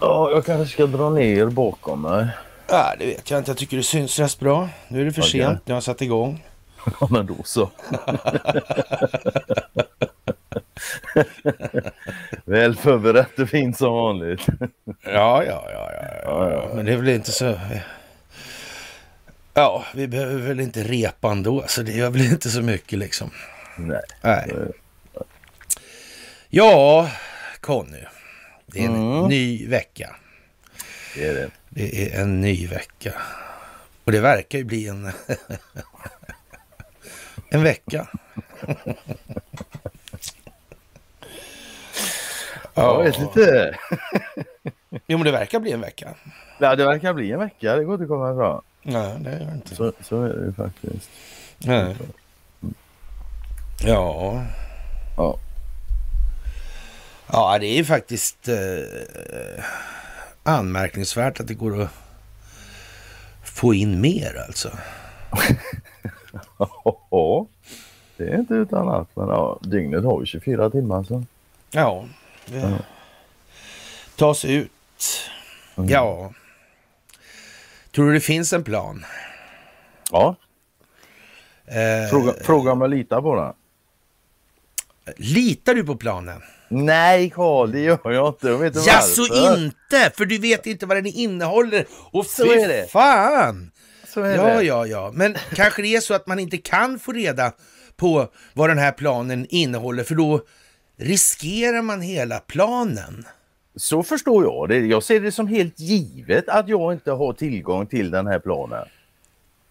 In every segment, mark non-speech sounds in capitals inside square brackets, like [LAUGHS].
Ja, jag kanske ska dra ner bakom mig. Ja, det vet jag inte. Jag tycker det syns rätt bra. Nu är det för Okej. sent. Nu har jag satt igång. [LAUGHS] Ja, men då så. [LAUGHS] Väl förberett och fint som vanligt. Ja, ja, ja, ja, ja, ja. Men det är väl inte så... Ja, vi behöver väl inte repa ändå, så det gör väl inte så mycket liksom. Nej. Nej. Ja, Conny. Det är en Mm. ny vecka. Det är det. Det är en ny vecka. Och det verkar ju bli en... [LAUGHS] en vecka. Jag vet inte. [LAUGHS] Jo, men det verkar bli en vecka. Ja, det verkar bli en vecka. Det går inte att komma ifrån. Nej, det gör det inte. Så, så är det ju faktiskt. Nej. Ja. Ja. Ja, det är faktiskt eh, anmärkningsvärt att det går att få in mer alltså. [LAUGHS] Ja, det är inte utan att. Men ja, dygnet har ju 24 timmar så. Ja. Det tas ut. Mm. Ja. Tror du det finns en plan? Ja, Eh, fråga, fråga om jag litar på den. Litar du på planen? Nej Karl, det gör jag inte. Jag vet inte Jaså varför. inte! För du vet inte vad den innehåller. Och Så fy är det. fan! Så är Ja, det. ja, ja. Men kanske det är så att man inte kan få reda på vad den här planen innehåller, för då riskerar man hela planen. Så förstår jag det. Jag ser det som helt givet att jag inte har tillgång till den här planen.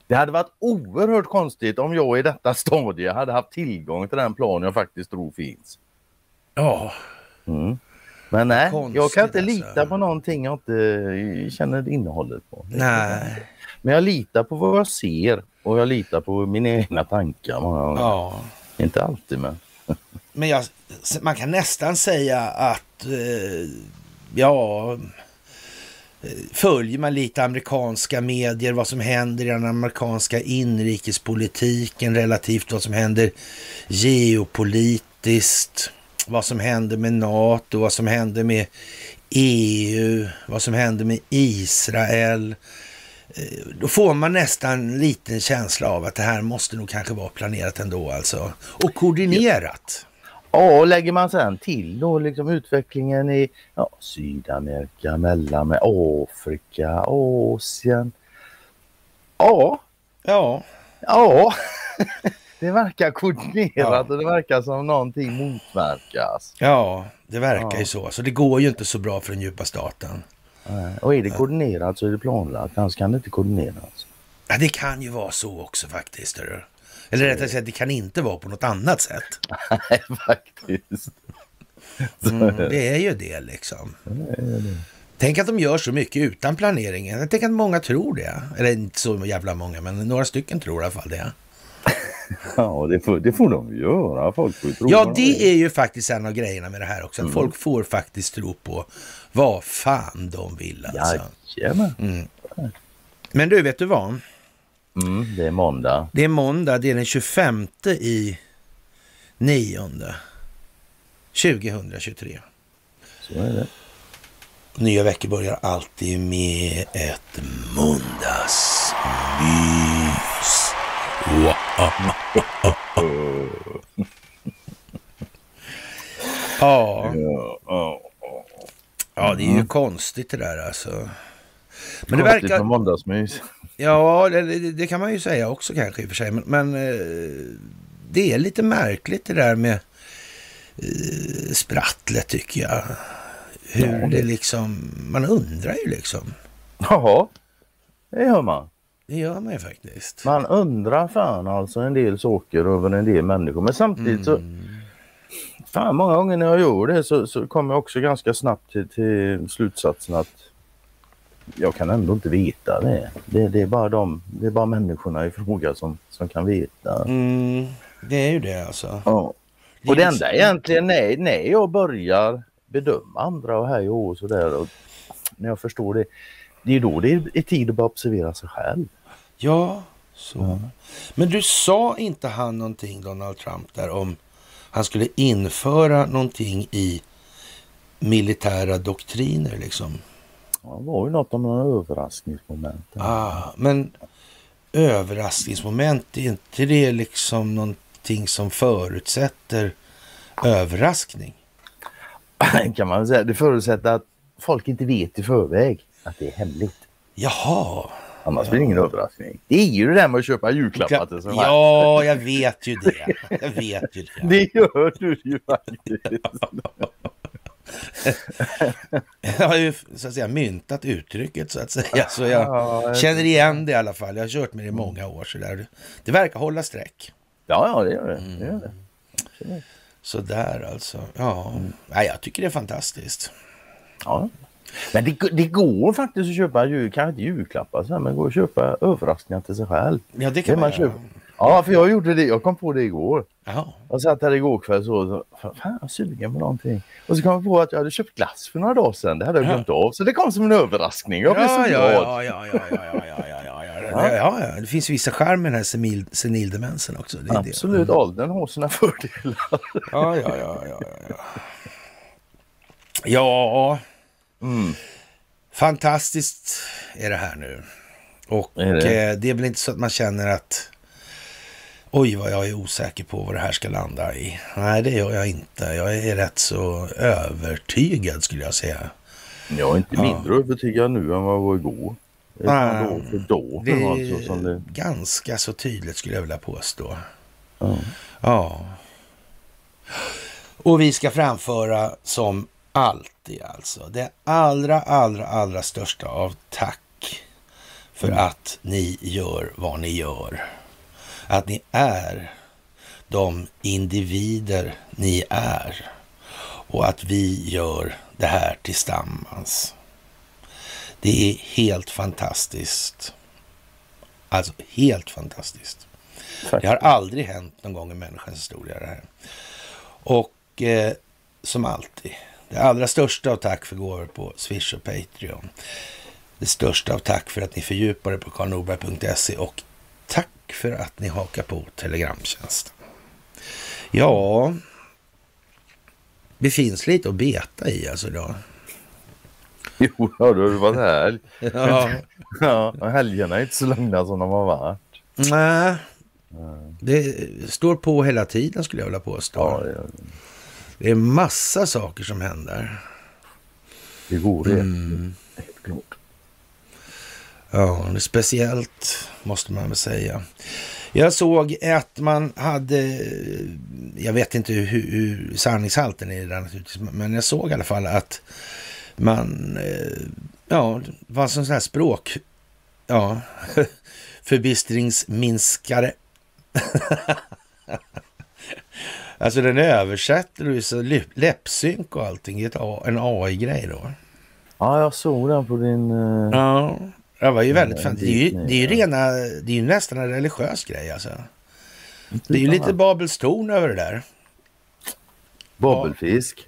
Det hade varit oerhört konstigt om jag i detta stadie hade haft tillgång till den plan jag faktiskt tror finns. Ja, Men nej, Konstigt, jag kan inte alltså. lita på någonting jag inte känner innehållet på. nej, Men jag litar på vad jag ser och jag litar på mina egna tankar många gånger. ja. Inte alltid men. Men jag, man kan nästan säga att, eh, ja, följer man lite amerikanska medier, vad som händer i den amerikanska inrikespolitiken relativt vad som händer geopolitiskt, vad som händer med NATO, vad som händer med EU, vad som händer med Israel. Eh, då får man nästan en liten känsla av att det här måste nog kanske vara planerat ändå alltså. Och koordinerat. Ja, och lägger man sen till då liksom utvecklingen i ja, Sydamerika, Mellanamerika, Afrika, Asien. Ja, Ja, ja. [LAUGHS] det verkar koordinerat Ja. och det verkar som någonting motverkas. ja, det verkar Ja. ju så. Så det går ju inte så bra för den djupa staten. Och är det koordinerat så är det planlagt, annars kan det inte koordineras. Ja, det kan ju vara så också faktiskt. hörru. Eller rättare sagt, det kan inte vara på något annat sätt. [LAUGHS] Nej, faktiskt. Mm, är det. det är ju det liksom. Tänk att de gör så mycket utan planering. Jag tänker att många tror det. Eller inte så jävla många, men några stycken tror i alla fall det. [LAUGHS] Ja, det får, det får de göra. Folk får tro Ja, det vill. är ju faktiskt en av grejerna med det här också. Att folk får faktiskt tro på vad fan de vill alltså. Jajamän. Men du, vet du vad? Mm, det är måndag. Det är måndag, det är den 25 i nionde 2023. Så är det. Nya veckor börjar alltid med ett måndagsmys. Ja, Ja, det är ju konstigt det där alltså. Men det Konstigt verkar... med måndagsmys. Ja, det, det, kan man ju säga också kanske i och för sig. Men, men eh, det är lite märkligt det där med eh, sprattlet tycker jag. Hur Ja, det det- liksom, man undrar ju liksom. Jaha, det gör man. Det gör man ju faktiskt. Man undrar fan alltså en del saker över en del människor. Men samtidigt så, Mm. fan många gånger när jag gör det så, så kommer jag också ganska snabbt till, till slutsatsen att jag kan ändå inte veta det. Det, det, är, bara de, det är bara människorna i fråga som, som kan veta. Mm, det är ju det alltså. Ja. Och det är enda liksom- egentligen när, när jag börjar bedöma andra och hej och sådär. och När jag förstår det. Det är då det är tid att börja observera sig själv. Ja, så. Men du sa inte han någonting, Donald Trump, där om han skulle införa någonting i militära doktriner liksom. Ja, det var ju något om några överraskningsmoment. Ah, men överraskningsmoment, är inte det liksom någonting som förutsätter överraskning? [CLEARS THROAT] kan man säga. Det förutsätter att folk inte vet i förväg att det är hemligt. Jaha. Annars blir det ingen överraskning. Det är ju det där med att köpa julklappar till själv. Ja, jag vet ju det. Jag vet ju det. [LAUGHS] Det gör du ju faktiskt. [LAUGHS] Jag har ju så att säga myntat uttrycket så att säga. Så jag känner igen det i alla fall. Jag har kört med det i många år. Så där. Det verkar hålla streck. Ja, ja, det gör det. det, gör det. Så där alltså. Ja, Nej, jag tycker det är fantastiskt. Ja. Men det, det går faktiskt att köpa, kanske inte julklappar, men det går att köpa överraskningar till sig själv. Ja, det kan man, man göra. köpa. Ja, för jag gjorde det. Jag kom på det igår. Ja. Jag satt här igår kväll så, och så fan jag är sugen på någonting. Och så kom jag på att jag hade köpt glass för några dagar sedan. Det hade jag glömt ja. av. Så det kom som en överraskning. Jag blev ja, så glad. Ja, ja, ja, ja, ja, ja, ja, ja. ja. Det finns vissa skärm med den här senil, senildemensen också. Det Absolut, det. Mm. åldern har sina fördelar. Ja, ja, ja, ja, ja. Ja, mm. fantastiskt är det här nu. Och är det. Eh, det är väl inte så att man känner att oj vad jag är osäker på vad det här ska landa i. Nej, det gör jag inte. Jag är rätt så övertygad skulle jag säga. Jag är inte Ja. mindre övertygad nu än vad jag var igår. Nej. då för då. Det är alltså, som det, ganska så tydligt skulle jag vilja påstå. ja. Ja. Och vi ska framföra som alltid alltså det allra, allra, allra största av tack för att ni gör vad ni gör. Att ni är de individer ni är och att vi gör det här tillsammans. Det är helt fantastiskt. Alltså helt fantastiskt. Det har aldrig hänt någon gång i människans historia det här. Och eh, som alltid, det allra största av tack för gåvor på Swish och Patreon. Det största av tack för att ni fördjupar er på karlnorberg.se och för att ni hakar på Telegramtjänsten. Ja, det finns lite att beta i alltså idag. [LAUGHS] Jo, då har det varit här. [LAUGHS] Ja, Ja, helgerna är inte så lugna som de har varit. nej, det står på hela tiden skulle jag vilja påstå. Ja, det, Det är massa saker som händer. det går det. Mm. Helt klart. Ja, det speciellt måste man väl säga. Jag såg att man hade, jag vet inte hur, hur sanningshalten är i där naturligtvis, men jag såg i alla fall att man, eh, ja, det var en sån här språk, ja, [LAUGHS] förbistringsminskare. [LAUGHS] alltså den översätter så läpp- läppsynk och allting, en AI-grej då. Ja, jag såg den på din... eh, Ja, det var ju väldigt Ja, fint. Det är ju, det är ju rena, det är ju nästan en religiös grej alltså. Det är ju lite Babels torn över det där. Bobbelfisk.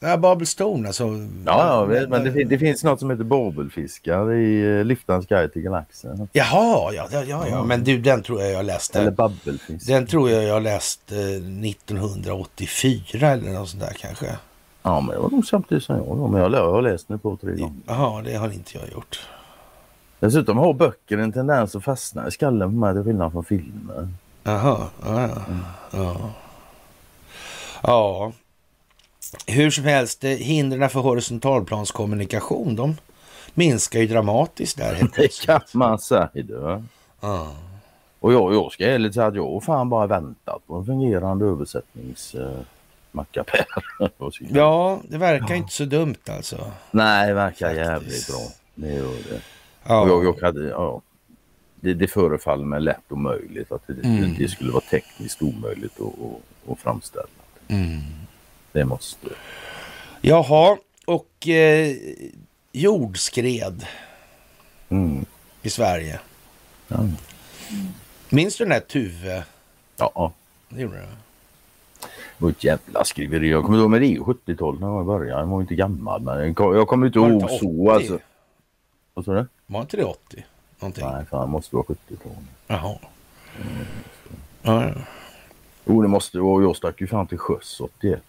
Ja, Babels torn alltså. Ja, ja men det, det finns något som heter bobbelfiskar i uh, Lyftarens guide till galaxen. Jaha, ja, ja, ja, ja. men du, den tror jag jag läste. Eller babbelfisk. Den tror jag jag läste 1984 eller något sånt där kanske. Ja, men det var nog samtidigt som jag. Men jag, jag har läst den på tre gånger. Jaha, det har inte jag gjort. Dessutom har böcker en tendens att fastna i skallen på mig till skillnad från filmer. Jaha, ja, ja. ja. Ja, hur som helst, eh, hindren för horisontalplanskommunikation, de minskar ju dramatiskt där helt [LAUGHS] Det kan man säga. du. Ja. Och jag, jag ska ärligt säga att jag har fan bara väntat på en fungerande översättningsmackapär. [LAUGHS] ja, det verkar inte så dumt alltså. Nej, det verkar Faktiskt. jävligt bra. Det gör det. Ja, Och jag, jag hade, ja, det, det förefaller mig lätt omöjligt att det, Mm. det skulle vara tekniskt omöjligt att, att, framställa. mm. Det måste. Jaha, och eh, jordskred Mm. i Sverige. Ja. Minns du den här Tuve? ja, Det gjorde du? det var ett jävla skriveri. Jag kommer ihåg med det är 70-talet när jag började. Jag var inte gammal men jag kom- jag kommer inte ihåg så 80? alltså. Vad sa du? Var inte det 80? Någonting? Nej, fan det måste vara 70-talet. Jaha. Ja, ja. Jo, det måste vara. Jag stack ju fram till sjöss 81.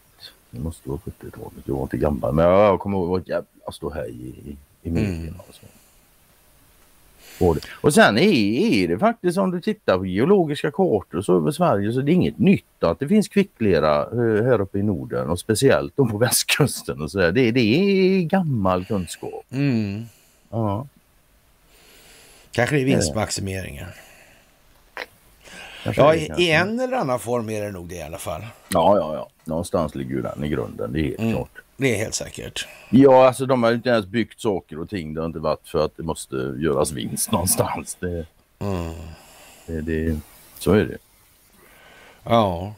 Det måste vara 70-talet. Jag var inte gammal. Men jag, kommer ihåg ett jävla ståhej i, i, medierna. Mm. Och, så. Och, det. och sen är, är det faktiskt om du tittar på geologiska kartor så över Sverige så det är inget nytt att det finns kvicklera eh, här uppe i Norden och speciellt då på [LAUGHS] västkusten och så där. Det, det är gammal kunskap. Mm. Ja. Kanske det är vinstmaximeringen. kanske Ja, i, i en eller annan form är det nog det i alla fall. Ja, ja, ja. Någonstans ligger ju den i grunden. Det är helt Mm. klart. Det är helt säkert. Ja, alltså de har ju inte ens byggt saker och ting. Det har inte varit för att det måste göras vinst någonstans. Det, Mm. det, det, så är det. Ja.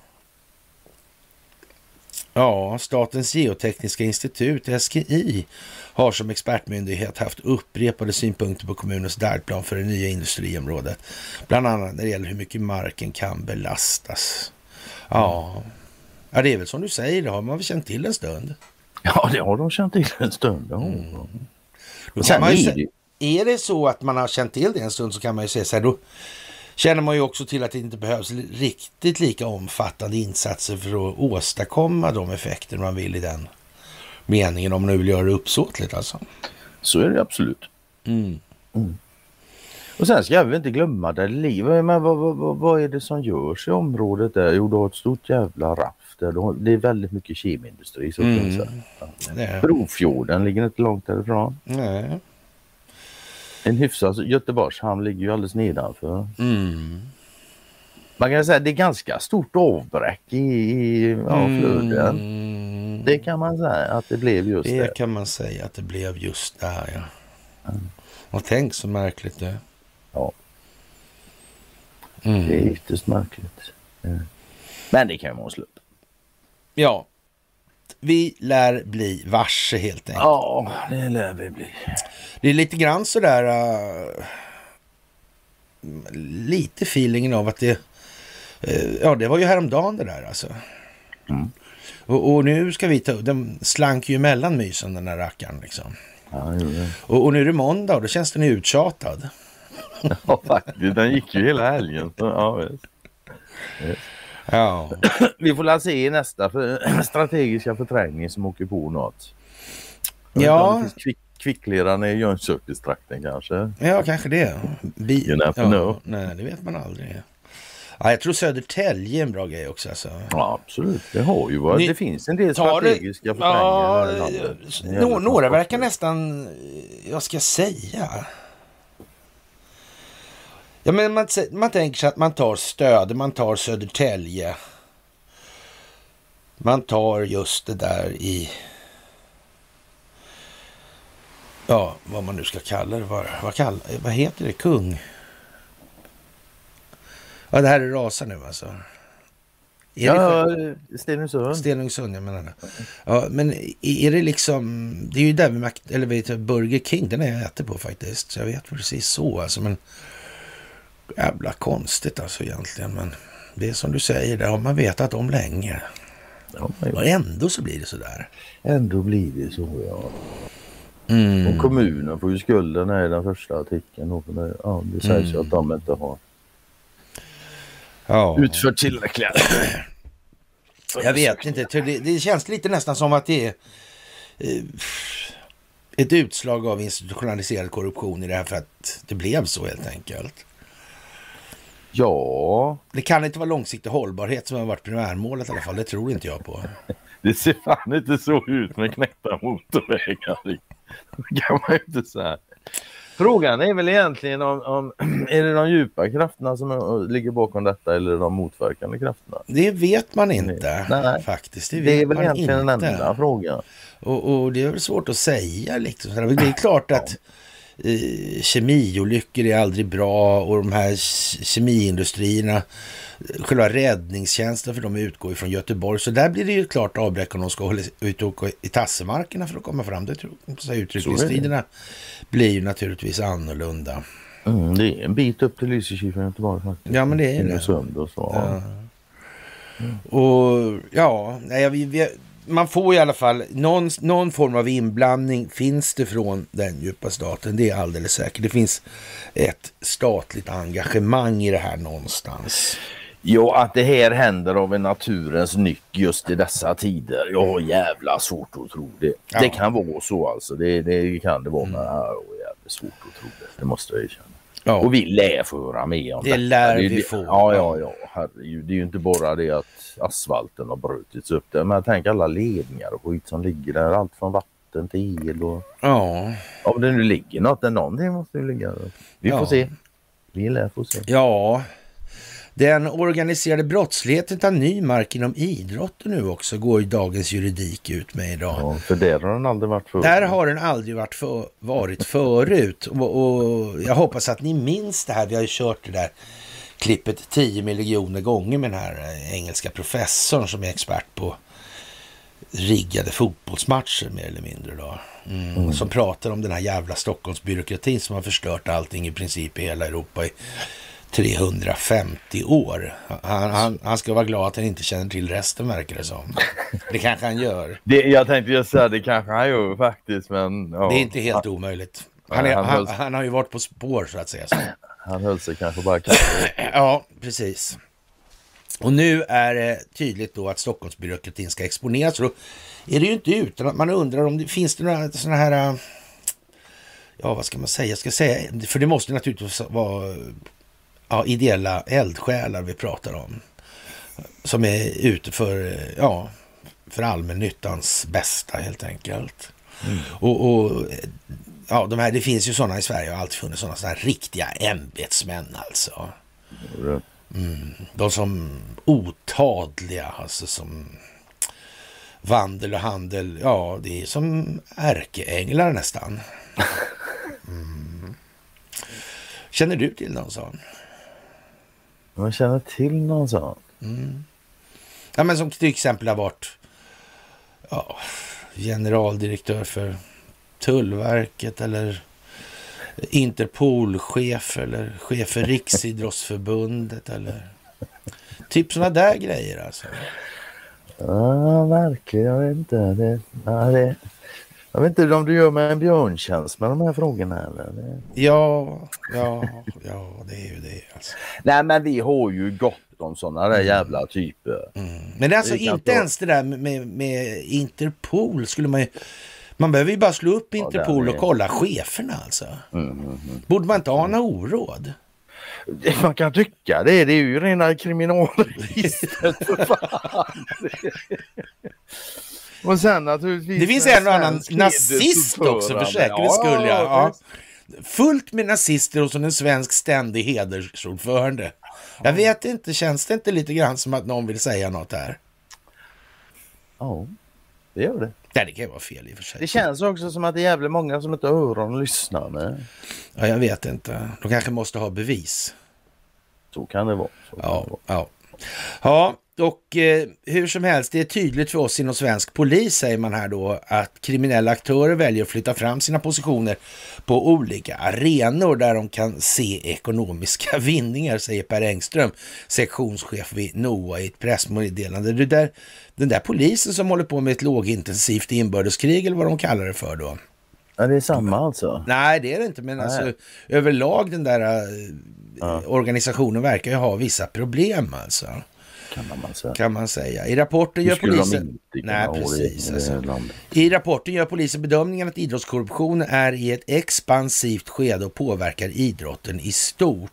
Ja, Statens geotekniska institut, SGI, har som expertmyndighet haft upprepade synpunkter på kommunens därdplan för det nya industriområdet. Bland annat när det gäller hur mycket marken kan belastas. Ja, ja det är väl som du säger, det har man väl känt till en stund. Ja, det har de känt till en stund. Ja. Då kan man ju är sä- det, är det så att man har känt till det en stund så kan man ju säga så här, då känner man ju också till att det inte behövs riktigt lika omfattande insatser för att åstadkomma de effekter man vill i den meningen, om man nu vill göra det uppsåtligt alltså. så är det absolut. Mm. Och sen ska vi inte glömma det livet. Men vad, vad, vad, är det som görs i området där? Jo, du har ett stort jävla raff där. Det är väldigt mycket kemindustri. Så Mm. Brofjorden ligger inte långt därifrån. nej. En hyfsad Göteborgs hamn ligger ju alldeles nedanför. Mm. Man kan säga att det är ganska stort avbräck i, i ja, flöden. Mm. Det kan man säga att det blev just det. Det kan man säga att det blev just där ja. Och tänk så märkligt det. Ja. Mm. Det är ytterst märkligt. Men det kan ju vara en slump. Ja. Vi lär bli varse helt enkelt. Ja, det lär vi bli. Det är lite grann sådär... Uh, lite feelingen av att det... eh, ja, det var ju häromdagen det där alltså. Mm. Och, och nu ska vi ta... Den slank ju emellan mysen den där rackaren liksom. Ja. Och, och nu är det måndag och då känns den uttjatad. [LAUGHS] ja, faktiskt. Den gick ju hela helgen. Ja, visst. [LAUGHS] Ja. [CLEARS THROAT] Vi får väl se i nästa för, [CLEARS THROAT] strategiska förträngning som åker på något. Ja. Kvick, kvickleran i Jönköpingstrakten kanske. ja, kanske det. Bi- You never ja, know. Nej, det vet man aldrig. Ja, jag tror Södertälje är en bra grej också. Alltså. Ja, absolut. Det har ju varit. Ni- Det finns en del Tar det- strategiska förträngningar Ja, några verkar nästan, jag ska säga. Ja, men man, man tänker sig att man tar Stöde, man tar Södertälje. Man tar just det där i... Ja, vad man nu ska kalla det. Vad, vad, kall, vad heter det? Kung? Ja, det här är rasar nu alltså. Är Ja, Stenungsund. Stenungsund, jag menar det. Ja, men är det liksom... Det är ju där Mac, eller vid Burger King, den är jag äter på faktiskt. Så jag vet precis så alltså. Men jävla konstigt alltså egentligen. Men det är som du säger, det har man vetat om länge. Ja, men Och ändå så blir det sådär. ändå blir det så ja. Mm. Och kommunen får ju skulden här i den första artikeln. Det, ja, det sägs ju Mm. att de inte har Ja. utfört tillräckliga. Jag vet inte. Det, det känns lite nästan som att det är eh, ett utslag av institutionaliserad korruption i det här för att det blev så helt enkelt. Ja, Det kan inte vara långsiktig hållbarhet som har varit primärmålet i alla fall. Det tror inte jag på. [LAUGHS] det ser fan inte så ut med knäckta motorvägar. Det kan man ju inte säga. Frågan är väl egentligen om, om [CLEARS THROAT] är det de djupa krafterna som ligger bakom detta eller de motverkande krafterna? Det vet man inte Nej. faktiskt. Det, Det är väl egentligen inte. den enda frågan. Och, och det är väl svårt att säga. Liksom. Det är klart att kemiolyckor är aldrig bra och de här ke- kemiindustrierna, själva räddningstjänsten för de utgår från Göteborg. Så där blir det ju klart avbräck om de ska hålla ut och i tassemarkerna för att komma fram. Det tror jag. Utryckningstiderna blir ju naturligtvis annorlunda. Mm, det är en bit upp till Lysekil från Göteborg faktiskt. Ja, men det är det. Och så. Ja. Och ja, nej, vi, vi, man får i alla fall någon, någon form av inblandning finns det från den djupa staten. Det är alldeles säkert. Det finns ett statligt engagemang i det här någonstans. Ja, att det här händer av en naturens nyck just i dessa tider. Jag har jävla svårt att tro det. Ja. Det kan vara så alltså. Det, det kan det vara. Men jag har jävligt svårt att tro det. Det måste jag erkänna. Ja. Och vi lär få höra mer om Det detta. lär är vi det- få. Ja, ja, ja. Herregud. Det är ju inte bara det att asfalten har brutits upp där. Men jag tänker alla ledningar och skit som ligger där. Allt från vatten till el och... ja. Om det nu ligger något, någonting måste ju ligga där. Vi får Ja. se. Vi lär få se. Ja, den organiserade brottsligheten tar ny mark inom idrotten nu också, går ju dagens juridik ut med idag. Ja, för där har den aldrig varit förut. Där har den aldrig varit, för, varit förut. Och, och jag hoppas att ni minns det här. Vi har ju kört det där klippet 10 miljoner gånger med den här eh, engelska professorn som är expert på riggade fotbollsmatcher mer eller mindre. Då. Mm. Som pratar om den här jävla Stockholmsbyråkratin som har förstört allting i princip i hela Europa i 350 år. Han, han, han ska vara glad att han inte känner till resten verkar det som. Det kanske han gör. [LAUGHS] Det, jag tänkte just säga det kanske han gör faktiskt men ja, Det är inte helt omöjligt. Han, är, han han har ju varit på spår så att säga. Så. [CLEARS THROAT] han höll sig kanske bara kall. [CLEARS THROAT] Ja, precis. Och nu är det tydligt då att Stockholmsbyråkratin ska exponeras. Och Då är det ju inte utan att man undrar om det finns det några sådana här... äh, Ja, vad ska man säga? Jag ska säga för det måste naturligtvis vara ja, ideella eldsjälar vi pratar om. Som är ute för, ja, för allmännyttans bästa helt enkelt. Och, och ja, de här, det finns ju sådana i Sverige och har alltid funnits sådana, sådana riktiga ämbetsmän alltså. De som otadliga, alltså som vandel och handel. Ja, det är som ärkeänglar nästan. [LAUGHS] Mm. Känner du till någon sån? Man känner till någon sån. Ja, men som till exempel har varit ja, generaldirektör för Tullverket eller Interpolchef eller chef för Riksidrottsförbundet eller typ sådana där grejer alltså. Ja, verkligen. Jag vet inte. Det, ja, det, jag vet inte om du gör mig en björntjänst med de här frågorna eller? Det... Ja, ja, ja, det är ju det alltså. Nej, men vi har ju gott om sådana där jävla typer. Men det är alltså inte ens det där med, med, med Interpol skulle man ju... Man behöver ju bara slå upp Interpol och kolla cheferna alltså. Borde man inte ana oråd? [LAUGHS] Man kan tycka det. Det är ju rena kriminalregistret. [LAUGHS] Och sen naturligtvis... Det finns en och annan nazist också för säkerhets skull. Ja, ja. Fullt med nazister och som en svensk ständig hedersordförande. Jag vet inte, känns det inte lite grann som att någon vill säga något här? Ja, det gör det. Nej, det kan ju vara fel i och för sig. Det känns också som att det är jävligt många som inte har öron att lyssna med. Ja, jag vet inte. De kanske måste ha bevis. Så kan det vara. Så kan det Ja, vara. ja. ja och eh, hur som helst, det är tydligt för oss inom svensk polis, säger man här då, att kriminella aktörer väljer att flytta fram sina positioner på olika arenor där de kan se ekonomiska [LAUGHS] vinningar, säger Per Engström, sektionschef vid NOA i ett pressmeddelande. Det där, den där polisen som håller på med ett lågintensivt inbördeskrig, eller vad de kallar det för då. Ja, det är samma alltså. Nej, det är det inte, men alltså överlag den där eh, organisationen verkar ju ha vissa problem alltså Kan man säga. kan man säga. I rapporten gör polisen... Nej, precis. Alltså. I rapporten gör polisen bedömningen att idrottskorruption är i ett expansivt skede och påverkar idrotten i stort.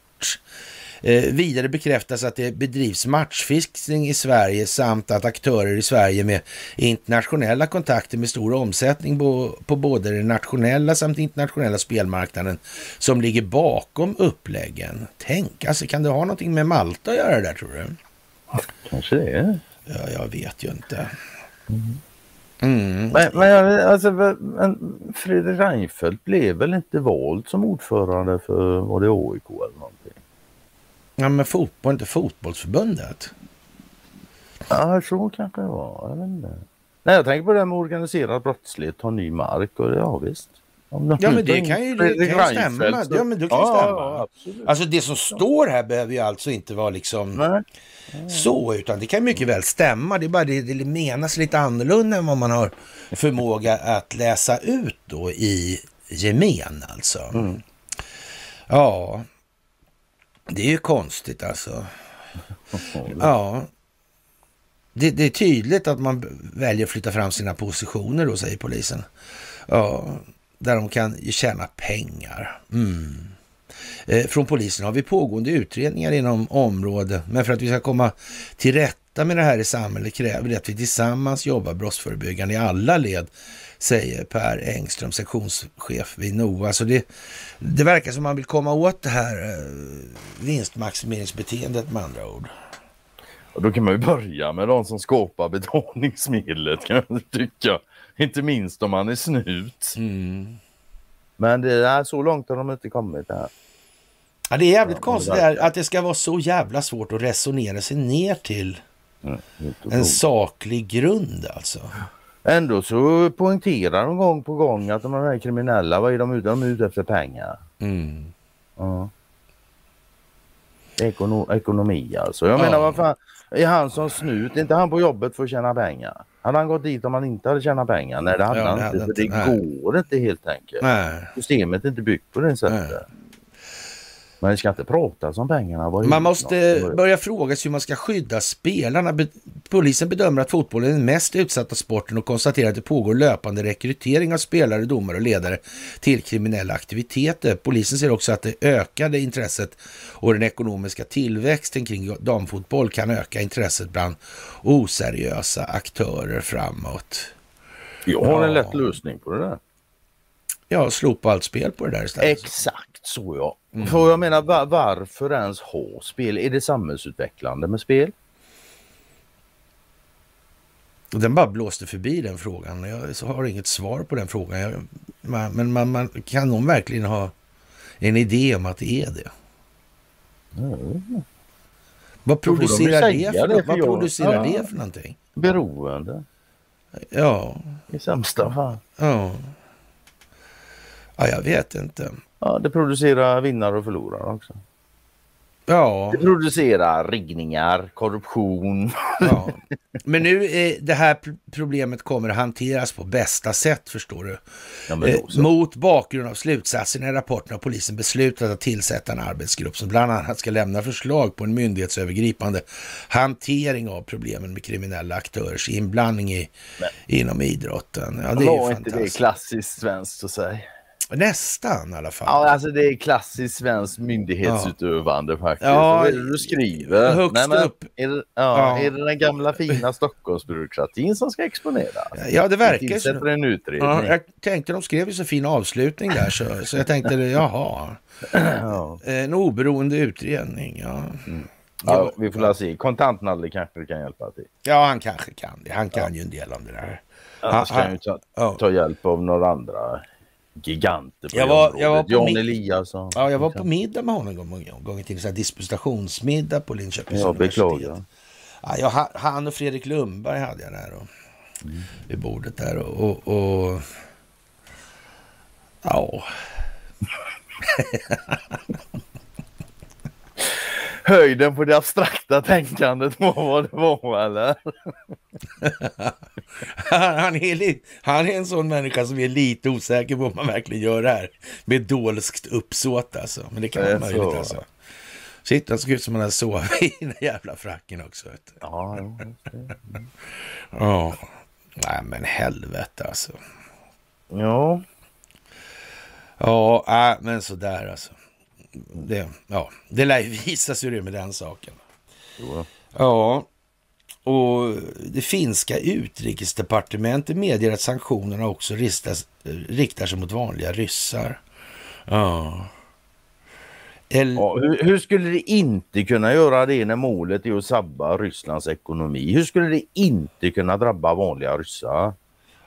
Eh, vidare bekräftas att det bedrivs matchfixning i Sverige samt att aktörer i Sverige med internationella kontakter med stor omsättning på, på både den nationella samt internationella spelmarknaden som ligger bakom uppläggen. Tänk, alltså kan det ha någonting med Malta att göra där tror du? Kanske det är. Ja, jag vet ju inte. Mm. Men, men alltså, men Fredrik Reinfeldt blev väl inte vald som ordförande för var det AIK eller någonting? Ja, men fotboll, inte fotbollsförbundet. Ja, så kanske det var. Jag vet inte. Nej, jag tänker på det här med organiserad brottslighet, ta ny mark och ja visst. De Ja, men det kan ju, det kan ju stämma. Ja, men det kan Ja, stämma. absolut. Alltså det som står här behöver ju alltså inte vara liksom Nej. så, utan det kan mycket väl stämma. Det är bara det, det menas lite annorlunda än vad man har förmåga att läsa ut då i gemen alltså. Ja, det är ju konstigt alltså. [LAUGHS] Ja. Det, det, är tydligt att man väljer att flytta fram sina positioner då, säger polisen. Ja, där de kan tjäna pengar. Mm. Eh, från polisen har vi pågående utredningar inom området, men för att vi ska komma till rätta med det här i samhället kräver det att vi tillsammans jobbar brottsförebyggande i alla led, säger Per Engström, sektionschef vid NOA. Så det, det verkar som man vill komma åt det här eh, vinstmaximeringsbeteendet med andra ord. Och då kan man ju börja med de som skapar [LAUGHS] betalningsmedlet kan jag tycka. Inte minst om man är snut. Mm. Men det är så långt har de inte kommit här. Ja, det är jävligt ja, konstigt det att det ska vara så jävla svårt att resonera sig ner till mm, en saklig grund alltså. Ändå så poängterar de gång på gång att de är kriminella. Vad är de ute? De är ute efter pengar. Mm. Ja. Ekono ekonomi alltså. Jag ja. menar vad fan. Är han som snut, är inte han på jobbet för att tjäna pengar? Hade han gått dit om han inte hade tjänat pengar? Nej det hade ja, han inte. För det nej. går inte helt enkelt. Nej. Systemet är inte byggt på det sättet. Nej. Men vi ska inte prata om pengarna. Man måste något. börja fråga sig hur man ska skydda spelarna. Polisen bedömer att fotbollen är den mest utsatta sporten och konstaterar att det pågår löpande rekrytering av spelare, domare och ledare till kriminella aktiviteter. Polisen ser också att det ökade intresset och den ekonomiska tillväxten kring damfotboll kan öka intresset bland oseriösa aktörer framåt. Jag har en lätt lösning på det där. Ja, slopa allt spel på det där istället. Exakt så ja. Mm. För jag menar var, varför ens ha spel? Är det samhällsutvecklande med spel? Den bara blåste förbi den frågan. Jag har inget svar på den frågan. Jag, men man, man, kan någon verkligen ha en idé om att det är det? Mm. Vad producerar, det för, det för, vad producerar ja. det för någonting? Beroende. Ja. I sämsta fall. Ja. Ja, jag vet inte. Ja, det producerar vinnare och förlorare också. Ja. Det producerar riggningar, korruption. Ja. [LAUGHS] Men nu är det här problemet kommer att hanteras på bästa sätt förstår du. Ja, eh, mot bakgrund av slutsatserna i rapporten har polisen beslutat att tillsätta en arbetsgrupp som bland annat ska lämna förslag på en myndighetsövergripande hantering av problemen med kriminella aktörers inblandning i, inom idrotten. Ja, det är var inte det klassiskt svenskt att säga? Nästan i alla fall. Ja, alltså det är klassiskt svenskt myndighetsutövande ja. faktiskt. Ja, Vad är det du skriver? Högst Nej, men, upp. Är det, ja, ja. är det den gamla fina Stockholmsbyråkratin som ska exponeras? Ja, det verkar så. en utredning. Ja, jag tänkte de skrev ju så fin avslutning där så, så jag tänkte [LAUGHS] jaha. Ja. En oberoende utredning, ja. Mm. Ja, vi får se. Kontantnalle kanske kan hjälpa till. Ja, han kanske kan det. Han kan ju en del om det där. Annars kan han ju ta, ta hjälp av några andra giganter på jag var, jag var på Jan Eliasson. Ja, jag var på middag med honom en gång, en gång till. Så disputationsmiddag på Linköpings ja, universitet. Ja, jag, han och Fredrik Lundberg hade jag där och, mm. vid bordet där. Och, och, och ja... [LAUGHS] höjden på det abstrakta tänkandet var vad det var eller? [LAUGHS] han, är han är en sån människa som är lite osäker på om man verkligen gör här med dolskt uppsåt alltså. Men det kan vara möjligt så. alltså. Shit, han såg ut som han hade sovit i den jävla fracken också. Ja, ja. Nej men helvete alltså. Ja. Ja, äh, men sådär alltså det, ja, det lär ju [LAUGHS] visa sig hur det är med den saken. Jo. Ja, och det finska utrikesdepartementet medger att sanktionerna också ristas, riktar sig mot vanliga ryssar. Ja. Eller... Ja, hur, hur, skulle det inte kunna göra det när målet är att sabba Rysslands ekonomi? Hur skulle det inte kunna drabba vanliga ryssar?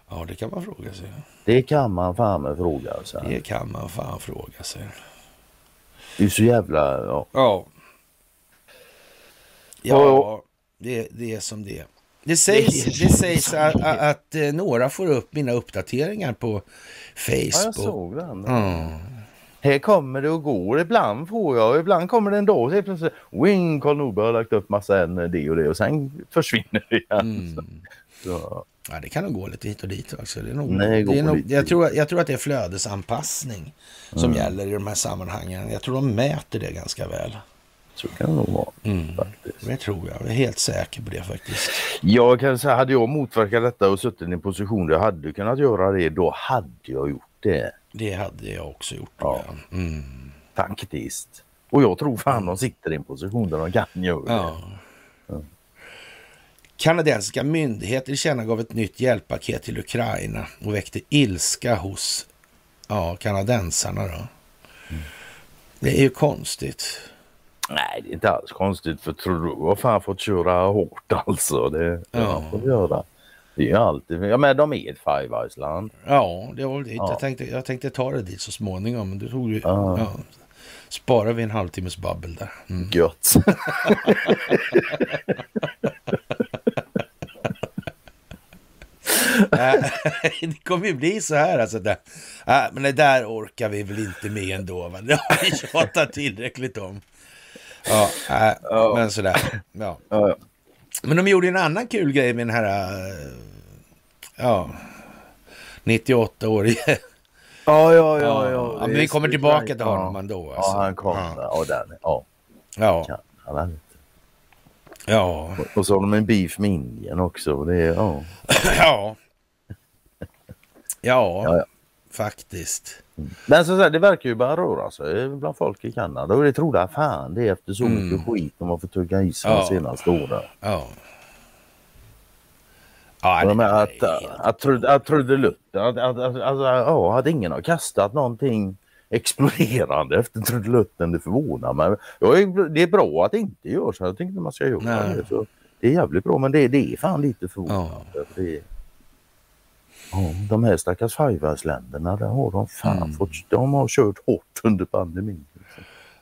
Ja, det kan man fråga sig. Det kan man fan fråga sig. Det kan man fan fråga sig. Det är så jävla... Ja. Ja, ja det, det är som det det sägs, det sägs att, att, att, eh, några får upp mina uppdateringar på Facebook. Ja, jag såg den. Mm. Här kommer det och går. Ibland får jag, ibland kommer det en dag och plötsligt Wing, Karl Norberg har lagt upp massa en, det och det och sen försvinner det igen. Mm. Så. Ja, det kan nog gå lite hit och dit också. Det är nog, Nej, det är nog, jag, tror, jag tror att det är flödesanpassning som mm. gäller i de här sammanhangen. Jag tror de mäter det ganska väl. Så kan det nog vara. Mm. Faktiskt. Det tror jag. Jag är helt säker på det faktiskt. Jag kan säga, hade jag motverkat detta och suttit i en position där jag hade kunnat göra det, då hade jag gjort det. Det hade jag också gjort. Ja. Ja. Mm. Faktiskt. Och jag tror fan de sitter i en position där de kan göra det. Ja. Kanadensiska myndigheter tillkännagav ett nytt hjälppaket till Ukraina och väckte ilska hos ja, kanadensarna. Då. Det är ju konstigt. Nej, det är inte alls konstigt för tror du har fan fått köra hårt [LAUGHS] alltså. Det det Ja. får göra. Det är alltid, ja men de är ett Five Eyes-land. Ja, det var dit. Ja. Jag, tänkte, jag tänkte ta det dit så småningom, men du tog ju... Ja. Ja. Sparar vi en halvtimmes babbel där. Mm. Gött. [LAUGHS] Äh, [LAUGHS] det kommer ju bli så här alltså. Där. Äh, men det där orkar vi väl inte med ändå. Va? Det har vi tjatat tillräckligt om. Ja, Ja. men sådär. Ja. Men de gjorde en annan kul grej med den här... Ja, 98-årige. ja, ja. Ja, ja, ja, men vi kommer tillbaka till honom ändå. Alltså. Ja, han kom Ja. Ja. Ja, Ja, han ja, Och så har de en beef med Indien också. Det är, ja. [LAUGHS] ja. Ja, Ja, ja. faktiskt. Men så, så här, det verkar ju bara röra sig bland folk i Kanada och det tror jag fan det är efter så Mm. mycket skit de har fått tugga i sig Ja. de senaste åren. Ja. Ja, de det här, är att, att, Trud- att trudelutten, att, att, att, ja, att ingen har kastat någonting exploderande efter trudelutten, det förvånar mig. Ja, det är bra att det inte gör så, jag inte man ska göra det. Så det är jävligt bra men det, det är fan lite förvånande. Det är, ja, de här stackars Five-länderna, där har de fan Mm. fått, de har kört hårt under pandemin.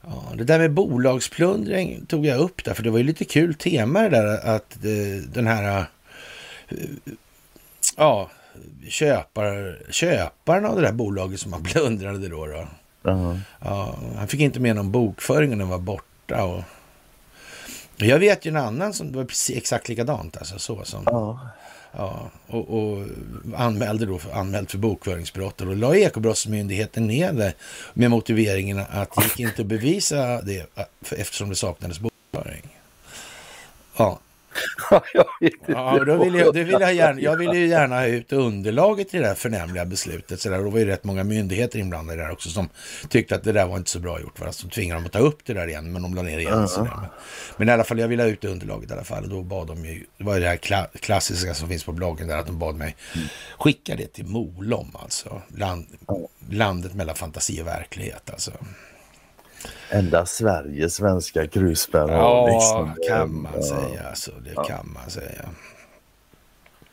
Ja, det där med bolagsplundring tog jag upp där, för det var ju lite kul tema det där att eh, den här eh, ja, köpar, köparen av det där bolaget som han [LAUGHS] plundrade då. då. Ja. Ja, han fick inte med någon bokföring och den var borta. Och... Jag vet ju en annan som det var precis exakt likadant. Alltså, så som, Ja ja, och, och anmälde då för, anmält för bokföringsbrott. Och då la Ekobrottsmyndigheten ner det med motiveringen att det gick inte att bevisa det eh, eftersom det saknades bokföring. Ja, [LAUGHS] jag vet inte. Ja, och då vill jag, det vill jag, gärna, jag vill ju gärna ha ut underlaget till det där förnämliga beslutet. Så där, då var ju rätt många myndigheter inblandade där också som tyckte att det där var inte så bra gjort. Va? Så tvingade de att ta upp det där igen, men de la ner igen. Så där. Men, men i alla fall, jag ville ha ut underlaget i alla fall. Och då bad de ju, det var ju det här kla, klassiska som finns på bloggen där, att de bad mig skicka det till Molom, alltså. Land, landet mellan fantasi och verklighet, alltså. Enda Sverige svenska krusbärare. Ja, liksom. kan man Ja. säga. Alltså, det kan man säga.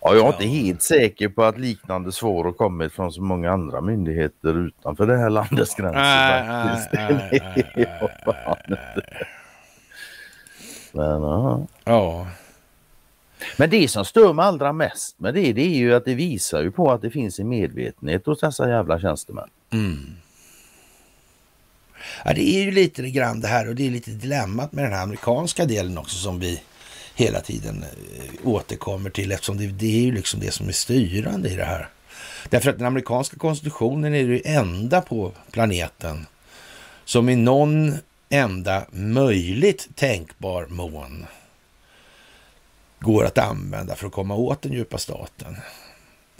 Ja, jag är inte helt säker på att liknande svar har kommit från så många andra myndigheter utanför det här landets gränser. Nej, nej, nej. [LAUGHS] Men, ja. Ja. Men det som stör mig allra mest med det, det är ju att det visar ju på att det finns en medvetenhet hos dessa jävla tjänstemän. Mm. Ja, det är ju lite grann det här och det är lite dilemmat med den här amerikanska delen också som vi hela tiden eh, återkommer till eftersom det, det är ju liksom det som är styrande i det här. Därför att den amerikanska konstitutionen är det enda på planeten som i någon enda möjligt tänkbar mån går att använda för att komma åt den djupa staten.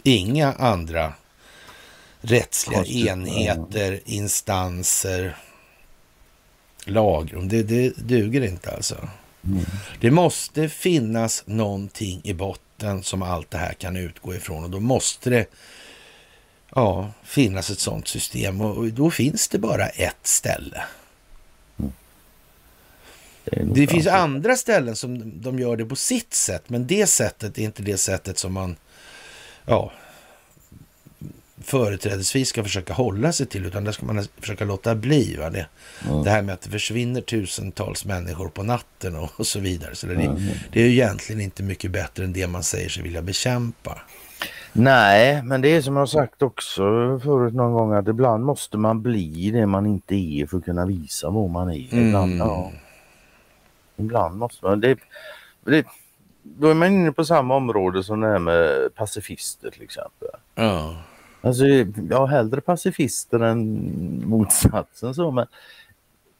Inga andra rättsliga enheter, instanser, lagrum. Det, det duger inte alltså. Det måste finnas någonting i botten som allt det här kan utgå ifrån och då måste det ja, finnas ett sådant system och då finns det bara ett ställe. Det, nog Det fan finns andra ställen som de gör det på sitt sätt, men det sättet är inte det sättet som man ja, företrädesvis ska försöka hålla sig till, utan det ska man försöka låta bli. Va? Det, Mm. det här med att det försvinner tusentals människor på natten och, och så vidare. Så det, Mm. det är ju egentligen inte mycket bättre än det man säger sig vilja bekämpa. Nej, men det är som jag har sagt också förut någon gång att ibland måste man bli det man inte är för att kunna visa vad man är. Ibland, Mm. ja. ibland måste man. Det, det, då är man inne på samma område som det här med pacifister till exempel. Ja. Alltså, jag har hellre pacifister än motsatsen så men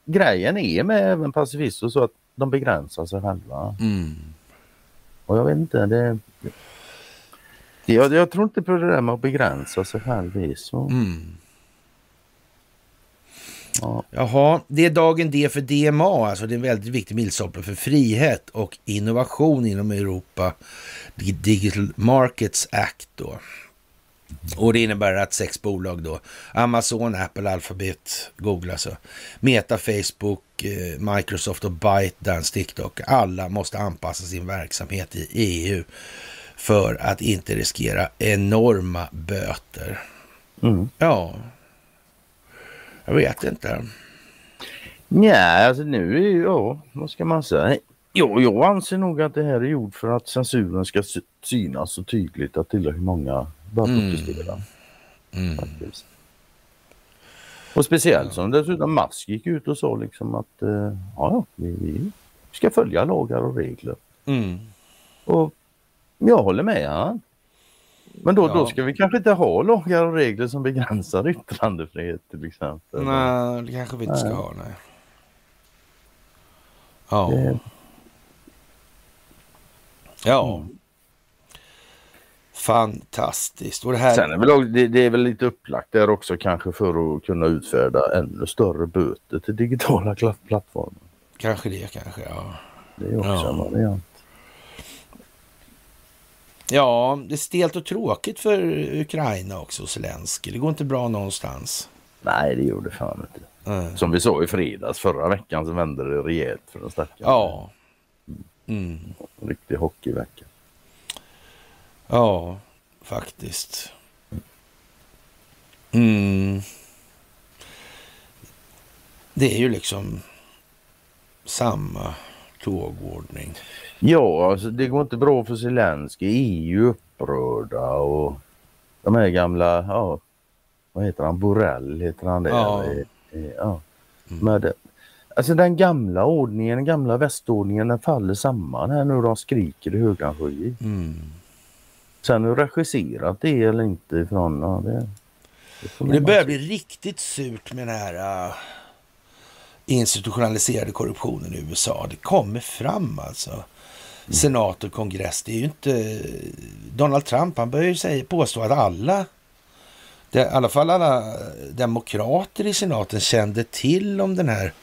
grejen är med även pacifister så att de begränsar sig själva. Mm. Och jag vet inte, det... det jag, jag tror inte på det där med att begränsa sig själv så. Mm. Ja. Jaha, det är dagen D för DMA, alltså det är en väldigt viktig milstolpe för frihet och innovation inom Europa. Digital Markets Act då. Och det innebär att sex bolag då, Amazon, Apple, Alphabet, Google alltså, Meta, Facebook, eh, Microsoft och ByteDance, TikTok, alla måste anpassa sin verksamhet i EU för att inte riskera enorma böter. Mm. Ja, jag vet inte. Nej, alltså nu är ju, ja, vad ska man säga? Jo, jag anser nog att det här är gjort för att censuren ska sy- synas så tydligt att tillräckligt många Mm. protestera. Mm. Faktiskt. Och speciellt som dessutom Musk gick ut och sa liksom att eh, ja, vi, vi ska följa lagar och regler. Mm. Och jag håller med han. Men då, Ja. då ska vi kanske inte ha lagar och regler som begränsar yttrandefrihet till exempel. Nej, det kanske vi inte ska Nej. ha. Nej. Ja. Det- ja. Mm. Fantastiskt. Och det här... Sen är väl, det, det är väl lite upplagt där också kanske för att kunna utfärda ännu större böter till digitala plattformar. Kanske det, kanske. Ja. Det är också Ja. en variant. ja, det är stelt och tråkigt för Ukraina också, Zelensky. Det går inte bra någonstans. Nej, det gjorde fan inte. Mm. Som vi såg i fredags förra veckan så vände det rejält för den stackaren. Ja. Mm. En riktig hockeyvecka. Ja, faktiskt. Mm. Det är ju liksom samma tågordning. Ja, alltså det går inte bra för Zelensky. EU är upprörda och de här gamla, ja, vad heter han, Borrell heter han det? Ja. Eh, eh, ja. Mm. Men det, alltså den gamla ordningen, den gamla västordningen, den faller samman här nu. De skriker i högan sky. Mm. Sen hur regisserat det är eller inte ifrån, ja det... Det, det börjar bli riktigt surt med den här uh, institutionaliserade korruptionen i USA. Det kommer fram alltså. Senat och kongress. Det är ju inte... Donald Trump, han börjar ju säga, påstå att alla, det, i alla fall alla demokrater i senaten kände till om den här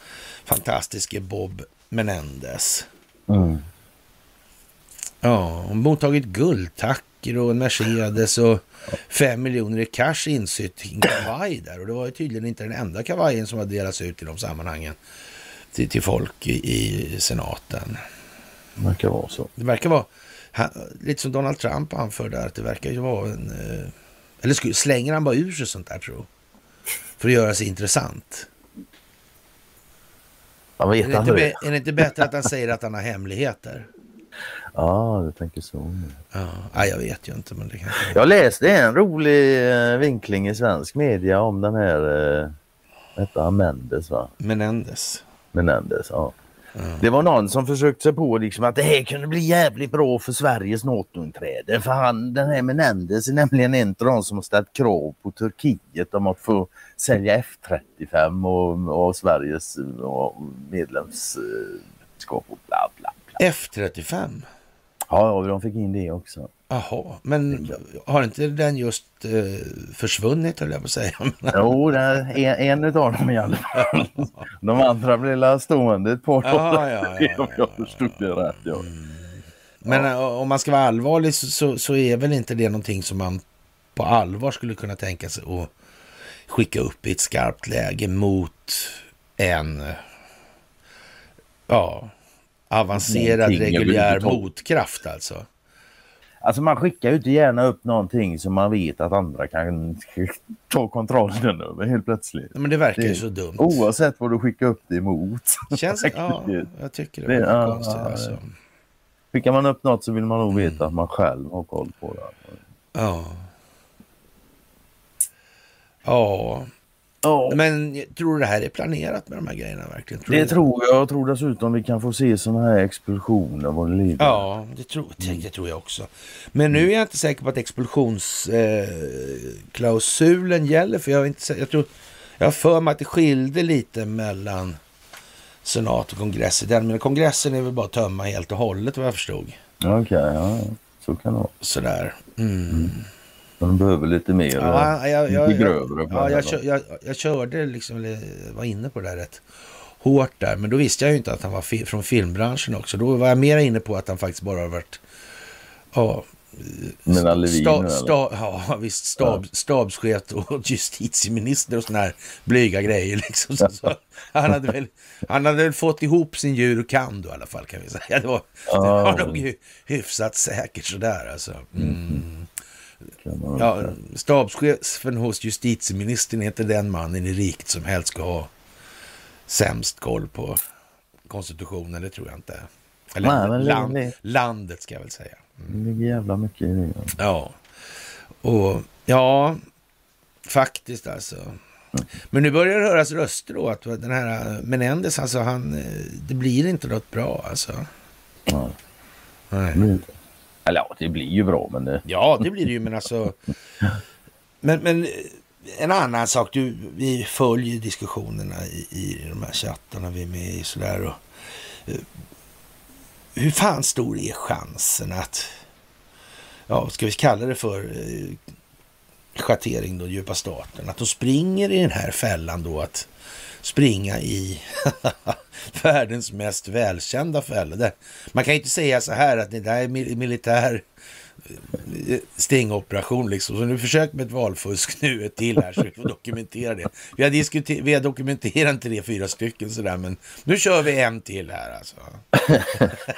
fantastiske Bob Menendez. Mm. Ja, och mottagit guldtackor och en Mercedes och fem miljoner i cash insytt i en kavaj där. Och det var ju tydligen inte den enda kavajen som hade delats ut i de sammanhangen till, till folk i, i senaten. Det verkar vara så. Det verkar vara han, lite som Donald Trump anförde att det verkar ju vara en... Eh, eller skulle, slänger han bara ur sig sånt där tror För att göra sig intressant. Vet Är det, inte, är det inte bättre att han säger att han har hemligheter? Ja, du tänker så. Ja, jag vet ju inte men det kanske... Jag läste en rolig eh, vinkling i svensk media om den här, eh, hette han Mendes va? Menendez. Menendez, ja. Ja. Det var någon som försökte sig på liksom att det här kunde bli jävligt bra för Sveriges NATO-inträde. För han, den här Menendez är nämligen en av de som har ställt krav på Turkiet om att få sälja F35 och, och Sveriges och medlemskap och bla bla bla. F35? Ja, ja, de fick in det också. Jaha, men har inte den just eh, försvunnit höll jag på att säga. [LAUGHS] Jo, är en, en utav dem i alla fall. [LAUGHS] De andra blev stående ett par Ja, [LAUGHS] dagar. ja, ja, Om jag förstod det rätt. Ja. Men eh, om man ska vara allvarlig så, så, så är väl inte det någonting som man på allvar skulle kunna tänka sig att skicka upp i ett skarpt läge mot en eh, ja, avancerad reguljär motkraft alltså. Alltså man skickar ju inte gärna upp någonting som man vet att andra kan [LAUGHS] ta kontrollen över helt plötsligt. Men det verkar ju så dumt. Oavsett vad du skickar upp det emot. Känns, [LAUGHS] ja, jag tycker det Det- ja, konstigt ja, alltså. Skickar man upp något så vill man nog Mm. veta att man själv har koll på det. Ja. Ja, Ja, men tror det här är planerat med de här grejerna verkligen? Tror det du? tror jag. Jag tror dessutom vi kan få se sådana här explosioner vad det lider. Ja, det tror, det, det tror jag också. Men nu är jag inte säker på att expulsionsklausulen eh, gäller. För jag, är inte, jag, tror, jag har för mig att det skilde lite mellan senat och kongress i den. Men kongressen är väl bara att tömma helt och hållet vad jag förstod. Okej, okay, ja. Så kan det vara. Sådär. Mm. De behöver lite mer, ja, jag, jag, lite grövre. Ja, jag, jag, jag körde liksom, var inne på det där rätt hårt där. Men då visste jag ju inte att han var fi från filmbranschen också. Då var jag mer inne på att han faktiskt bara har varit ja, Mellan Levin sta, sta, Ja, visst. Stab, ja. Stabschef och [LAUGHS] justitieminister och sådana här blyga grejer. Liksom. Så, så, han, hade väl, han hade väl fått ihop sin jur i alla fall kan vi säga. Det var, ja. det var nog hyfsat säkert sådär alltså. Mm. Ja, stabschefen hos justitieministern inte den mannen i riket som helst ska ha sämst koll på konstitutionen, det tror jag inte. Eller Nej, land, det, landet ska jag väl säga. Mm. Det ligger jävla mycket i det. Ja, och ja, faktiskt alltså. Men nu börjar det höras röster då att den här Menendez, alltså han, det blir inte något bra alltså. Ja. Nej. Eller ja, det blir ju bra men det... Ja, det blir det ju men alltså. [LAUGHS] Men, men en annan sak, du, vi följer diskussionerna i, i de här chattarna vi är med i sådär. Och, uh, hur fan stor är chansen att, ja, ska vi kalla det för schattering då, djupa staten, att de springer i den här fällan då att springa i [LAUGHS] världens mest välkända fälla. Man kan ju inte säga så här att det där är militär stingoperation liksom. Så nu försök med ett valfusk nu, ett till här, så vi får dokumentera det. Vi har, diskuter- vi har dokumenterat tre, fyra stycken sådär, men nu kör vi en till här alltså.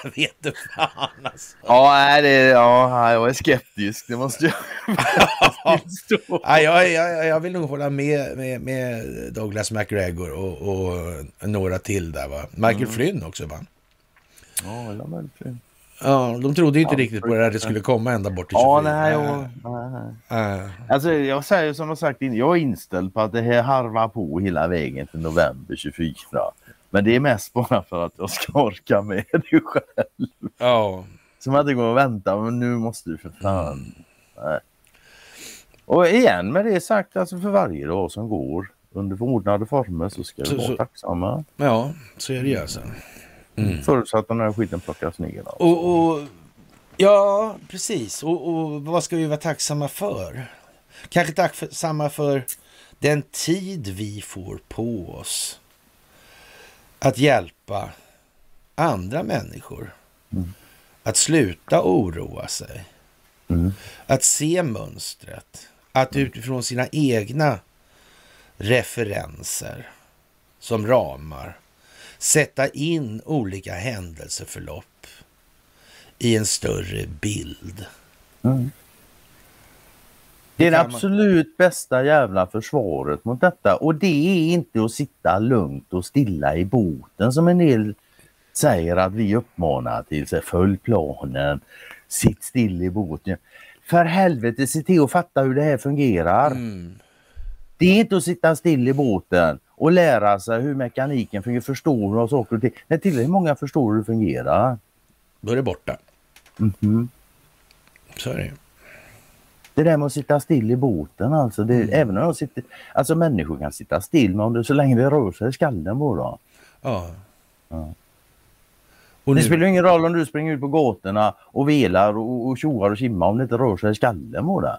[LAUGHS] vet du fan alltså. Ja, det, ja, jag är skeptisk, det måste jag [LAUGHS] ja, jag, jag, jag vill nog hålla med, med, med Douglas McGregor och, och några till där va. Michael mm. Flynn också va? Ja, jag Michael Flynn. Ja, de trodde inte ja, riktigt på det här, det skulle komma ända bort till 24. Ja, nej, ja, nej. Äh. Alltså, jag säger som jag sagt jag är inställd på att det här harvar på hela vägen till november 24. Men det är mest bara för att jag ska orka med [LAUGHS] det själv. Ja. Som att det går att vänta, men nu måste du för fan. Nej. Och igen med det sagt, alltså för varje dag som går under ordnade former så ska vi vara tacksamma. Ja, så är det ju alltså. Mm. Förutsatt att den här skiten plockas ner. Alltså. Och, och, ja, precis. Och, och vad ska vi vara tacksamma för? Kanske tacksamma för den tid vi får på oss att hjälpa andra människor. Mm. Att sluta oroa sig. Mm. Att se mönstret. Att utifrån sina egna referenser som ramar sätta in olika händelseförlopp i en större bild. Mm. Det är det absolut bästa jävla försvaret mot detta och det är inte att sitta lugnt och stilla i boten som en del säger att vi uppmanar till. Så följ planen, sitt still i båten. För helvete, se till att fatta hur det här fungerar. Mm. Det är inte att sitta still i båten och lära sig hur mekaniken fungerar, förstå hur saker och ting. När tillräckligt många förstår hur det fungerar. Då är det borta. Mm -hmm. Så är det Det där med att sitta still i båten alltså. Det, mm. Även om jag sitter, alltså människor kan sitta still men det, så länge det rör sig i skallen bara. Ja. ja. Och det spelar ingen roll om du springer ut på gatorna och velar och, och tjoar och kimmar om det inte rör sig i skallen bara.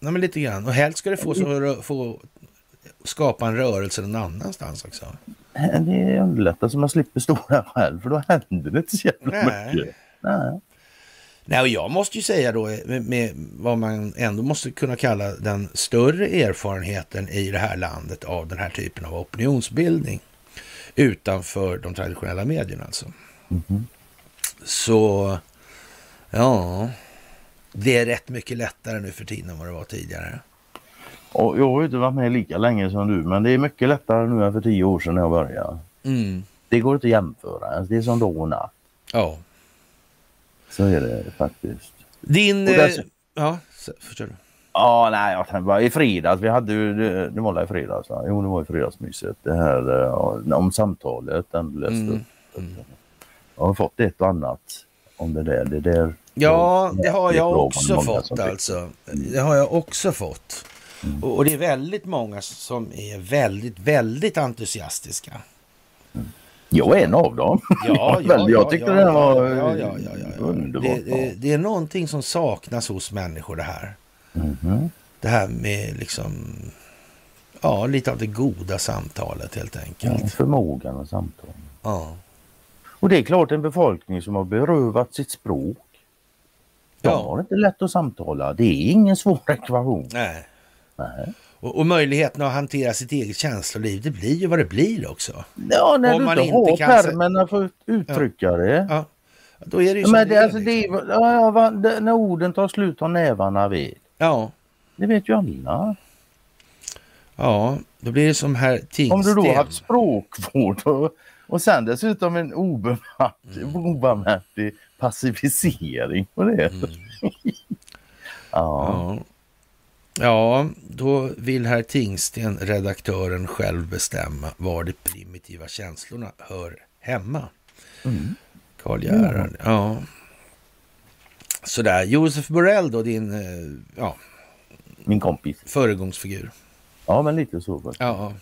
Nej men lite grann. Och helst ska det få, så, få skapa en rörelse någon annanstans också. Det underlättar så man slipper stå där själv för då händer det inte så jävla Nej. mycket. Nej. Nej, och jag måste ju säga då med, med, vad man ändå måste kunna kalla den större erfarenheten i det här landet av den här typen av opinionsbildning utanför de traditionella medierna alltså. Mm -hmm. Så, ja, det är rätt mycket lättare nu för tiden än vad det var tidigare. Och jag har inte varit med lika länge som du men det är mycket lättare nu än för tio år sedan när jag började. Mm. Det går inte att jämföra. Det är som då och natt. Ja. Så är det faktiskt. Din... Dess... Eh, ja, förstår du. Ja, nej, jag tänkte bara i fredags. Vi hade ju, det, det var i fredags. Va? Jo, det var i fredagsmyset. Det här uh, om samtalet. Den läste mm. Mm. Jag har fått ett och annat om det där. Det där ja, det har jag också fått alltså. Det har jag också fått. Mm. Och, det är väldigt många som är väldigt, väldigt entusiastiska. Mm. Jag är en av dem. Ja, ja, [LAUGHS] jag tyckte ja, den var ja, ja, ja, underbart. Det, det, det är någonting som saknas hos människor det här. Mhm. Det här med liksom, ja, lite av det goda samtalet helt enkelt. Ja, förmågan att samtala. Ja. Och det är klart en befolkning som har berövat sitt språk. De Ja. har inte lätt att samtala. Det är ingen svår ekvation. Nej. Nej. Och, och möjligheten att hantera sitt eget känsloliv, det blir ju vad det blir också. Ja, när Om du man inte inte har kan sä- termerna för att uttrycka det. Ja, då är det ju Ja, men det det, alltså, det, liksom. är- ja, ja, det, när orden tar slut har nävarna vid. Ja, Det vet ju alla. ja, då blir det som herr Tingsten. Om du då har haft språkvård och, och sen dessutom en obarmhärtig, obarmhärtig pacificering på det. Mm. [LAUGHS] ja. Ja. Ja, då vill herr Tingsten, redaktören, själv bestämma var de primitiva känslorna hör hemma. Mm. Karl Gerhard, ja. Sådär, Josef Borrell då, din eh, ja, Min kompis. föregångsfigur. Ja men lite så. faktiskt. Ja,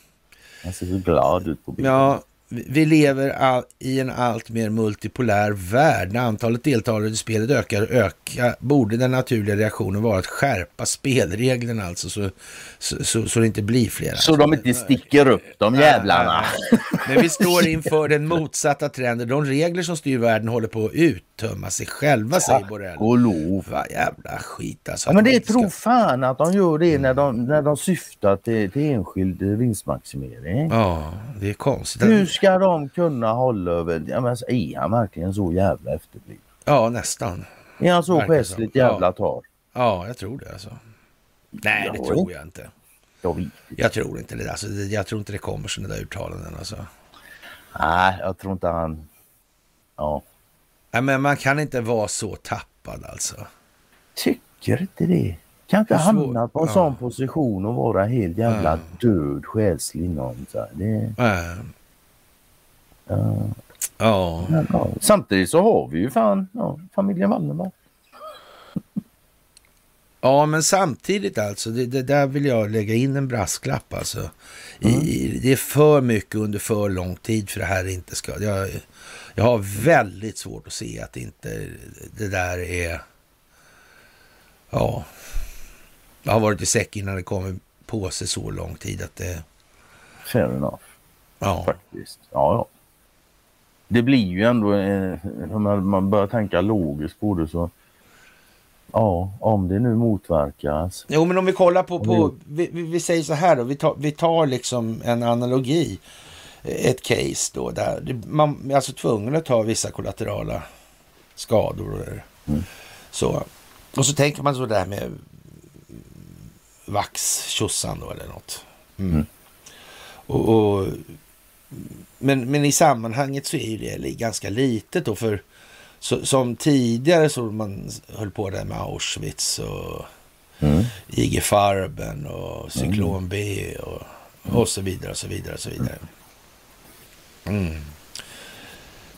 Han ser så glad ut på bilden. ja, vi lever all, i en allt mer multipolär värld. När antalet deltagare i spelet ökar och ökar borde den naturliga reaktionen vara att skärpa spelreglerna alltså så, så, så, så det inte blir flera. Så de inte sticker upp de jävlarna. Men vi står inför den motsatta trenden. De regler som styr världen håller på att uttömma sig själva, säger Borrell. Och lov. Vad jävla skit alltså. Ja, men det tror ska- fan att de gör det när de, när de syftar till, till enskild vinstmaximering. Ja, det är konstigt. Hur ska de kunna hålla över... Ja, men, är han verkligen så jävla efterbliven? Ja, nästan. Är han så skässligt så. Ja. jävla tar? Ja, jag tror det alltså. Nej, det Ja. tror jag inte. Jag vet. Jag tror inte det. Alltså, jag tror inte det kommer sådana där uttalanden. Alltså. Nej, jag tror inte han... Ja. Nej, men man kan inte vara så tappad alltså. Tycker inte det. Kan inte hamna på en Ja. sån position och vara helt jävla Ja. död själslig inom sig. Det, ja. Ja. Men, ja. Samtidigt så har vi ju fan ja, familjen Wallenberg. ja, men samtidigt alltså. Det, det där vill jag lägga in en brasklapp alltså. I, i- det är för mycket under för lång tid för det här inte ska... Jag, jag har väldigt svårt att se att inte det där är... Ja. Jag har varit i säck innan det kommer på sig så lång tid att det... Fair enough. Ja. Faktiskt. Ja, ja. Det blir ju ändå, eh, om man, börjar tänka logiskt på det så. Ja, om det nu motverkas. Jo, men om vi kollar på, på vi, vi, säger så här då, vi tar, vi tar liksom en analogi, ett case då, där man är alltså tvungen att ta vissa kollaterala skador. Mm. Så, och så tänker man så där med vax då eller något. Mm. Mm. Och, och, men, men i sammanhanget så är ju det ganska litet då, för så, som tidigare så man höll på där med Auschwitz och Mm. IG Farben och Cyklon B och, och så vidare och så vidare och så vidare. Mm.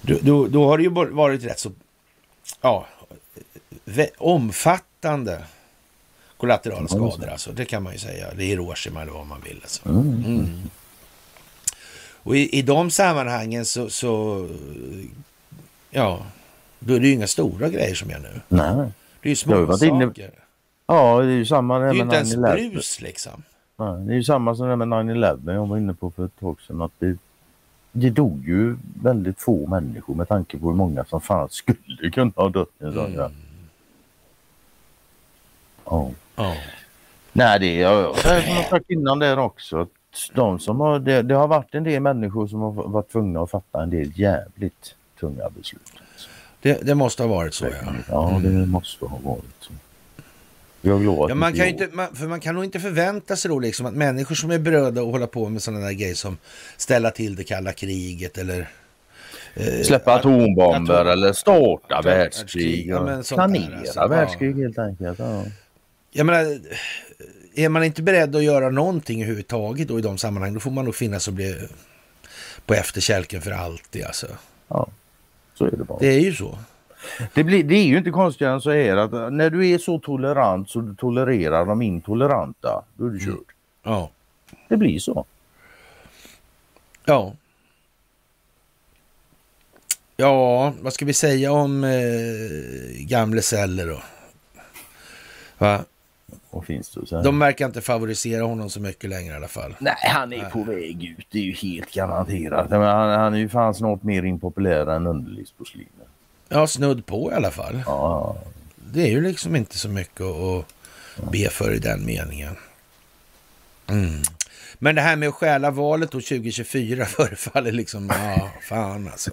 Då, då, då har det ju varit rätt så ja, omfattande kollaterala skador. Alltså. Det kan man ju säga. Det är Hiroshima eller vad man vill. Alltså. Mm. Och i, i de sammanhangen så, så ja, då är det ju inga stora grejer som är nu. Nej. Det är ju Jag små varit inne- saker. Ja, det är ju samma Det det är ju inte ens 9-11. brus liksom. Nej, Det är ju samma som det med 9-11 jag var inne på för ett tag sedan. Att det, det dog ju väldigt få människor med tanke på hur många som fan skulle kunna ha dött i en sån Mm. Ja. Ja. Nej, det är jag som jag sagt innan där också. att De som har, det, det har varit en del människor som har varit tvungna att fatta en del jävligt tunga beslut. Det, det måste ha varit så ja. Ja, det måste ha varit så. Jag är glad att ja man kan inte, man, för man kan nog inte förvänta sig då liksom att människor som är berörda och hålla på med sådana där grejer som ställa till det kalla kriget eller eh, Släppa atombomber atom- eller starta atom- världskrig. ja, planera alltså. Ja. världskrig helt enkelt. Ja. Jag menar, är man inte beredd att göra någonting överhuvudtaget då i de sammanhang, då får man nog finnas och bli på efterkälken för alltid alltså. ja, så är det bara. Det är ju så. Det, blir, det är ju inte konstigare än så här att när du är så tolerant så du tolererar de intoleranta, då är du körd. Ja. Det blir så. Ja. Ja, vad ska vi säga om eh, gamle Celler då? Va? Och så De verkar inte favorisera honom så mycket längre i alla fall. Nej, han är på väg ut. Det är ju helt garanterat. Men han, han är ju fan snart mer impopulär än underlivsporslinet. Ja, snudd på i alla fall. Ja. Det är ju liksom inte så mycket att be för i den meningen. Mm. Men det här med att stjäla valet då 2024 [LAUGHS] förefaller liksom, ja, fan alltså.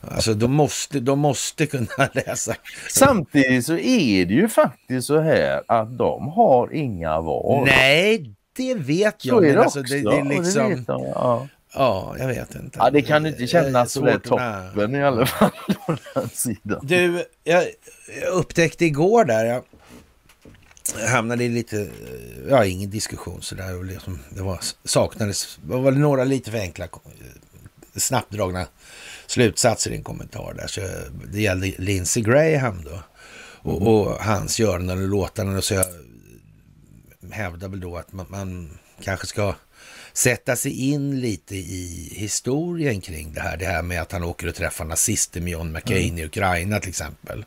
Alltså de måste, de måste kunna [LAUGHS] läsa. Samtidigt så är det ju faktiskt så här att de har inga val. Nej, det vet jag. Så är det alltså, också. det, det är liksom, det vet de, ja. ja, jag vet inte. ja, det kan inte kännas så där toppen i alla fall [LAUGHS] på den sidan. Du, jag, jag upptäckte igår där, jag hamnade i lite, ja ingen diskussion sådär. Liksom, det var, saknades, det var några lite för enkla, eh, snabbt dragna slutsatser i en kommentar där. Så det gällde Lindsey Graham då. Och, och hans göranden och låtanden. Så jag hävdar väl då att man, man kanske ska sätta sig in lite i historien kring det här. Det här med att han åker och träffar nazister med John McCain i Ukraina till exempel.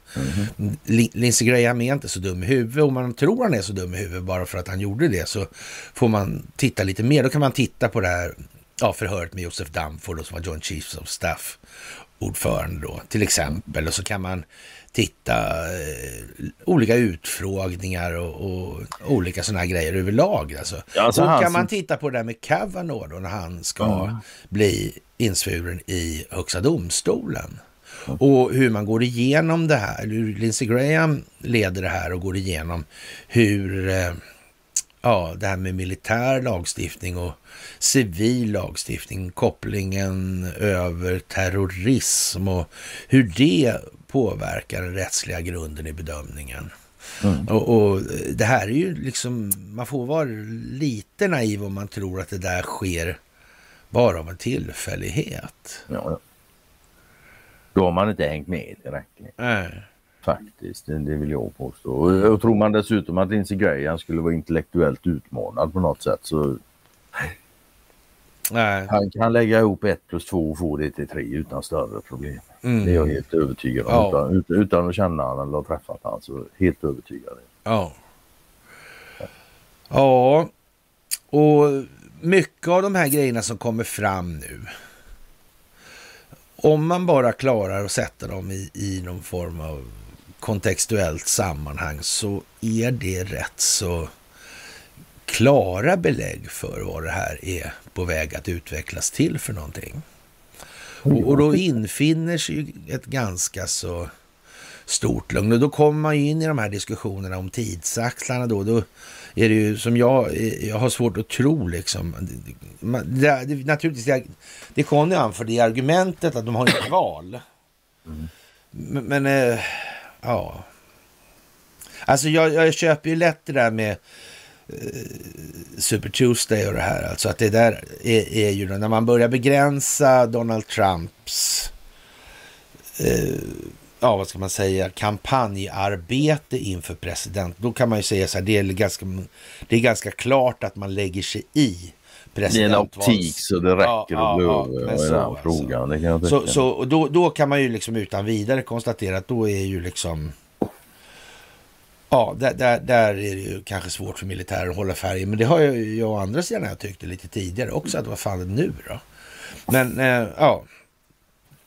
Lin- Lindsey Graham är inte så dum i huvudet. Om man tror han är så dum i huvudet bara för att han gjorde det så får man titta lite mer. Då kan man titta på det här ja, förhöret med Josef Dunford då, som var Joint Chiefs of Staff ordförande då till exempel. Och så kan man titta eh, olika utfrågningar och, och olika sådana här grejer överlag. Alltså. Ja, alltså och kan som- man titta på det där med Kavanaugh då när han ska Mm. bli insvuren i Högsta domstolen. Och hur man går igenom det här, hur Lindsey Graham leder det här och går igenom hur eh, ja, det här med militär lagstiftning och civil lagstiftning, kopplingen över terrorism och hur det påverkar den rättsliga grunden i bedömningen. Och, och det här är ju liksom, man får vara lite naiv om man tror att det där sker bara av en tillfällighet. Ja. Då har man inte hängt med tillräckligt. Nej. Faktiskt, det, vill jag påstå. Och, och tror man dessutom att Lindsey Graham skulle vara intellektuellt utmanad på något sätt så Nej. han kan lägga ihop ett plus två och få det till tre utan större problem. Mm. Det är jag helt övertygad om. Ja. Utan, utan, utan att känna honom eller ha träffat honom så helt övertygad. Ja. Ja, och mycket av de här grejerna som kommer fram nu. Om man bara klarar att sätta dem i, i någon form av kontextuellt sammanhang så är det rätt så klara belägg för vad det här är på väg att utvecklas till för någonting. Och, och då infinner sig ett ganska så stort lugn. Och då kommer man ju in i de här diskussionerna om tidsaxlarna då. Då är det ju som jag, jag har svårt att tro liksom. Det, det, det, naturligtvis, det, det Conny anförde i argumentet att de har inget val. Men, men eh, ja. Alltså jag, jag köper ju lätt det där med eh, Super Tuesday och det här. Alltså att det där är, är ju när man börjar begränsa Donald Trumps eh, ja, vad ska man säga, kampanjarbete inför president. Då kan man ju säga så här, det är ganska, det är ganska klart att man lägger sig i det är en optik så det räcker Ja, ja, att bli ja, men i så, den alltså. frågan. Det kan jag Så, så och då, då kan man ju liksom utan vidare konstatera att då är ju liksom... Ja, där, där, där är det ju kanske svårt för militären att hålla färgen. Men det har jag, jag å andra sidan jag tyckte lite tidigare också, att vad fan är det nu då? Men eh, ja,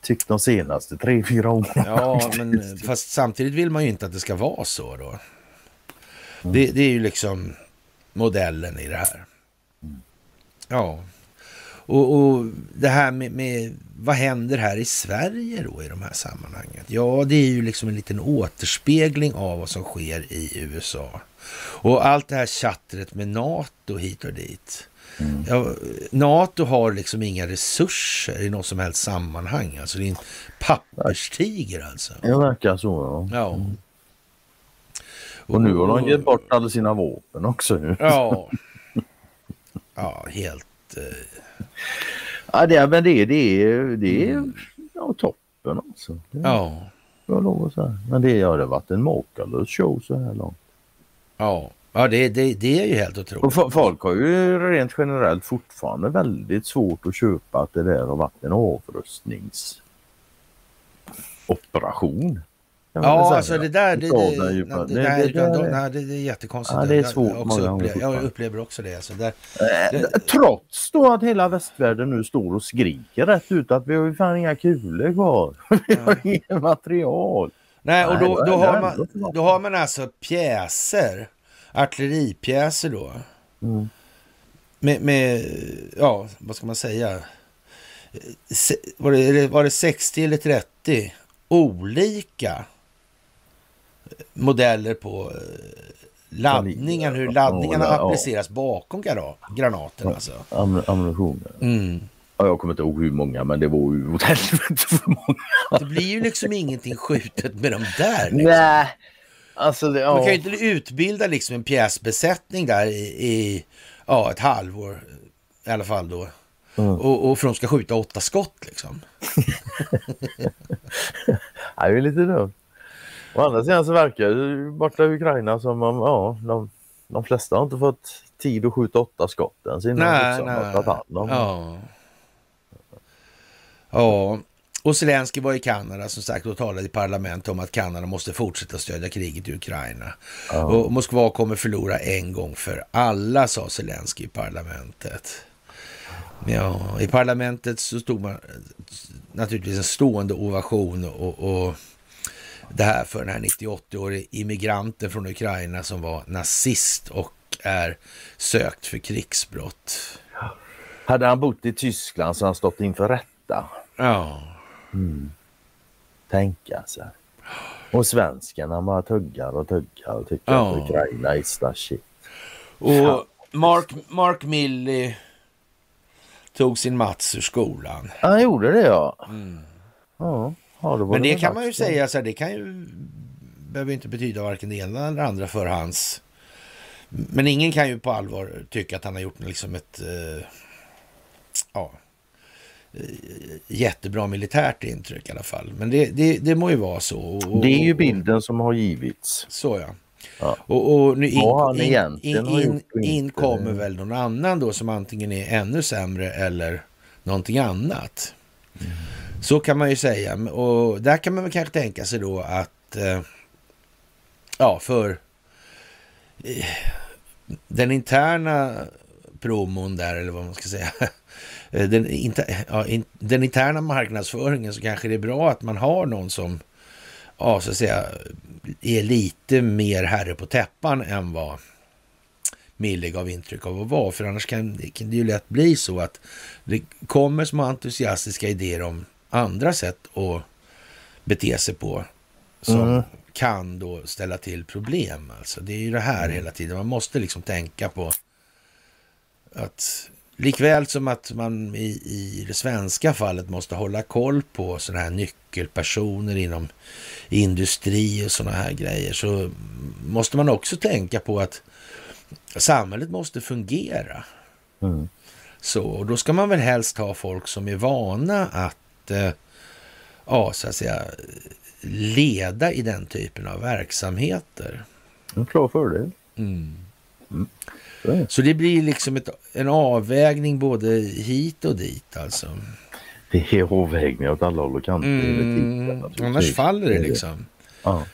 Tyckt de senaste tre, fyra åren. ja men [LAUGHS] fast samtidigt vill man ju inte att det ska vara så då. Det, det är ju liksom modellen i det här. Ja. Och, och det här med, med vad händer här i Sverige då i de här sammanhangen? Ja, det är ju liksom en liten återspegling av vad som sker i USA. Och allt det här chattret med NATO hit och dit. Ja, NATO har liksom inga resurser i något som helst sammanhang. Alltså det är en papperstiger alltså. Det verkar så. Ja. Ja. Och nu har de gett bort alla sina vapen också. Nu. Ja. [LAUGHS] Ja, helt... eh, Ja, det, men det, det är, det är ja, toppen alltså. Det Ja. jag lov att säga. Men det har det varit en makalös show så här långt. Ja. Ja, det, det, det är ju helt otroligt. Och fo- folk har ju rent generellt fortfarande väldigt svårt att köpa att det där har varit en avrustningsgrej. operation. Ja, alltså det där, det, är jättekonstigt. Ja, det är svårt. Jag, också upplever, jag upplever också det. Alltså där, det. Trots då att hela västvärlden nu står och skriker rätt ut att vi har ju fan inga kulor kvar. [LAUGHS] vi har inget material. Nej, och då, då, har man, då har man alltså pjäser, artilleripjäser då. Mm. Med, med, ja, vad ska man säga? Var det, var det 60 eller 30 olika modeller på eh, laddningen, hur laddningarna appliceras bakom granaten alltså. Ammunition. Mm. Ja, jag kommer inte ihåg hur många, men det var ju åt helvete för många. Det blir ju liksom ingenting skjutet med de där. Liksom. Nej. Alltså det, ja. Man kan ju inte utbilda liksom en pjäsbesättning där i, i ja, ett halvår i alla fall då. Mm. Och, och för de ska skjuta åtta skott liksom. [LAUGHS] det är lite dumt. Å andra sidan så verkar det borta i Ukraina som om ja, de, de flesta har inte fått tid att skjuta åtta skott ens innan nej, nej. har tagit hand om. Ja. ja. Och Zelensky var i Kanada som sagt och talade i parlamentet om att Kanada måste fortsätta stödja kriget i Ukraina. Ja. Och Moskva kommer förlora en gång för alla, sa Zelensky i parlamentet. Ja, i parlamentet så stod man naturligtvis en stående ovation och, och det här för den här 98-årige immigranten från Ukraina som var nazist och är sökt för krigsbrott. Hade han bott i Tyskland så hade han stått inför rätta. Ja. Mm. Tänka sig. Och svenskarna bara tuggar och tuggar och tycker ja. att Ukraina is the shit. Och Mark, Mark Milley tog sin Mats ur skolan. Han gjorde det ja. Mm. ja. Ja, Men det kan man ju säga, så här, det kan ju behöver inte betyda varken det ena eller det andra för hans... Men ingen kan ju på allvar tycka att han har gjort liksom ett... Uh, ja, uh, jättebra militärt intryck i alla fall. Men det, det, det må ju vara så. Och, det är ju bilden som har givits. Så ja. ja. Och, och, nu in, in, in, in, in kommer väl någon annan då som antingen är ännu sämre eller någonting annat. Mm. Så kan man ju säga. Och där kan man väl kanske tänka sig då att eh, ja, för eh, den interna promon där, eller vad man ska säga. [LAUGHS] Eh, den, inter, ja, in, den interna marknadsföringen så kanske det är bra att man har någon som ja, så att säga, är lite mer herre på täppan än vad Mille gav intryck av att vara. För annars kan, kan det ju lätt bli så att det kommer små entusiastiska idéer om andra sätt att bete sig på som mm. kan då ställa till problem. Alltså, det är ju det här mm. hela tiden. Man måste liksom tänka på att likväl som att man i, i det svenska fallet måste hålla koll på sådana här nyckelpersoner inom industri och sådana här grejer så måste man också tänka på att samhället måste fungera. Mm. Så, och då ska man väl helst ha folk som är vana att eh, ja, så att säga, leda i den typen av verksamheter. En klar fördel. Mm. Mm. Så. så det blir liksom ett, en avvägning både hit och dit alltså. Det är avvägningar åt alla håll och kanter. Mm, annars faller det liksom. Ja.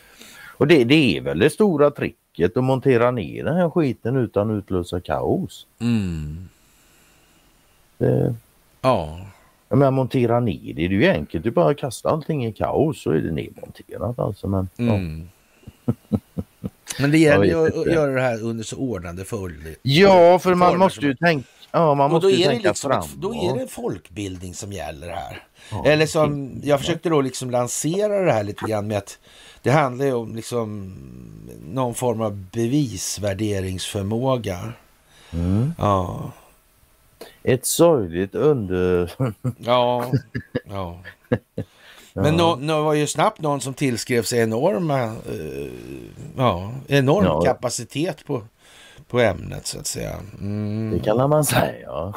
Och det, det är väl det stora tricket att montera ner den här skiten utan att utlösa kaos. Mm. Det... Ja. Jag menar montera ner det, det är ju enkelt. Du bara kastar allting i kaos så är det nedmonterat alltså. Men, mm. ja. men det [LAUGHS] gäller ju att göra det här under så ordnade förhållanden. Ja, för man måste ju tänka Ja, man måste ju tänka liksom fram. då är det folkbildning som gäller här. Ja, Eller som, jag försökte då liksom lansera det här lite grann med att det handlar ju om liksom någon form av bevisvärderingsförmåga. Mm. Ja ett sorgligt under... ja, ja. [LAUGHS] Men det no, var ju snabbt någon som tillskrev sig enorma, uh, ja, enorm ja. kapacitet på, på ämnet så att säga. Mm. Det kan man säga. [LAUGHS]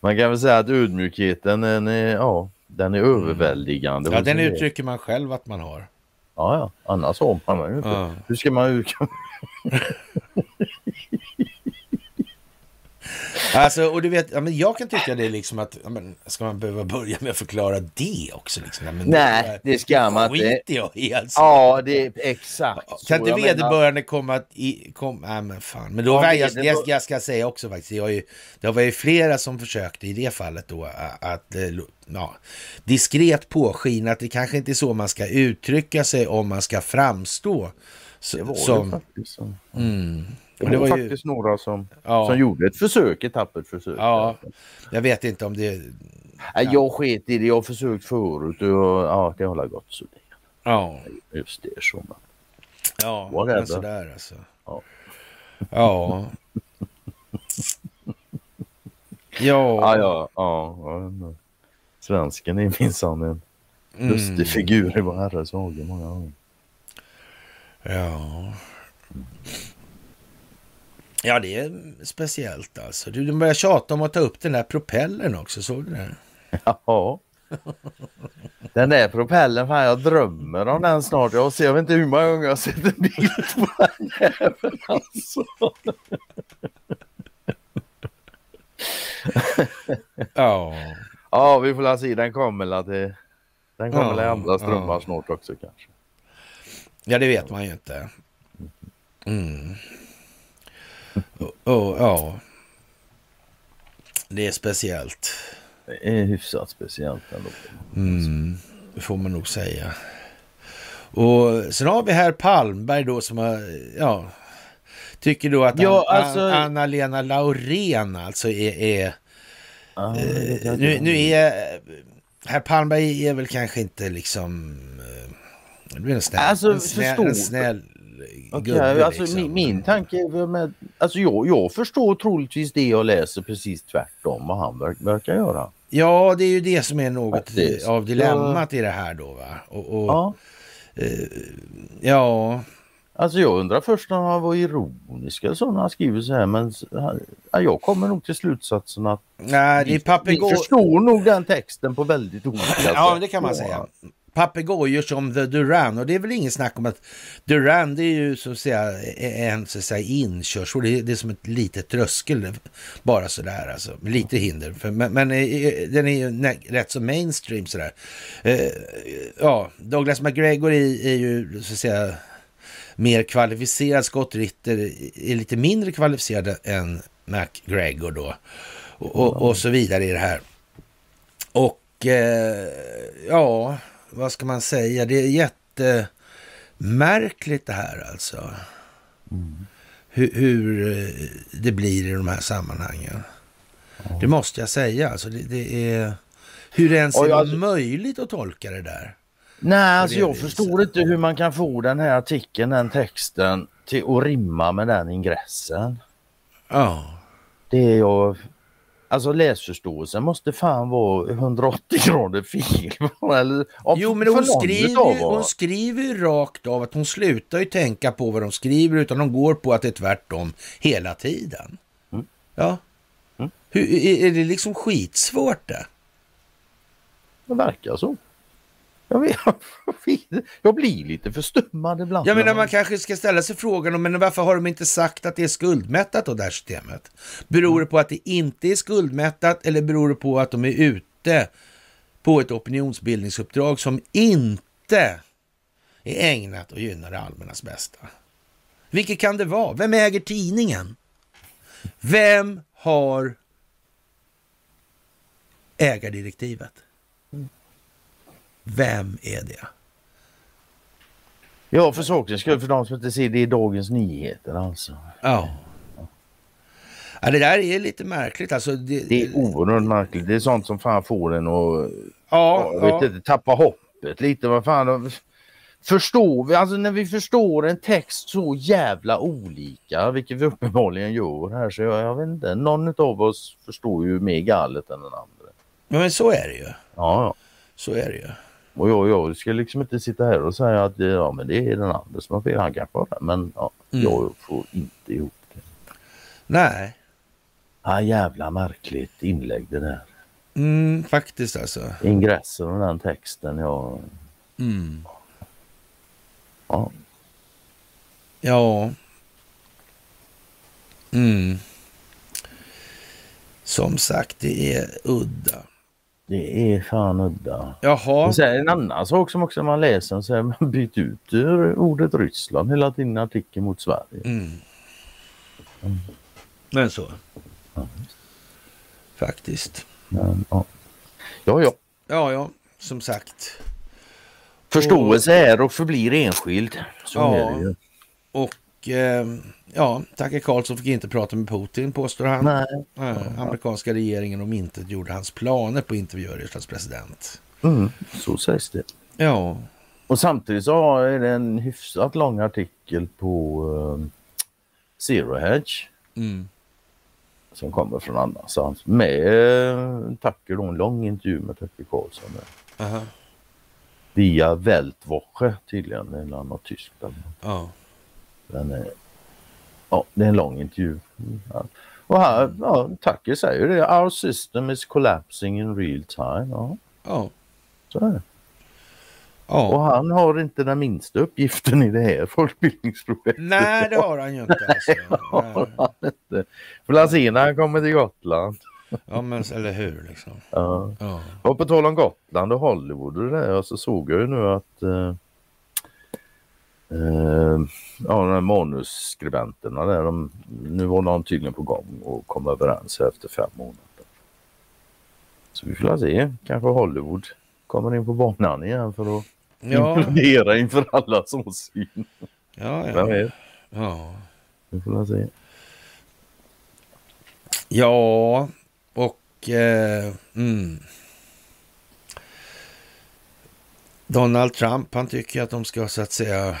man kan väl säga att ödmjukheten den är, ja, den är överväldigande. Ja, den uttrycker man själv att man har. Ja, ja. annars har man ju inte. Ja. Hur ska man... [LAUGHS] Alltså, och du vet, ja, men jag kan tycka det är liksom att, ja, men, ska man behöva börja med att förklara det också? Liksom? Ja, men, Nej, det ska man inte. skiter jag i alltså. Ja, det är exakt så Kan inte vederbörande komma i... Kom, nej men fan. Men då Ja, var jag, jag, jag ska säga också faktiskt, jag har ju, det var ju flera som försökte i det fallet då att eh, ja, diskret påskina att det kanske inte är så man ska uttrycka sig om man ska framstå s- Det var som... faktiskt så. Mm. Det Och var, det var ju, faktiskt några som, Ja. som gjorde ett försök, ett tappert försök. Ja. jag vet inte om det... Nej, Jag sket i det, jag har försökt förut och ja, det har gått så. Ja, Just det, så. Men. ja Whatever. men sådär alltså. [LAUGHS] Ja. Ja. Ja, Ja. ja, ja. ja Svensken är minsann en Mm. lustig figur i vår herres många gånger. Ja. Ja, det är speciellt alltså. Du, de börjar tjata om att ta upp den där propellern också, såg du det? [LAUGHS] Ja. Den där propellern, fan jag drömmer om den snart. Jag, ser, jag vet inte hur många gånger jag har sett en bild på den jäveln alltså. Ja. Ja, vi får se. Den kommer la till... Den kommer Ja, i andra strömmar ja. snart också kanske. Ja, det vet man ju inte. Mm. Och, och, ja. Det är speciellt. Det är hyfsat speciellt ändå. Mm, det får man nog säga. Och sen har vi här Palmberg då som har, ja, tycker då att Ja, An- alltså- An- Anna-Lena Laurén alltså är, är Eh, nu, nu är herr Palmberg är väl kanske inte liksom, eh, det blir en snäll, Alltså, en snäll, en snäll Gubbe alltså, liksom. min, min tanke med, alltså jag, jag förstår troligtvis det jag läser precis tvärtom vad han verk, verkar göra. Ja, det är ju det som är något Faktiskt. av dilemmat i det här då va. Och, och, Ja. ja, Alltså jag undrar först om han var ironisk eller så när han skriver så här men ja, jag kommer nog till slutsatsen att nej, det är vi, vi förstår nog den texten på väldigt olika sätt. Ja, det kan man säga. Papegojor som The Duran och det är väl ingen snack om att Duran det är ju så att säga en så att säga, inkörsord. Det är, det är som ett litet tröskel bara sådär alltså. Lite hinder. För, men men eh, eh, den är ju rätt så mainstream sådär. Eh, ja, Douglas McGregor är, är ju så att säga mer kvalificerad. Scott Ritter är lite mindre kvalificerad än McGregor då. Och, och, och så vidare i det här. Och eh, ja, vad ska man säga? Det är jättemärkligt det här alltså. Hur, hur eh, det blir i de här sammanhangen. Det måste jag säga. Alltså det, det är... Hur det ens är alltså- möjligt att tolka det där. Nej, alltså det jag viset. förstår inte hur man kan få den här artikeln, den texten till att rimma med den ingressen. Ja. Det är jag... Alltså läsförståelsen måste fan vara 180 grader fel. [LAUGHS] Eller, Jo, men hon skriver, ju, hon skriver ju rakt av att hon slutar ju tänka på vad de skriver utan de går på att det är tvärtom hela tiden. Mm. Ja. Mm. Hur, är, är det liksom skitsvårt det? Det verkar så. [LAUGHS] Jag, vet, jag, blir lite förstummad ibland. Jag menar man kanske ska ställa sig frågan om, men varför har de inte sagt att det är skuldmättat då det här systemet? Beror det på att det inte är skuldmättat eller beror det på att de är ute på ett opinionsbildningsuppdrag som inte är ägnat att gynna det allmännas bästa? Vilket kan det vara? Vem äger tidningen? Vem har ägardirektivet? Vem är det? Ja, för sakens skull, för de som inte ser det är Dagens Nyheter alltså. Ja. ja. Det där är lite märkligt. Alltså, det, Det är oerhört märkligt. Det är sånt som fan får en att ja, vet ja. inte, tappa hoppet lite. Vad fan, förstår vi, alltså när vi förstår en text så jävla olika, vilket vi uppenbarligen gör här, så jag, jag vet inte, någon av oss förstår ju mer galet än den andra. Men så är det ju. Ja, ja. Så är det ju. Och jag, jag ska liksom inte sitta här och säga att ja, men det är den andra som har fel. Han kanske har det, men ja, Mm. jag får inte ihop det. Nej, Ja, jävla märkligt inlägg det där. mm, faktiskt alltså. Ingressen och den texten. Jag, Mm. ja. Ja. Mm. Som sagt, det är udda. Det är fan udda. Jaha. Och sen en annan sak som också man läser, så är man bytt ut ordet Ryssland hela tiden i artikeln mot Sverige. Mm. Men så. Faktiskt. Men, ja. ja, ja. Ja, ja, som sagt. Förståelse är och förblir enskild. Så Ja. ju. Och eh, ja, Tacke Karlsson fick inte prata med Putin, påstår han. Nej. Eh, amerikanska regeringen om inte gjorde hans planer på intervjuer Rysslands president. Mm, så sägs det. Ja, Och samtidigt så är det en hyfsat lång artikel på uh, Zero Hedge mm. som kommer från annanstans med uh, Tacker då en lång intervju med Tucker Karlsson där. Aha. via Weltwoche tydligen, eller något tyskt. ja. Men, eh, ja, det är en lång intervju. Ja. Och här, ja, Tucker säger det, our system is collapsing in real time. Ja, Ja. så är det. ja. Och han har inte den minsta uppgiften i det här [LAUGHS] folkbildningsprojektet. Nej, det har han ju inte. Alltså. Nej. Får la se när han kommer till Gotland. Ja, men eller hur liksom. Ja. Ja. Och på tal om Gotland och Hollywood och det där så såg jag ju nu att eh, eh, ja, de här manusskribenterna där, de, nu var de tydligen på gång och kom överens efter fem månader. Så vi får se, kanske Hollywood kommer in på banan igen för att Ja, implodera inför alla som syn. ja, Vem ja. vet? ja. Vi får se. Ja, och... Eh, mm. Donald Trump, han tycker att de ska så att säga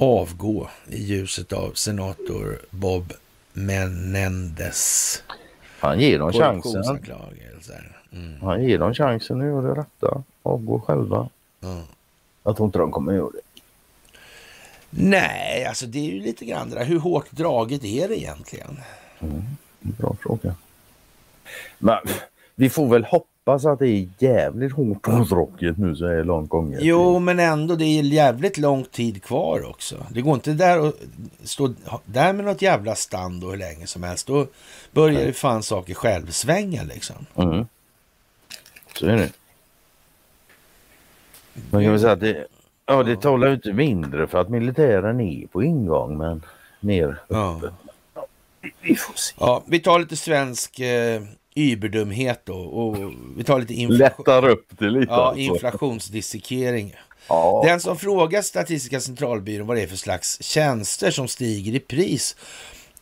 avgå i ljuset av senator Bob Menendez Han ger dem chansen. Mm. Han ger dem chansen att göra det rätta. Avgå själva. Ja. Jag tror inte de kommer göra det. Nej, alltså det är ju lite grann det där. Hur hårt draget är det egentligen? Bra fråga. Men vi får väl hoppas att det är jävligt hårt åtråkigt nu så är långt gånget. Jo, men ändå, det är jävligt lång tid kvar också. Det går inte där att stå där med något jävla stand och hur länge som helst. Då börjar det fan saker självsvänga liksom. Mm. Så är det. Man kan väl säga att det, ja, det talar ju inte mindre för att militären är på ingång men mer Ja. öppet. Vi- Vi får se. Ja, vi tar lite svensk eh, yberdumhet då och vi tar lite inflation, Lättar upp det lite ja, alltså. inflationsdissekering. Ja. Den som frågar Statistiska centralbyrån vad det är för slags tjänster som stiger i pris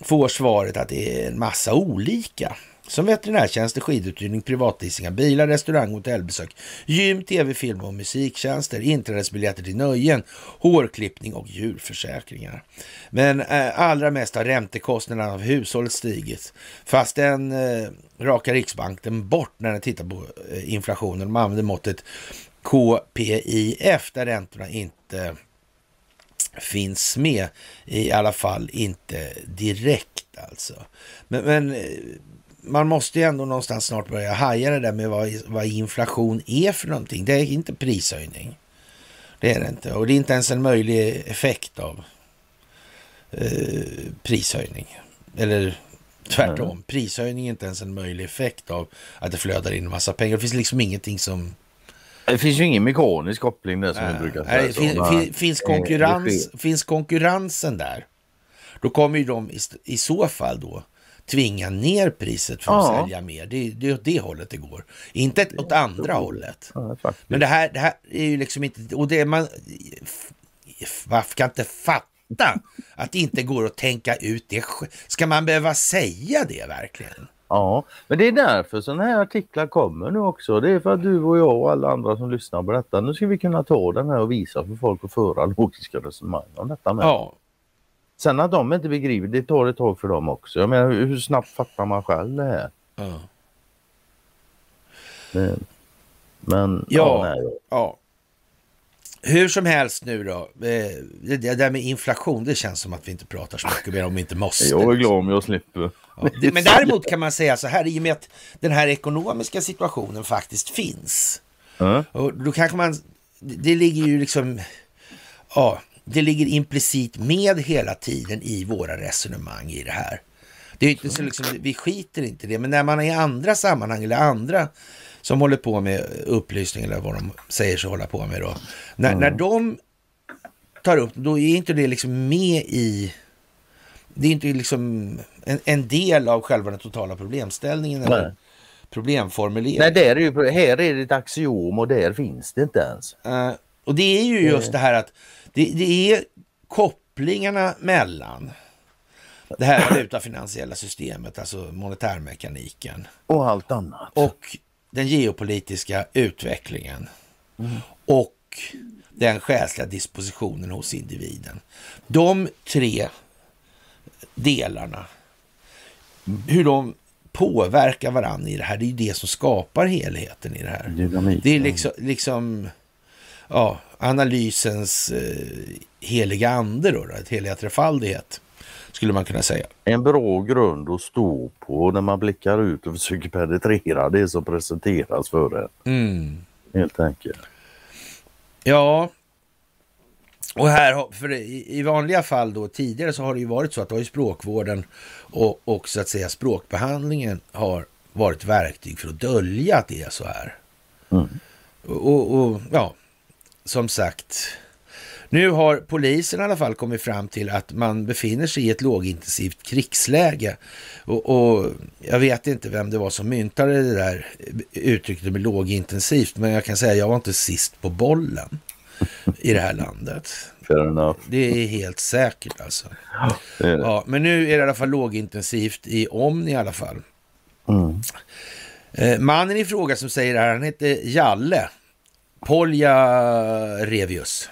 får svaret att det är en massa olika. Som veterinärtjänster, skiduthyrning, privatleasing av bilar, restaurang, hotellbesök, gym, tv, film och musiktjänster, inträdesbiljetter till nöjen, hårklippning och djurförsäkringar. Men eh, allra mest har räntekostnaderna av hushållet stigit. Fast den eh, rakar Riksbanken bort när den tittar på eh, inflationen. De använder måttet KPIF där räntorna inte finns med. I alla fall inte direkt alltså. Men, men eh, man måste ju ändå någonstans snart börja haja det där med vad, vad inflation är för någonting. Det är inte prishöjning. Det är det inte. Och det är inte ens en möjlig effekt av eh, prishöjning. Eller tvärtom. Prishöjning är inte ens en möjlig effekt av att det flödar in en massa pengar. Det finns liksom ingenting som... Det finns ju ingen mekanisk koppling där som vi brukar säga. Nej, fin, fin, finns, Eh, konkurrens, finns konkurrensen där, då kommer ju de i, i så fall då tvinga ner priset för att Ja. sälja mer. Det, det är åt det hållet det går. Inte ett, åt andra hållet. Ja. Men det här, det här är ju liksom inte... Och det man... Varför kan inte fatta att det inte går att tänka ut det? Ska man behöva säga det verkligen? Ja, men det är därför sådana här artiklar kommer nu också. Det är för att du och jag och alla andra som lyssnar på detta, nu ska vi kunna ta den här och visa för folk och föra logiska resonemang om detta med. Ja, Sen att de inte begriper, det tar ett tag för dem också. Jag menar hur snabbt fattar man själv det här? ja, Men Ja. ja, nej, ja. Hur som helst nu då. eh, Det där med inflation, det känns som att vi inte pratar så mycket mer om vi inte måste. jag är glad om jag slipper. Ja, men däremot kan man säga så här, i och med att den här ekonomiska situationen faktiskt finns. Ja. Och då kanske man, det ligger ju liksom, ja, det ligger implicit med hela tiden i våra resonemang i det här. Det är inte så liksom, vi skiter inte i det, men när man är i andra sammanhang eller andra som håller på med upplysning eller vad de säger sig hålla på med då. När, mm. när de tar upp, då är inte det liksom med i det är inte liksom en, en del av själva den totala problemställningen. Nej. Eller problemformuleringen. Nej, där är ju, här är det ett axiom och där finns det inte ens. Uh, och det är ju just det här att det, det är kopplingarna mellan det här valutafinansiella systemet, alltså monetärmekaniken. Och allt annat. Och den geopolitiska utvecklingen. Mm. Och den själsliga dispositionen hos individen. De tre delarna, hur de påverkar varandra i det här, det är ju det som skapar helheten i det här. Det är liksom, liksom ja, analysens eh, heliga ande då, ett heliga trefaldighet skulle man kunna säga. En bra grund att stå på när man blickar ut och försöker penetrera det som presenteras för en. Mm. Helt enkelt. Ja, och här, för i vanliga fall då tidigare så har det ju varit så att har språkvården och, och så att säga språkbehandlingen har varit verktyg för att dölja att det är så här. Mm. Och, och, ja, som sagt, nu har polisen i alla fall kommit fram till att man befinner sig i ett lågintensivt krigsläge. Och, och, jag vet inte vem det var som myntade det där uttrycket med lågintensivt, men jag kan säga att jag var inte sist på bollen i det här landet. Det är helt säkert alltså. Ja, men nu är det i alla fall lågintensivt i Omni i alla fall. Mm. Eh, mannen i fråga som säger det här, han heter Jalle Polja Revius.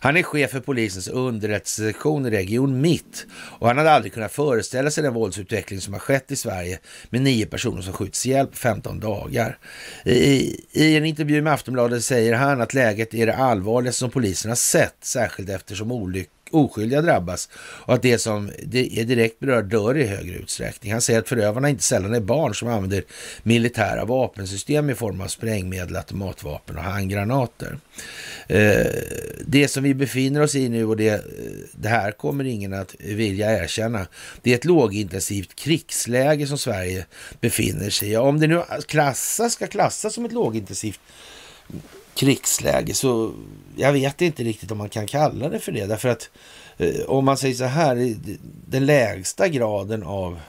Han är chef för polisens underrättelsesektion i Region Mitt och han hade aldrig kunnat föreställa sig den våldsutveckling som har skett i Sverige med nio personer som skjuts ihjäl på 15 dagar. I, I, en intervju med Aftonbladet säger han att läget är det allvarligaste som polisen har sett, särskilt eftersom olyck oskyldiga drabbas och att det som är direkt berör dör i högre utsträckning. Han säger att förövarna inte sällan är barn som använder militära vapensystem i form av sprängmedel, automatvapen och handgranater. Eh, det som vi befinner oss i nu och det, det här kommer ingen att vilja erkänna. Det är ett lågintensivt krigsläge som Sverige befinner sig i. Om det nu klassas, ska klassas som ett lågintensivt krigsläge så jag vet inte riktigt om man kan kalla det för det. Därför att eh, om man säger så här, den lägsta graden av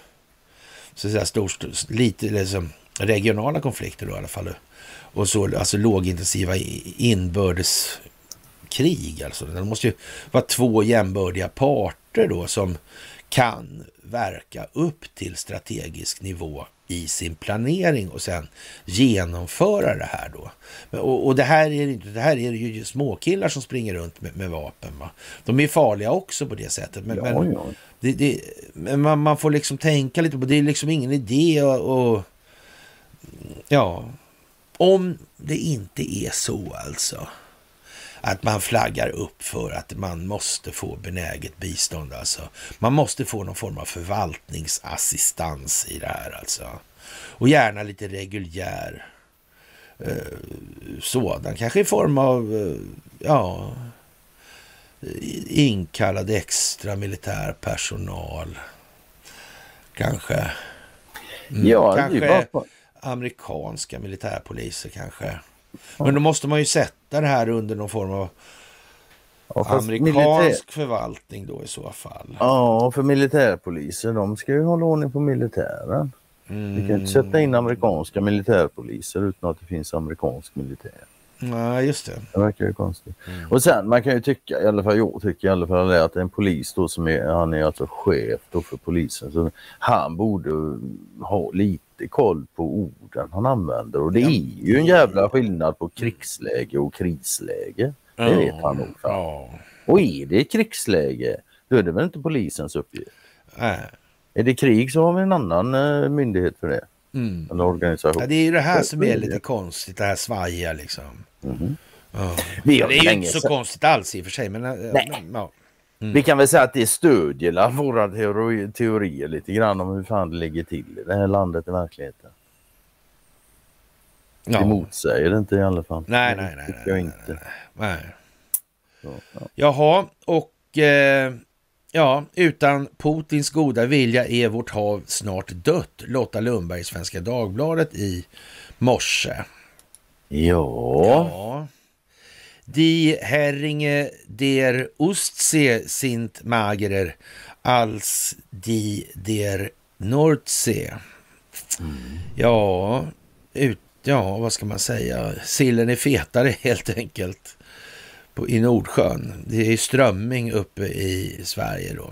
så att säga, stor, lite liksom, regionala konflikter då i alla fall. Och så alltså lågintensiva inbördeskrig. Alltså. Det måste ju vara två jämbördiga parter då som kan verka upp till strategisk nivå i sin planering och sen genomföra det här då. Och, och det, här är inte, det här är ju småkillar som springer runt med, med vapen. Va? De är farliga också på det sättet. Men, ja, ja. Det, det, men man, man, får liksom tänka lite på det. är liksom ingen idé och, ja, om det inte är så alltså att man flaggar upp för att man måste få benäget bistånd. Alltså. Man måste få någon form av förvaltningsassistans i det här. Alltså. Och gärna lite reguljär eh, sådan. Kanske i form av eh, ja, inkallad extra militär personal. Kanske. Mm, ja, kanske amerikanska militärpoliser kanske. Men då måste man ju sätta det här under någon form av ja, amerikansk militär... förvaltning då i så fall. Ja, för militärpoliser de ska ju hålla ordning på militären. Mm. Vi kan inte sätta in amerikanska militärpoliser utan att det finns amerikansk militär. Nej, just det. Det verkar ju konstigt. Mm. Och sen man kan ju tycka, i alla fall jag tycker i alla fall att en polis då som är, han är alltså chef då för polisen, så han borde ha lite koll på orden han använder och det ja. är ju en jävla skillnad på krigsläge och krisläge. Det vet han nog. Ja. Och är det krigsläge, då är det väl inte polisens uppgift? Nej. Är det krig så har vi en annan uh, myndighet för det. Mm. En organisation. Ja, det är ju det här som är lite konstigt, det här svajiga liksom. Mm. Ja. det är ju inte så konstigt alls i och för sig. Men, eh, Nej. Ja. Mm. Vi kan väl säga att det stödjer våra teori, teorier lite grann om hur fan det ligger till i det här landet i verkligheten. Ja. Det motsäger det inte i alla fall. Nej, nej, nej. Jag nej, inte. nej, nej. Så, ja. Jaha, och eh, ja, utan Putins goda vilja är vårt hav snart dött. Lotta Lundberg i Svenska Dagbladet i morse. Ja. ja. Die Herringe der Ostsee sind magerer als die der Nordsee. Mm. Ja, ut, ja, vad ska man säga? Sillen är fetare [LAUGHS] helt enkelt på, i Nordsjön. Det är strömming uppe i Sverige då,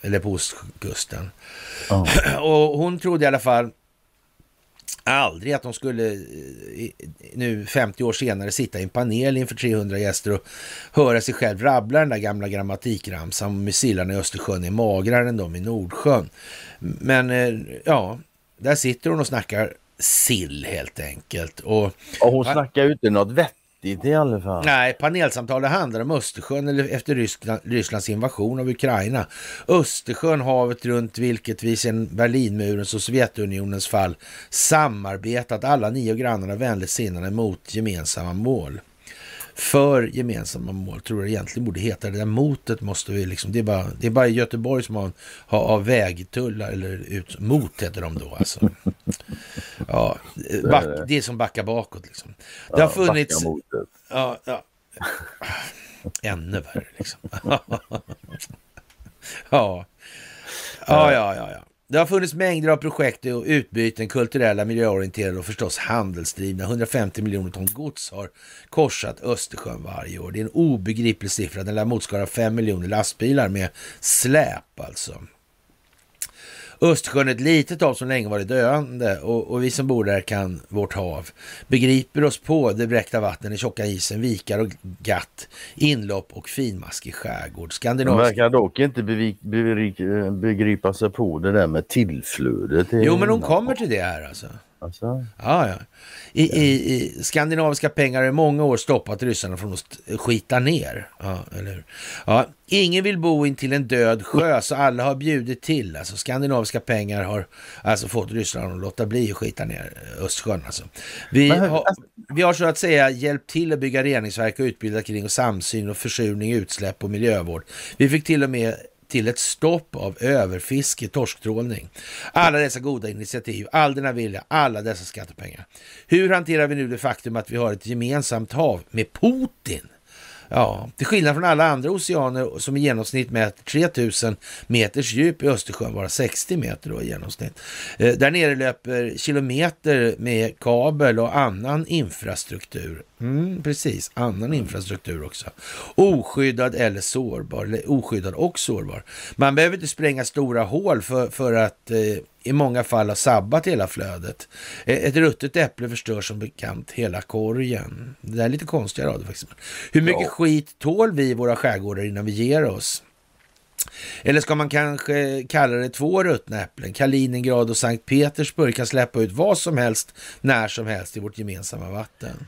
eller på ostkusten. Oh. [CLEARS THROAT] Och hon trodde i alla fall aldrig att de skulle eh, nu 50 år senare sitta i en panel inför 300 gäster och höra sig själv rabbla den där gamla grammatikramsan om sillarna i Östersjön är magrare än de i Nordsjön. Men eh, ja, där sitter hon och snackar sill helt enkelt. Och, och hon snackar ju inte något vett vettigt i alla fall. Nej, panelsamtalet handlar om Östersjön eller efter Ryssland, Rysslands invasion av Ukraina. Östersjön, havet runt vilket vi sedan Berlinmurens och Sovjetunionens fall samarbetat alla nio grannarna vänligt sinnade mot gemensamma mål för gemensamma mål, tror jag egentligen borde heta. Det där motet måste vi liksom, det är bara, det är bara Göteborg som har, har, vägtullar, eller ut, mot heter de då alltså. [LAUGHS] Ja, back, det är som backa bakåt liksom. Det har funnits... Ja, ja. [LAUGHS] Ännu värre liksom. [LAUGHS] ja. Ja, ja, ja, ja. Det har funnits mängder av projekt och utbyten, kulturella, miljöorienterade och förstås handelsdrivna. 150 miljoner ton gods har korsat Östersjön varje år. Det är en obegriplig siffra. Den lär motsvara 5 miljoner lastbilar med släp alltså. Östersjön ett litet hav som länge varit döende och, och, vi som bor där kan vårt hav. Begriper oss på det bräckta vattnet, den tjocka isen, vikar och gatt, inlopp och finmaskig skärgård. Skandinavisk... De verkar dock inte begripa sig på det där med tillflödet. Jo, men de kommer till det här alltså. Alltså? Ja, ja. I, i, I, skandinaviska pengar har i många år stoppat ryssarna från att skita ner. Ja, eller Ja, ingen vill bo intill en död sjö, så alla har bjudit till. Alltså, skandinaviska pengar har alltså fått Ryssland att låta bli att skita ner Östersjön. Alltså. Vi, har, vi har så att säga hjälpt till att bygga reningsverk och utbilda kring och samsyn och försurning, utsläpp och miljövård. Vi fick till och med till ett stopp av överfiske, torsktrålning. Alla dessa goda initiativ, all denna vilja, alla dessa skattepengar. Hur hanterar vi nu det faktum att vi har ett gemensamt hav med Putin? Ja, till skillnad från alla andra oceaner som i genomsnitt mäter 3000 meters djup i Östersjön, bara 60 meter då i genomsnitt. Eh, där nere löper kilometer med kabel och annan infrastruktur. Mm, precis, annan infrastruktur också. Oskyddad eller sårbar, eller oskyddad och sårbar. Man behöver inte spränga stora hål för, för att eh, i många fall har sabbat hela flödet. Eh, ett ruttet äpple förstör som bekant hela korgen. Det där är lite konstiga rader faktiskt. Hur mycket ja. skit tål vi i våra skärgårdar innan vi ger oss? Eller ska man kanske kalla det två ruttna äpplen? Kaliningrad och Sankt Petersburg kan släppa ut vad som helst när som helst i vårt gemensamma vatten.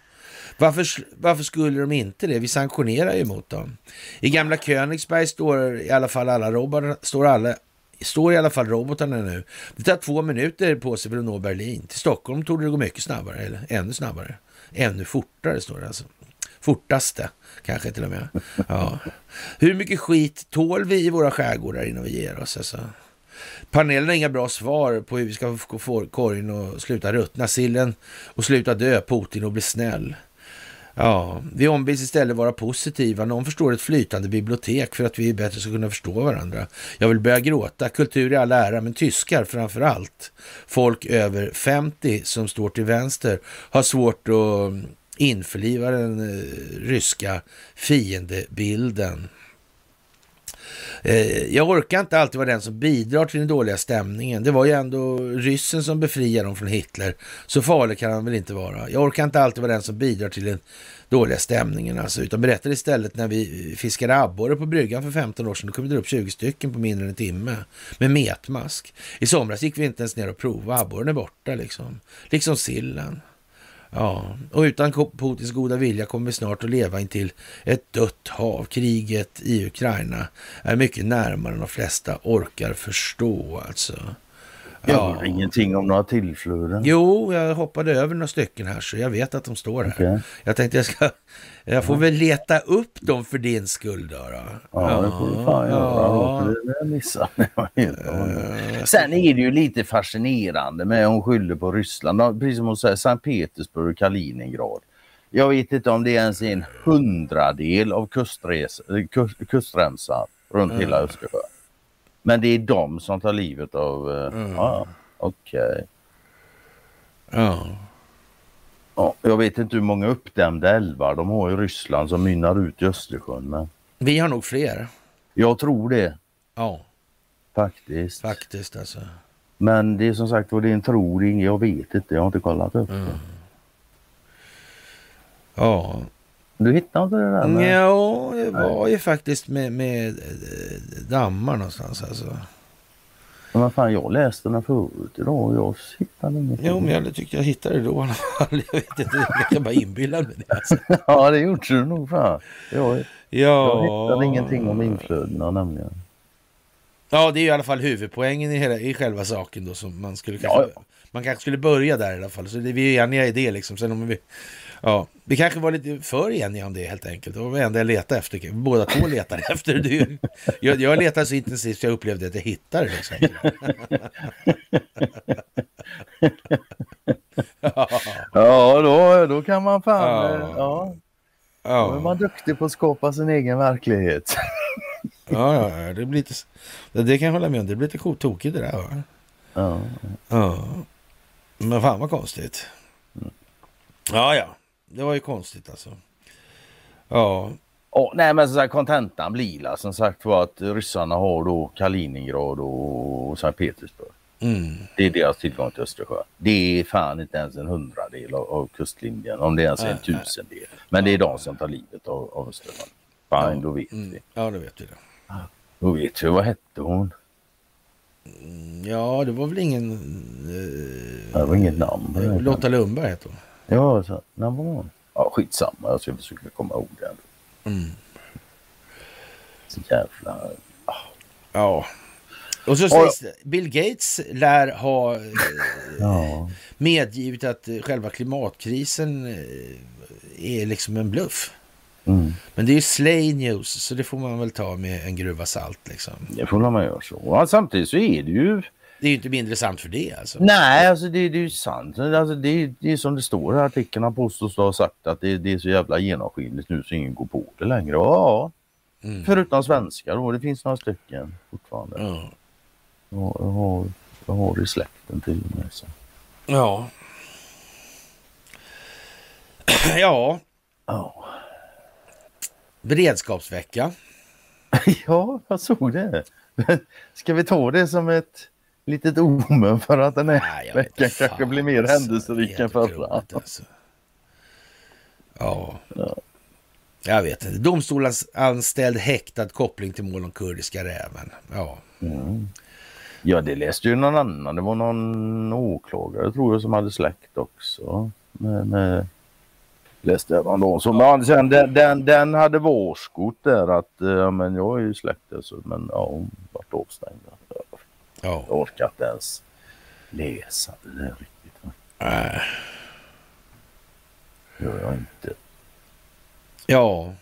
Varför, varför skulle de inte det? Vi sanktionerar ju mot dem. I gamla Königsberg står i alla fall alla robotar, står alla står i alla fall robotarna nu. Det tar två minuter på sig för att nå Berlin. Till Stockholm tog det gå mycket snabbare, eller ännu snabbare. Ännu fortare står det alltså. Fortaste, kanske till och med. Ja. Hur mycket skit tål vi i våra skärgårdar innan vi ger oss? Alltså? Panelen har inga bra svar på hur vi ska få korgen att sluta ruttna, sillen och sluta dö, Putin och bli snäll. Ja, vi ombeds istället vara positiva. Någon förstår ett flytande bibliotek för att vi bättre ska kunna förstå varandra. Jag vill börja gråta. Kultur i all ära, men tyskar framför allt. Folk över 50 som står till vänster har svårt att införliva den eh, ryska fiendebilden. Eh, jag orkar inte alltid vara den som bidrar till den dåliga stämningen. Det var ju ändå ryssen som befriade dem från Hitler. Så farlig kan han väl inte vara. Jag orkar inte alltid vara den som bidrar till den dåliga stämningen alltså, utan berättar istället när vi fiskade abborre på bryggan för 15 år sedan. Då kom det upp 20 stycken på mindre än en timme med metmask. I somras gick vi inte ens ner och provade. Abborren är borta liksom. Liksom sillen. Ja, och utan Putins goda vilja kommer vi snart att leva intill ett dött hav. Kriget i Ukraina är mycket närmare än de flesta orkar förstå alltså. Ja. hörde ingenting om några tillflöden. Jo, jag hoppade över några stycken här så jag vet att de står här. Okej. Jag tänkte jag ska, jag får väl leta upp dem för din skull då. då. Ja, det får du fan göra. ja. [LAUGHS] Det missade jag hållet. Sen är det ju lite fascinerande med hon skyller på Ryssland. Precis som hon säger, Sankt Petersburg och Kaliningrad. Jag vet inte om det är ens en hundradel av kustresa, eh, kust, kustremsan runt hela Östersjön. Men det är de som tar livet av... eh, Ja, okej. Ja. Ja, jag vet inte hur många uppdämda älvar de har i Ryssland som mynnar ut i Östersjön. Men Vi har nog fler. jag tror det Ja, faktiskt. faktiskt alltså. Men det är som sagt var det är en tro, jag vet inte, jag har inte kollat upp det. Ja, Du hittade inte det där? Med... ja det var ju faktiskt med, med eh, dammar någonstans alltså. Men vad fan, jag läste den förut idag och jag hittade ingenting. Jo, men jag tyckte jag hittade det då i alla fall. [LAUGHS] Jag vet inte, jag kan bara inbilla mig det. Alltså. [LAUGHS] ja, det gjorde du nog fan. Jag, jag Ja. hittade ingenting om inflödena nämligen. Ja, det är ju i alla fall huvudpoängen i, hela, i själva saken då som man skulle kanske, Ja, man kanske skulle börja där i alla fall. Så det, vi är eniga i det liksom. Sen om vi, ja, vi kanske var lite för eniga om det helt enkelt. Det var det enda jag letade efter. Båda två letade [LAUGHS] efter det. Jag, jag letade så intensivt så jag upplevde att jag hittade det. Liksom. [LAUGHS] Ja, då, då kan man fan... Ja. eh, Ja. Då är Ja, man duktig på att skapa sin egen verklighet. [LAUGHS] ja, ja, ja, det blir lite, det, kan jag hålla med om. Det blir lite tokigt det där va? Ja. Ja. Men fan vad konstigt. Ja, ja. Det var ju konstigt alltså. Ja, Oh, nej men så här, kontentan blir la, som sagt var att ryssarna har då Kaliningrad och Sankt Petersburg. mm. Det är deras tillgång till Östersjön. Det är fan inte ens en hundradel av, av kustlinjen, om det ens är en Nej, nej. tusendel. Men det är de som tar livet av, av Östersjön. Fine, då vet Mm. vi. Ja, det vet vi det. Då vet vi, vad hette hon? Mm, Ja, det var väl ingen... Det var inget namn. Eh. Lotta Lundberg heter hon. Ja, så, när var hon? Ja, skitsamma. Jag ska försöka komma ihåg det. Mm. Så jävla... Ja. Och så sägs det, Bill Gates lär ha eh, [LAUGHS] Ja. medgivit att eh, själva klimatkrisen eh, är liksom en bluff. Mm. Men det är ju slay news, så det får man väl ta med en gruva salt liksom. Det får man göra så. Ja, samtidigt så är det ju... Det är ju inte mindre sant för det alltså. Nej, alltså det, det är ju sant. Alltså det, det är som det står i artikeln. Han påstås ha sagt att det, det är så jävla genomskinligt nu så ingen går på det längre. Ja, Mm. förutom svenskar då. Det finns några stycken fortfarande. Ja. Jag, har, jag har det i släkten till och med. Så. Ja. [CLEARS THROAT] ja, Ja. beredskapsvecka. [LAUGHS] ja, jag såg det. Ska vi ta det som ett litet omen för att den här Nej, veckan kanske blir mer alltså. händelserik än förra? Alltså. Ja. Jag vet inte. Domstolsanställd häktad koppling till mål om kurdiska räven. Ja. Mm. Ja, det läste ju någon annan. Det var någon åklagare tror jag som hade släkt också. Med, med, läste jag någon dag. Så, men sen, den, den, den hade varskott där att eh, ja, men jag är ju släkt alltså, men ja, hon vart avstängd. Jag Ja. orkar inte ens läsa det där riktigt. va. Äh. gör jag inte. Ja.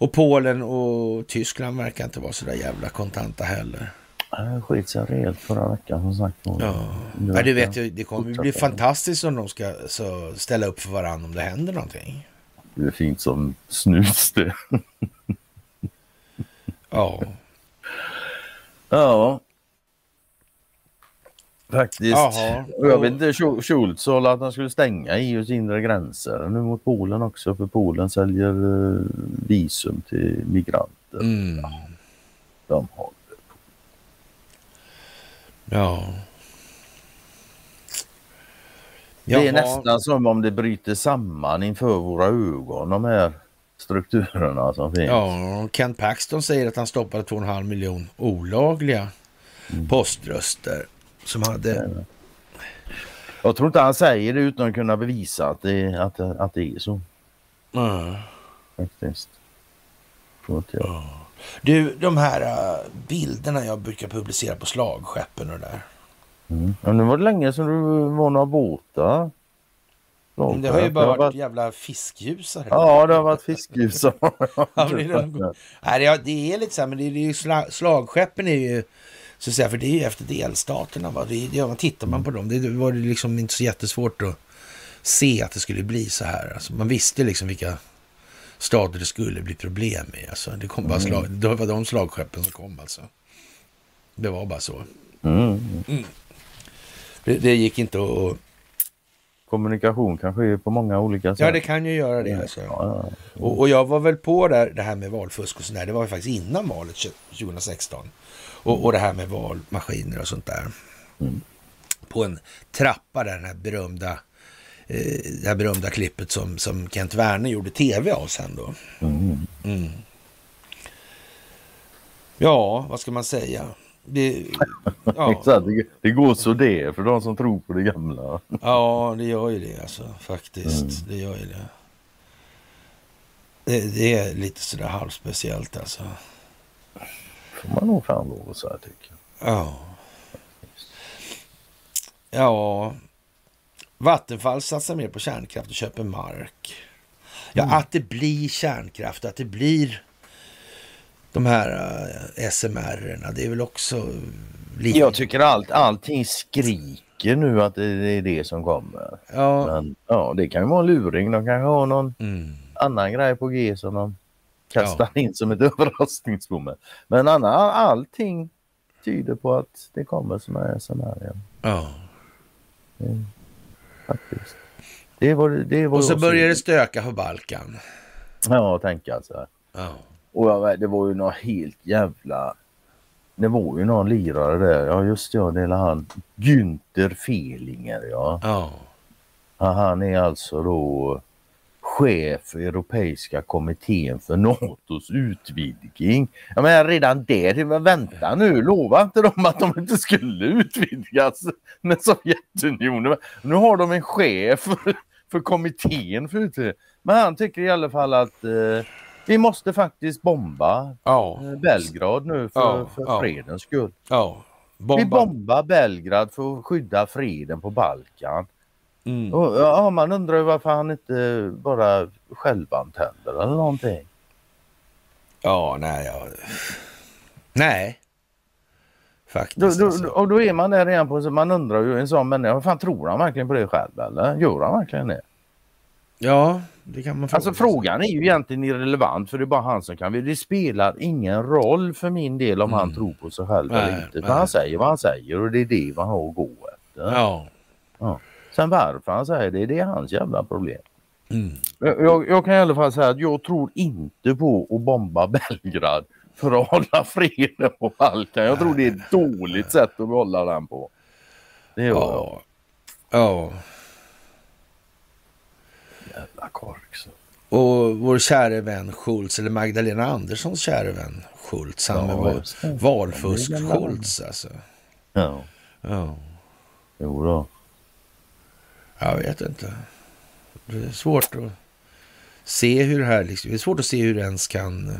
Och Polen och Tyskland verkar inte vara så där jävla kontanta heller. Jag skit sig rejält förra veckan som sagt. Ja. Du verkar- vet ju, det kommer bli fantastiskt om de ska så, ställa upp för varandra om det händer någonting. Det är fint som snus det. Ja. Ja. Faktiskt. Jaha. Och jag vet inte, Schul- Schultz sa att han skulle stänga EUs inre gränser nu mot Polen också. För Polen säljer eh, visum till migranter. Mm. De har Ja. Det är Jaha. nästan som om det bryter samman inför våra ögon de här strukturerna som finns. Ja, Ken Paxton säger att han stoppade 2,5 miljon olagliga poströster som hade... Jag tror inte han säger det utan att kunna bevisa att det, att, att det är så. Mm. Faktiskt. Tror inte jag. Du, de här äh, bilderna jag brukar publicera på slagskeppen och det där. Mm. Ja, nu var det länge sedan du var några båtar. Men det har ju bara varit, varit jävla fiskljusar. Ja, det har varit fiskljusar. [LAUGHS] ja, det, är [LAUGHS] Nej, det är lite så här, men det är, det är ju slagskeppen är ju så att säga, för det är ju efter delstaterna. Va? Det, ja, tittar man på dem, det var det liksom inte så jättesvårt att se att det skulle bli så här. Alltså, man visste liksom vilka stater det skulle bli problem med. Alltså, det, kom bara slag, det var de slagskeppen som kom alltså. Det var bara så. Mm. Mm. Det, det, gick inte att... Kommunikation kan ske på många olika sätt. Ja, det kan ju göra det. Alltså. Ja, ja. Och, och, jag var väl på där, det här med valfusk och sådär. Det var faktiskt innan valet 2016. Och, och det här med valmaskiner och sånt där. Mm. På en trappa där den här berömda eh, det här berömda klippet som, som Kent Werner gjorde tv av sen då. Mm. Ja, vad ska man säga? Det, ja. [LAUGHS] det, går så det för de som tror på det gamla. ja, det gör ju det alltså faktiskt. Mm. Det gör ju det. det. det. är lite sådär halvspeciellt alltså. Får man nog fan lov att säga tycker jag. Ja. Ja. Vattenfall satsar mer på kärnkraft och köper mark. Ja, mm. att det blir kärnkraft, att det blir de här uh, eh, SMR, det är väl också lite... Jag tycker allt, allting skriker nu att det är det som kommer. Ja. Men ja, det kan ju vara en luring. De kanske har någon mm. annan grej på G som de kastar ja. in som ett [LAUGHS] överraskningsmoment. Men annan, allting tyder på att det kommer sådana SMR igen. Ja. Det, faktiskt. Det var, det var Och så börjar det stöka på Balkan. Ja, tänk alltså. Ja. Och jag, det var ju något helt jävla... Det var ju någon lirare där. Ja just ja, det är han Günther Felinger ja. ja. Han är alltså då chef för Europeiska kommittén för NATOs utvidgning. Jag menar redan där, vänta nu, lova inte de att de inte skulle utvidgas med Sovjetunionen. Nu har de en chef för, för kommittén för utvidgning. Men han tycker i alla fall att eh, vi måste faktiskt bomba ja. Eh, Belgrad nu för, ja, för fredens skull. Ja. Bomba. Vi bombar Belgrad för att skydda freden på Balkan. Mm. Och, ja, man undrar ju varför han inte bara självantänder eller någonting. Ja, nej, ja. Nej. Faktiskt. Då, då, alltså. Och då är man där igen på, så man undrar ju en sån människa, vad fan tror han verkligen på det själv eller? Gör han verkligen det? Ja, det kan man fråga Alltså frågan är ju egentligen irrelevant för det är bara han som kan. Det spelar ingen roll för min del om mm. han tror på sig själv nej, eller inte. För han säger vad han säger och det är det man har att gå efter. Ja. ja. Sen varför han säger det, det är hans jävla problem. Mm. Jag, jag, kan i alla fall säga att jag tror inte på att bomba Belgrad för att hålla freden på Balkan. Jag tror det är ett dåligt sätt att behålla den på. Det gör ja. jag. Ja. Jävla kork. Så. Och vår käre vän Schultz, eller Magdalena Anderssons käre vän Schultz, han ja, med valfusk-Schultz alltså. Ja. Ja. Jo då. Jag vet inte. Det är svårt att se hur det här, liksom, det är svårt att se hur det ens kan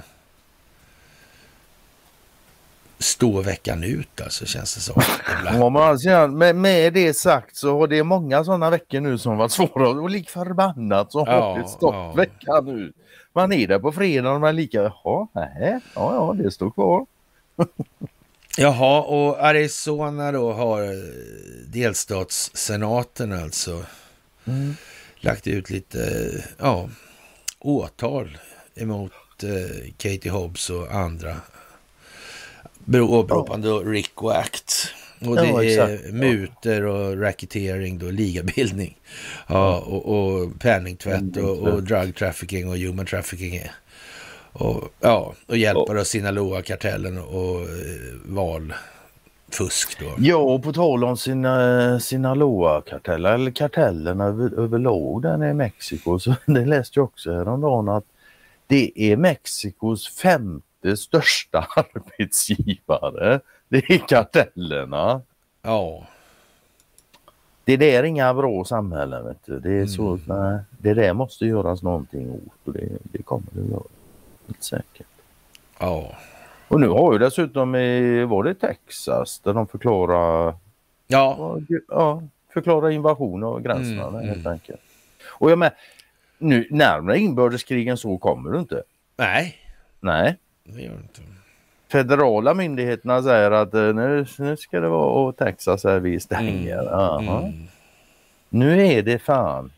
stå veckan ut alltså känns det som. Ja, men alltså, med, med det sagt så har det många sådana veckor nu som varit svåra och lik förbannat så ja, har det stått ja. veckan ut. Man är där på fredag och man är lika, jaha, nej, ja, ja, det står kvar. [LAUGHS] Jaha, och Arizona då har eh, delstatssenaten alltså mm. lagt ut lite, ja, åtal emot eh, Katie Hobbs och andra åberopande ja. RICO Act. Och det ja, är muter och racketeering, då, ligabildning. Ja, och, och penningtvätt och, och drug trafficking och human trafficking. Och, ja, och hjälpa då Sinaloa-kartellen och eh, valfusk då. Ja, och på tal om sina, Sinaloa-karteller, eller kartellerna över, överlag där i Mexiko, så [LAUGHS] det läste jag också häromdagen att det är Mexikos femte största [LAUGHS] arbetsgivare. Det är kartellerna. Ja. Det där är inga bra samhällen. Vet du. Det är mm. så, nej, det där måste göras någonting åt och det, det kommer det att göra. Helt säkert. Ja. Och nu har ju dessutom i, var det Texas där de förklarar Ja, ja, förklara invasion och gränserna Mm, helt mm. enkelt. Och jag med, nu närmare inbördeskrigen så kommer du inte. nej, Nej, det gör inte. federala myndigheterna säger att eh, nu, nu ska det vara och Texas är vi stänger. Jaha. Mm. Nu är det fan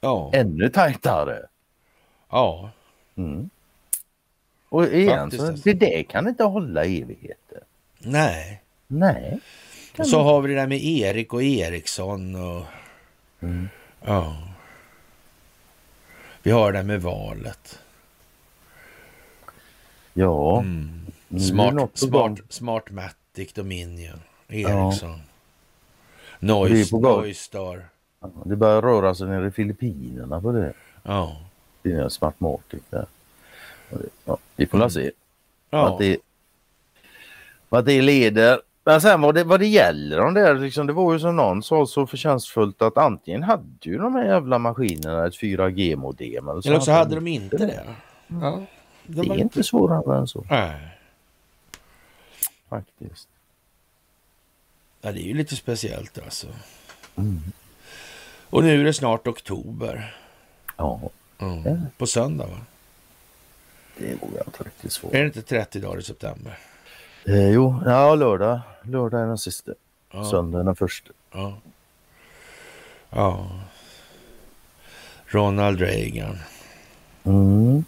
Ja, ännu tajtare. ja, Mm. Och igen, så, alltså. det där kan inte hålla evigheter. nej. Nej. Och så har vi det där med Erik och Eriksson och Mm. ja. Vi har det där med valet. Ja, Mm. det Smart, smart, gång. Smartmatic Dominion. Noise, är på gång. Noistar. det börjar röra sig nere i Filippinerna på det. Ja. Det är en Smartmatic där. Det- Ja, vi får väl se Ja. vart, det, vart det leder. Men sen vad det, vad det gäller de där, liksom, det var ju som någon sa så förtjänstfullt att antingen hade ju de här jävla maskinerna ett 4G-modem eller så Eller också hade de inte det. Ja. Det är inte svårare än så Nej. faktiskt. Ja, det är ju lite speciellt alltså. Mm. Och nu är det snart oktober. Ja, Mm. På söndag va? Det vågar jag inte riktigt svårt. Är det inte 30 dagar i september? Eh, jo, ja, lördag. Lördag är den sista. Ja. Söndag är den första. Ja. ja. Ronald Reagan. Mm.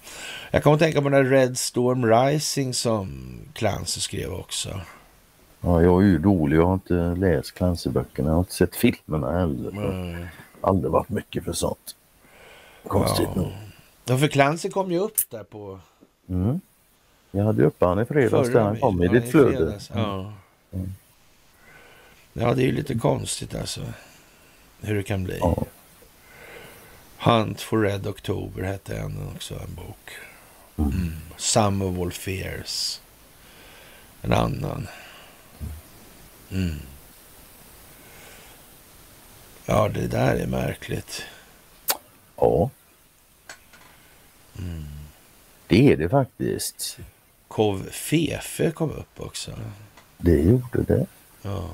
Jag kommer att tänka på den där Red Storm Rising som Clancy skrev också. Ja, jag är ju dålig. Jag har inte läst Clancy-böckerna. Jag har inte sett filmerna heller. Mm. Aldrig varit mycket för sånt. Konstigt Ja. nog. Ja, för Clancy kom ju upp där på Mm. Jag hade ju uppe han i fredags där han kom i ditt flöde. Ja. Mm. ja, det är ju lite konstigt alltså. Hur det kan bli. Ja. Hunt for Red October hette en också, en bok. Mm. Mm. Some of All Fears. En annan. Mm. Ja, det där är märkligt. ja, Mm. Det är det faktiskt. Kov Fefe kom upp också. Det gjorde det. Ja.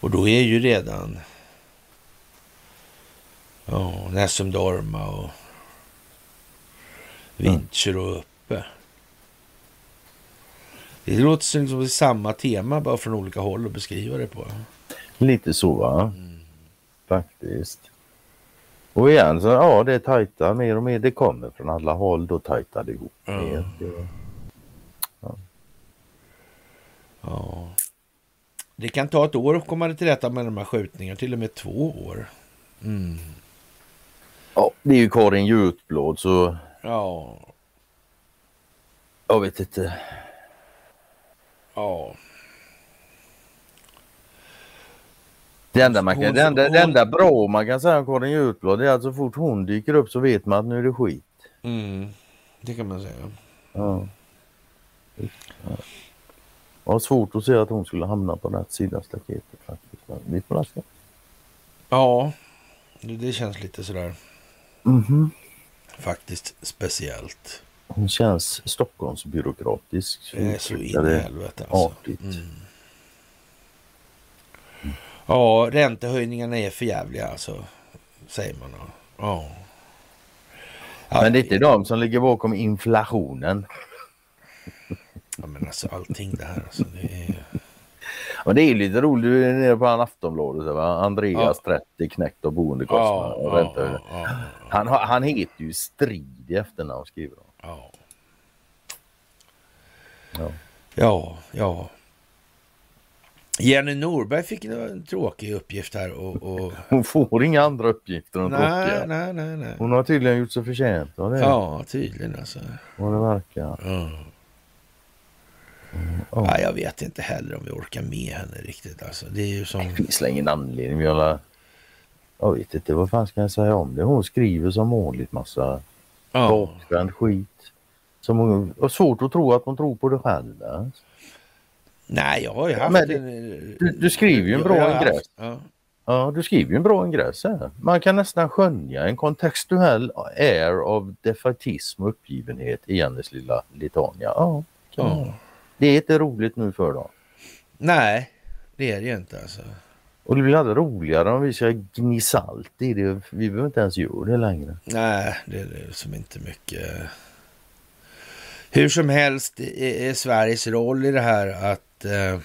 Och då är ju redan ja, Näsum Dorma och Vincher och uppe. Det låter som liksom samma tema bara från olika håll att beskriva det på. Lite så va? Mm. Faktiskt. Och igen så ja det är tajta mer och mer. Det kommer från alla håll. Då tajtar det ihop Ja. mer. Det, Ja. Det kan ta ett år att komma till rätta med de här skjutningarna, till och med två år. Mm. ja, det är ju Karin Jutblad så Ja, jag vet inte. ja. Det enda, man kan, det, enda, det enda bra man kan säga om Karin Jutblad det är att så fort hon dyker upp så vet man att nu är det skit. Mm. Det kan man säga. Ja. Ja. Jag har svårt att se att hon skulle hamna på rätt sida staketet faktiskt. Vi får se. Ja, det det känns lite sådär Mhm. faktiskt speciellt. Hon känns Stockholmsbyråkratisk. Det är så in i helvete alltså. Artigt. Mm. Ja, räntehöjningarna är för jävliga alltså, säger man. Ja. Ja, Men det är inte de som ligger bakom inflationen. Ja, men alltså allting det här alltså. Det är... Och det är lite roligt, du är nere på han Aftonbladet, va? Andreas 30 knäckt av boendekostnader. och ja, räntehöjningar. ja, ja, Han, han heter ju Strid i efternamn skriver han. ja. Ja. Ja, ja. Jenny Norberg fick en tråkig uppgift här och... och... Hon får inga andra uppgifter än Nej, nej, nej, nej. Hon har tydligen gjort sig förtjänt av det. Ja, tydligen alltså. Vad det verkar. Ja. Ja. Ja, jag vet inte heller om vi orkar med henne riktigt. Alltså, det är ju som... Det finns ingen anledning. Vi alla... Jag vet inte, vad fan ska jag säga om det? Hon skriver som vanligt massa Ja, bakvänd skit. Som hon har svårt att tro att hon tror på det själv. va? Nej, jag har ju haft Men en... du- du skriver ju en bra ingress. Ja. Ja, du skriver ju en bra ingress här. Man kan nästan skönja en kontextuell air av defaitism och uppgivenhet i Jennys lilla Litania. Ja. Ja. Det är inte roligt nu för dem. Nej, det är det ju inte alltså. Och det blir aldrig roligare om vi ska gnissa allt i det. Vi behöver inte ens göra det längre. Nej, det är som inte mycket. Hur som helst är Sveriges roll i det här att eh,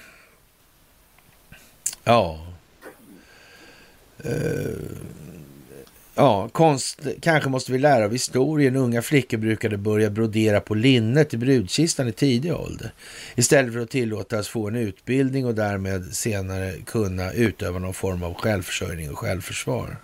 ja, eh, Ja, konst, kanske måste vi lära av historien. Unga flickor brukade börja brodera på linnet i brudkistan i tidig ålder. Istället för att tillåtas få en utbildning och därmed senare kunna utöva någon form av självförsörjning och självförsvar.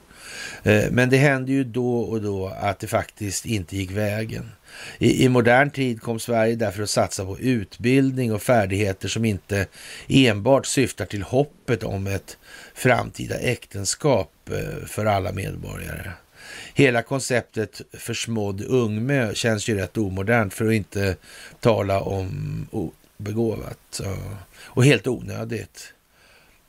Eh, men det hände ju då och då att det faktiskt inte gick vägen. I, I, modern tid kom Sverige därför att satsa på utbildning och färdigheter som inte enbart syftar till hoppet om ett framtida äktenskap eh, för alla medborgare. Hela konceptet försmådd ungmö känns ju rätt omodernt för att inte tala om obegåvat och helt onödigt.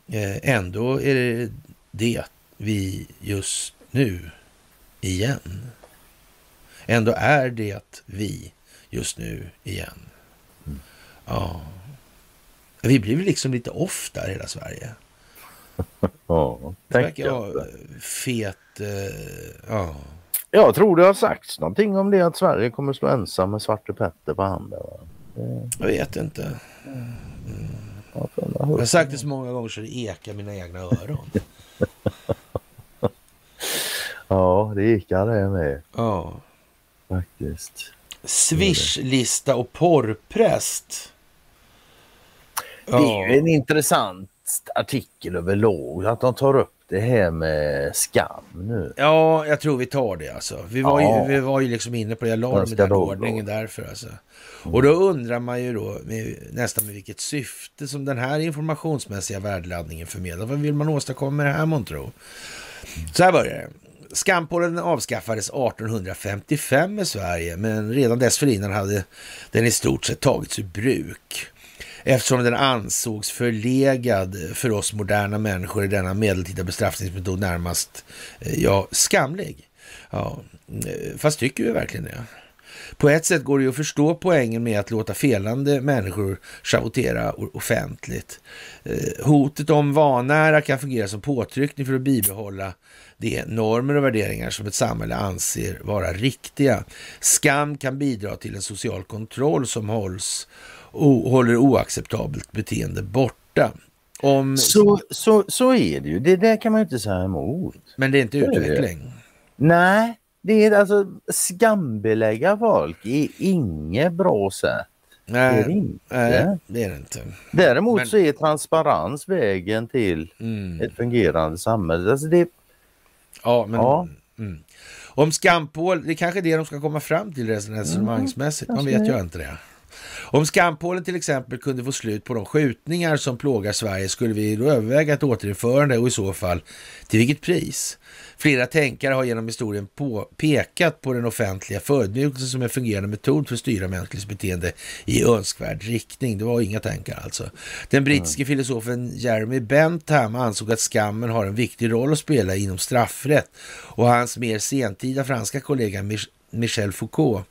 Eh, ändå är det det vi just nu igen. Ändå är det vi just nu igen. Mm. Ja. Vi blir liksom lite off där hela Sverige. [LAUGHS] ja, det verkar vara fet... Uh, ja. Jag tror det har sagts någonting om det att Sverige kommer stå ensam med Svarte Petter på handen. Det... Jag vet inte. Mm. Jag har sagt det så många gånger så det ekar mina egna öron. [LAUGHS] ja, det ekar det med. Ja. Faktiskt. Swishlista och porrpräst. Det är ju en intressant artikel överlag att de tar upp det här med skam nu. Ja, jag tror vi tar det alltså. Vi var, ja. ju, vi var ju liksom inne på det. Jag la med den ordningen därför alltså. Mm. Och då undrar man ju då med, nästan med vilket syfte som den här informationsmässiga värdeladdningen förmedlar. Vad vill man åstadkomma med det här månntro? Så här börjar det. Skampålen avskaffades 1855 i Sverige, men redan dessförinnan hade den i stort sett tagits ur bruk. Eftersom den ansågs förlegad för oss moderna människor i denna medeltida bestraffningsmetod närmast, eh, ja, skamlig. Ja, eh, fast tycker vi verkligen det? På ett sätt går det ju att förstå poängen med att låta felande människor schavottera offentligt. Eh, hotet om vanära kan fungera som påtryckning för att bibehålla de normer och värderingar som ett samhälle anser vara riktiga. Skam kan bidra till en social kontroll som hålls, o, håller oacceptabelt beteende borta. Om... Så, så, så är det ju. Det där kan man ju inte säga emot. Men det är inte utveckling. Nej, det är alltså skambelägga folk är inget bra sätt. Nej, det är det inte. Nej, det är det inte. Däremot Men... så är transparens vägen till mm. ett fungerande samhälle. Alltså det... Ja, men... Ja. Mm. Om skampål, det är kanske det de ska komma fram till resonemangsmässigt. Man vet ju inte det. Om skampålen till exempel kunde få slut på de skjutningar som plågar Sverige skulle vi då överväga ett återinförande och i så fall till vilket pris? Flera tänkare har genom historien på, pekat på den offentliga förödmjukelsen som en fungerande metod för att styra mänskligt beteende i önskvärd riktning. Det var inga tankar alltså. Den brittiske mm. filosofen Jeremy Bentham ansåg att skammen har en viktig roll att spela inom straffrätt och hans mer sentida franska kollega Michel Foucault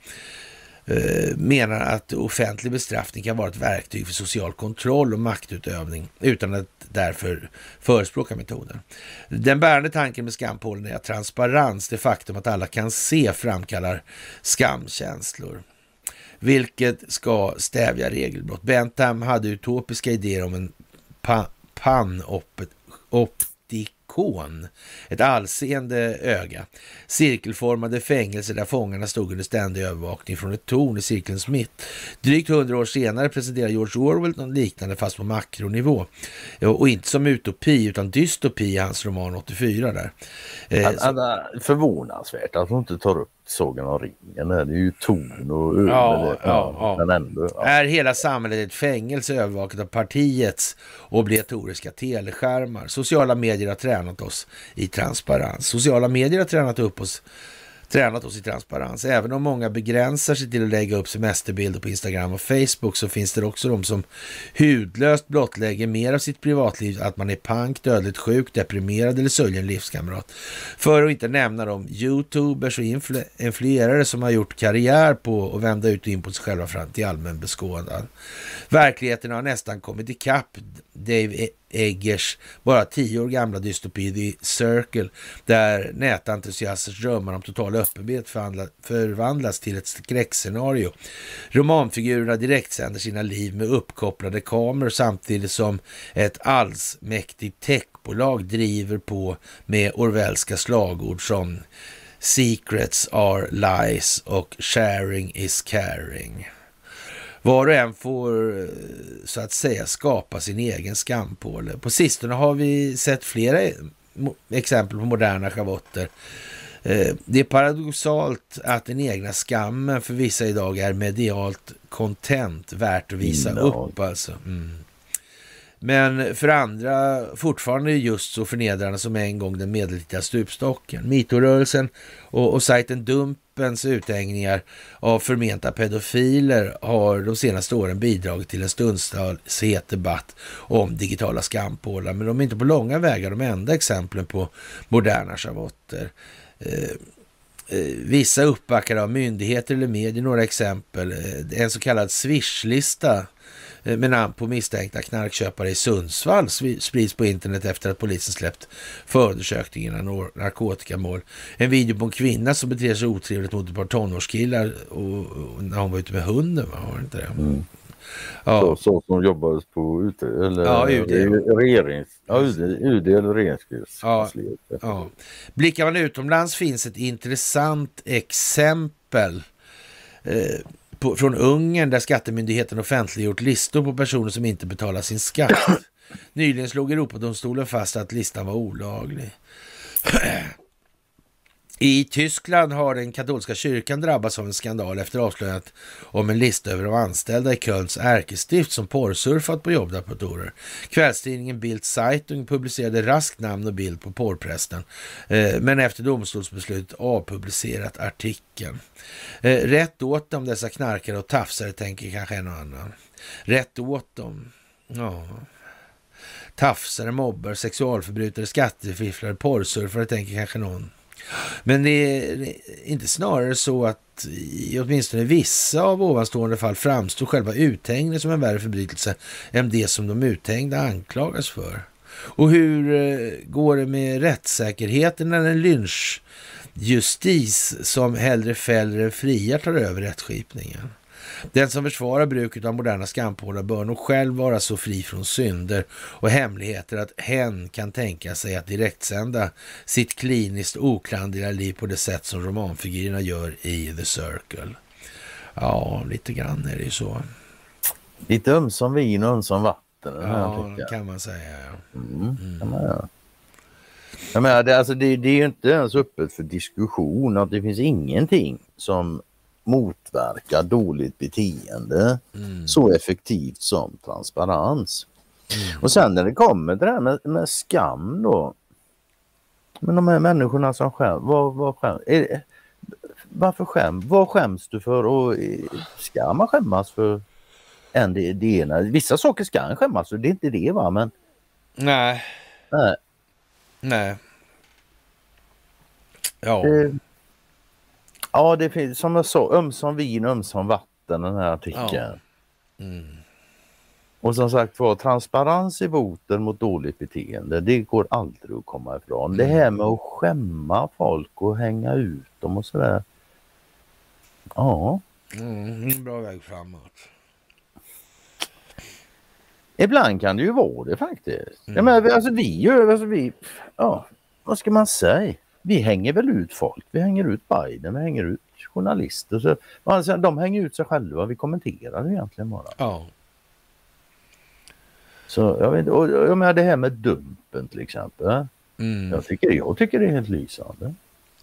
Eh, menar att offentlig bestraffning kan vara ett verktyg för social kontroll och maktutövning utan att därför förespråka metoden. Den bärande tanken med skampålen är att transparens, det faktum att alla kan se, framkallar skamkänslor vilket ska stävja regelbrott. Bentham hade utopiska idéer om en pa panoptik ikon. Ett allseende öga. Cirkelformade fängelser där fångarna stod under ständig övervakning från ett torn i cirkelns mitt. Drygt hundra år senare presenterar George Orwell något liknande fast på makronivå. Och inte som utopi utan dystopi i hans roman 84 där. Eh, förvånansvärt att hon inte tar upp Sagan om ringen. Det är ju ton och öl. Ja, ja, ja. Men ändå, ja. Är hela samhället ett fängelse övervakat av partiets obligatoriska teleskärmar? Sociala medier har tränat oss i transparens. Sociala medier har tränat upp oss tränat oss i transparens. Även om många begränsar sig till att lägga upp semesterbilder på Instagram och Facebook så finns det också de som hudlöst blottlägger mer av sitt privatliv, att man är pank, dödligt sjuk, deprimerad eller sörjer en livskamrat. För att inte nämna de youtubers och influ influerare som har gjort karriär på att vända ut och in på sig själva fram till allmän beskådan. Verkligheten har nästan kommit ikapp Dave e- Eggers bara tio år gamla dystopi The Circle, där nätentusiasters drömmar om total öppenhet förvandlas till ett skräckscenario. Romanfigurerna direktsänder sina liv med uppkopplade kameror samtidigt som ett allsmäktigt techbolag driver på med orwellska slagord som Secrets are lies och sharing is caring. Var och en får så att säga skapa sin egen skampåle. På sistone har vi sett flera exempel på moderna schavotter. Eh, det är paradoxalt att den egna skammen för vissa idag är medialt content värt att visa upp. Alltså. Mm. Men för andra fortfarande just så förnedrande som en gång den medeltida stupstocken. Mitorörelsen och, och sajten Dumpens uthängningar av förmenta pedofiler har de senaste åren bidragit till en stundtals het debatt om digitala skampålar. Men de är inte på långa vägar de enda exemplen på moderna schavotter. Eh, eh, vissa uppbackade av myndigheter eller medier, några exempel. Eh, en så kallad swishlista med namn på misstänkta knarkköpare i Sundsvall sprids på internet efter att polisen släppt förundersökningen av narkotikamål. En video på en kvinna som beter sig otrevligt mot ett par tonårskillar och, och när hon var ute med hunden, var det inte det? Mm. Ja. Så, så som jobbades på UD, eller ja, UD. Regerings, ja, UD, UD eller regeringskansliet. Ja, ja. Blickar man utomlands finns ett intressant exempel eh, på, från Ungern där skattemyndigheten offentliggjort listor på personer som inte betalar sin skatt. [COUGHS] Nyligen slog Europadomstolen fast att listan var olaglig. I Tyskland har den katolska kyrkan drabbats av en skandal efter avslöjandet om en lista över de anställda i Kölns ärkestift som porrsurfat på jobbdatorer. Kvällstidningen Bild Zeitung publicerade raskt namn och bild på porrprästen, eh, men efter domstolsbeslut avpublicerat artikeln. Eh, rätt åt dem dessa knarkare och tafsare, tänker kanske en och annan. Rätt åt dem. Ja. Tafsare, mobbar, sexualförbrytare, skattefifflare, porrsurfare, tänker kanske någon. Men det är inte snarare så att i åtminstone vissa av ovanstående fall framstår själva uthängningen som en värre förbrytelse än det som de uthängda anklagas för. Och hur eh, går det med rättssäkerheten när en lynchjustis som hellre fäller än friar tar över rättskipningen? Den som försvarar bruket av moderna skampålar bör nog själv vara så fri från synder och hemligheter att hen kan tänka sig att direktsända sitt kliniskt oklanderliga liv på det sätt som romanfigurerna gör i The Circle. Ja, lite grann är det ju så. Lite ömsom vin och ömsom vatten. Ja, kan man säga. Mm, mm. Göra. Jag menar, det, alltså, det, det är ju inte ens öppet för diskussion att det finns ingenting som motverka dåligt beteende mm. så effektivt som transparens. Mm. Och sen när det kommer till det här med, med skam då. Men de här människorna som skäms, vad, vad skäms, är, varför skäms, vad skäms du för och ska man skämmas för än det, det ena? Vissa saker ska en skämmas för, det är inte det va men... Nej. Nej. Nej. Ja. Det, Ja, det finns som jag sa, ömsom vin, ömsom vatten den här artikeln. Ja. Mm. Och som sagt var, transparens i boten mot dåligt beteende, det går aldrig att komma ifrån. Mm. Det här med att skämma folk och hänga ut dem och sådär. Ja. Mm, en bra väg framåt. Ibland kan det ju vara det faktiskt. Mm. Jag menar, alltså vi gör, alltså vi, ja, vad ska man säga? Vi hänger väl ut folk. Vi hänger ut Biden, vi hänger ut journalister. Så, alltså, de hänger ut sig själva. Vi kommenterar egentligen bara. Ja. Så jag vet och jag menar det här med Dumpen till exempel. Mm. Jag, tycker, jag tycker det är helt lysande.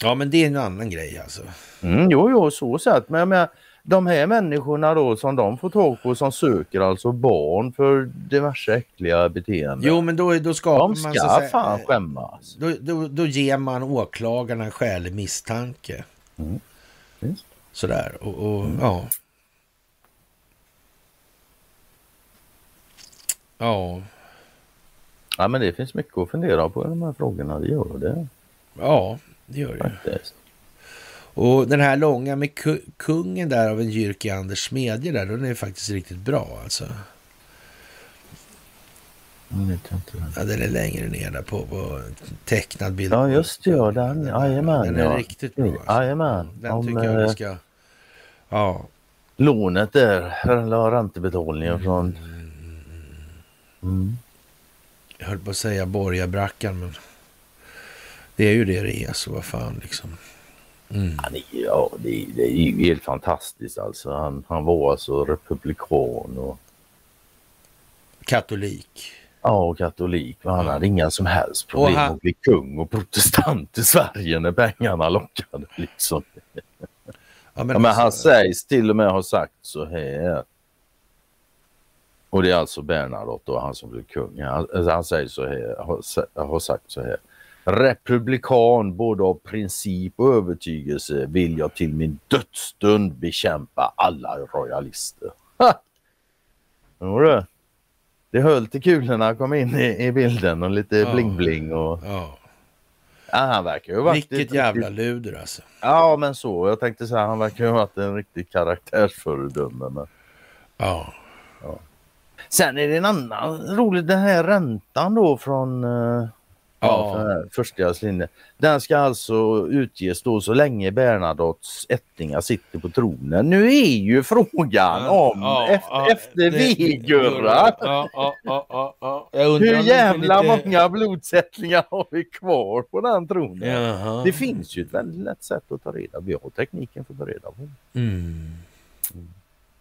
Ja men det är en annan grej alltså. Mm, jo, jo, så sett. Men jag menar, de här människorna då som de får tag på som söker alltså barn för diverse äckliga beteenden. Jo men då, då skapar de ska man... ska fan skämmas. Då, då, då ger man åklagarna en skälig misstanke. Mm. Sådär och, och mm. ja. Ja. Ja men det finns mycket att fundera på i de här frågorna, det gör det. Ja, det gör det. Faktiskt. Och den här långa med kungen där av en Jyrki Anders Smedje där, den är faktiskt riktigt bra alltså. Ja, den är längre ner där på, på tecknad bild. Ja, just det. Ja, den. Jajamän. Den är ja. riktigt bra. Alltså. Jajamän. Den Om, tycker jag vi eh, ska... Ja. Lånet där, eller räntebetalningen från... Mm. Jag höll på att säga borgarbrackan, men det är ju det det är, så vad fan liksom. Mm. Han är, ja, det, det är ju helt fantastiskt alltså. Han, han var alltså republikan och, Katolik. ja, och katolik. Men han hade inga som helst problem Och han- att bli kung och protestant i Sverige när pengarna lockade. Liksom. Ja, men, Ja, men han alltså, sägs till och med ha sagt så här. Och det är alltså Bernadotte och han som blev kung. Han, alltså han säger så här, har, har sagt så här. Republikan både av princip och övertygelse vill jag till min dödsstund bekämpa alla royalister. Ha! Jo du. Det höll till kulorna kom in i, i bilden och lite Ja. bling-bling. Och, ja. ja, han verkar ju ha varit Vilket jävla luder alltså. Ja men så. Jag tänkte säga han verkar ju ha varit en riktig karaktärsföredöme. Men... Ja. Sen är det en annan rolig, den här räntan då från uh, ja. Förstagångslinjen. Den ska alltså utges då så länge Bernadottes ättlingar sitter på tronen. Nu är ju frågan om Ja, efter, ja, efter V-Gurra. Ja, Hur jävla lite- många blodsättningar har vi kvar på den tronen? Jaha. Det finns ju ett väldigt lätt sätt att ta reda Vi har tekniken för att ta reda på. Mm.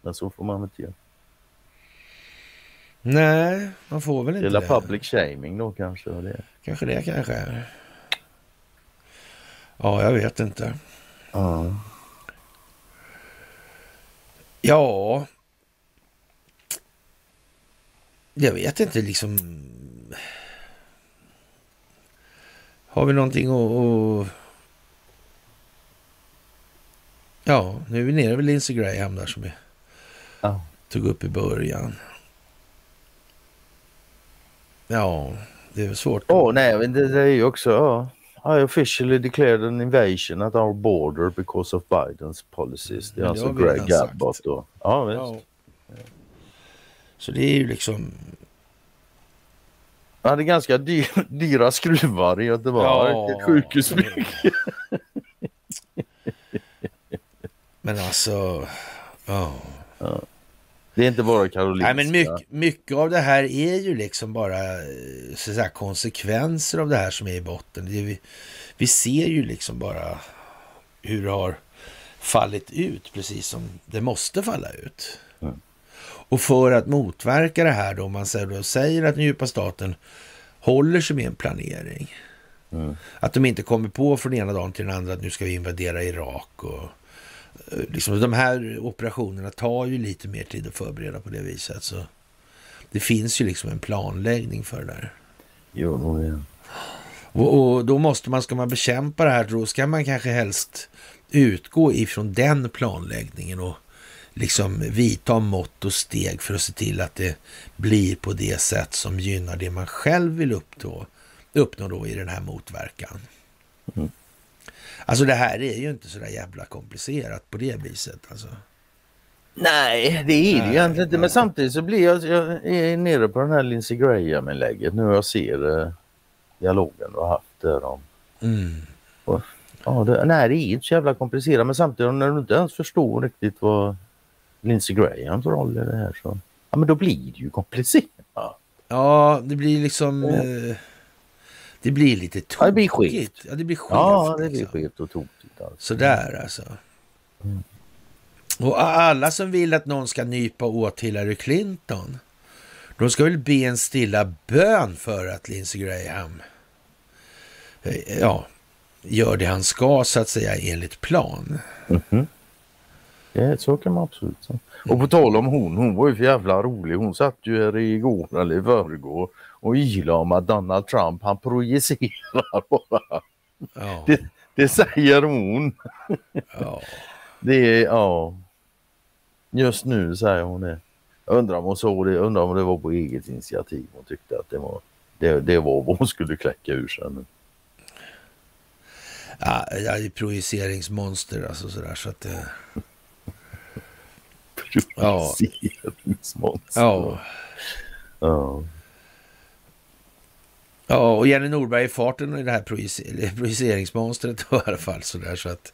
Men så får man inte göra. Nej, man får väl inte gäller det. public shaming då kanske. och Det. Kanske det kanske. Ja, jag vet inte. Ja. Ja. Jag vet inte liksom. Har vi någonting att... att... Ja, nu är vi nere vid Lindsey Graham där som vi Ja. tog upp i början. Ja, det är svårt. Åh nej, men det, det är ju också, ja. I officially declared an invasion at our border because of Bidens policies. Det är Men alltså Greg. Abbott då. Ja, visst. Ja. Så det är ju liksom... Han hade ganska dyr, dyra skruvar i Göteborg. Ja. Sjukhusbygge. Men alltså... Ja. Det är inte bara Karolinska. Nej, men mycket, mycket av det här är ju liksom bara eh, så säga, konsekvenser av det här som är i botten. Är vi, vi ser ju liksom bara hur det har fallit ut, precis som det måste falla ut. Mm. Och för att motverka det här då, om man säger, då, säger att den djupa staten håller sig med en planering. Mm. Att de inte kommer på från ena dagen till den andra att nu ska vi invadera Irak. Och, liksom, de här operationerna tar ju lite mer tid att förbereda på det viset. Så det finns ju liksom en planläggning för det där. Jo, är- Och, och då måste man, ska man bekämpa det här, då ska man kanske helst utgå ifrån den planläggningen och liksom vidta mått och steg för att se till att det blir på det sätt som gynnar det man själv vill uppnå, uppnå då i den här motverkan. Mm. Alltså det här är ju inte så där jävla komplicerat på det viset. Alltså. Nej, det är det egentligen inte. Men samtidigt så blir jag, jag är nere på den här Lindsey Graham-inlägget nu jag ser eh, dialogen du har haft där om Mm. Ja, det, nej, det är inte så jävla komplicerat men samtidigt när du inte ens förstår riktigt vad Lindsey Grahams roll i det här så ja, men då blir det ju komplicerat. Ja, det blir liksom... Eh, det blir lite tokigt. Ja, det blir skevt. Ja, det blir skevt. Ja, det blir liksom. skevt och tokigt. Alltså. Sådär alltså. Mm. Och alla som vill att någon ska nypa åt Hillary Clinton, de ska väl be en stilla bön för att Lindsey Graham eh, ja, gör det han ska så att säga enligt plan. Mhm. Ja, så kan man absolut säga. Och på tal om hon, hon var ju för jävla rolig. Hon satt ju här igår eller i förrgår och ylade om att Donald Trump han projicerar bara. Ja, Det, det säger hon. ja. Det är, ja. Just nu säger hon det. Jag undrar om hon såg det, undrar om det var på eget initiativ hon tyckte att det var det, det var vad hon skulle kläcka ur sig. ja jag är projiceringsmonster alltså sådär så att det... [LAUGHS] Ja. Projiceringsmonster. Ja, Ja. Ja, och Jenny Norberg i farten i det här projiceringsmonstret i alla fall. Så, där, så att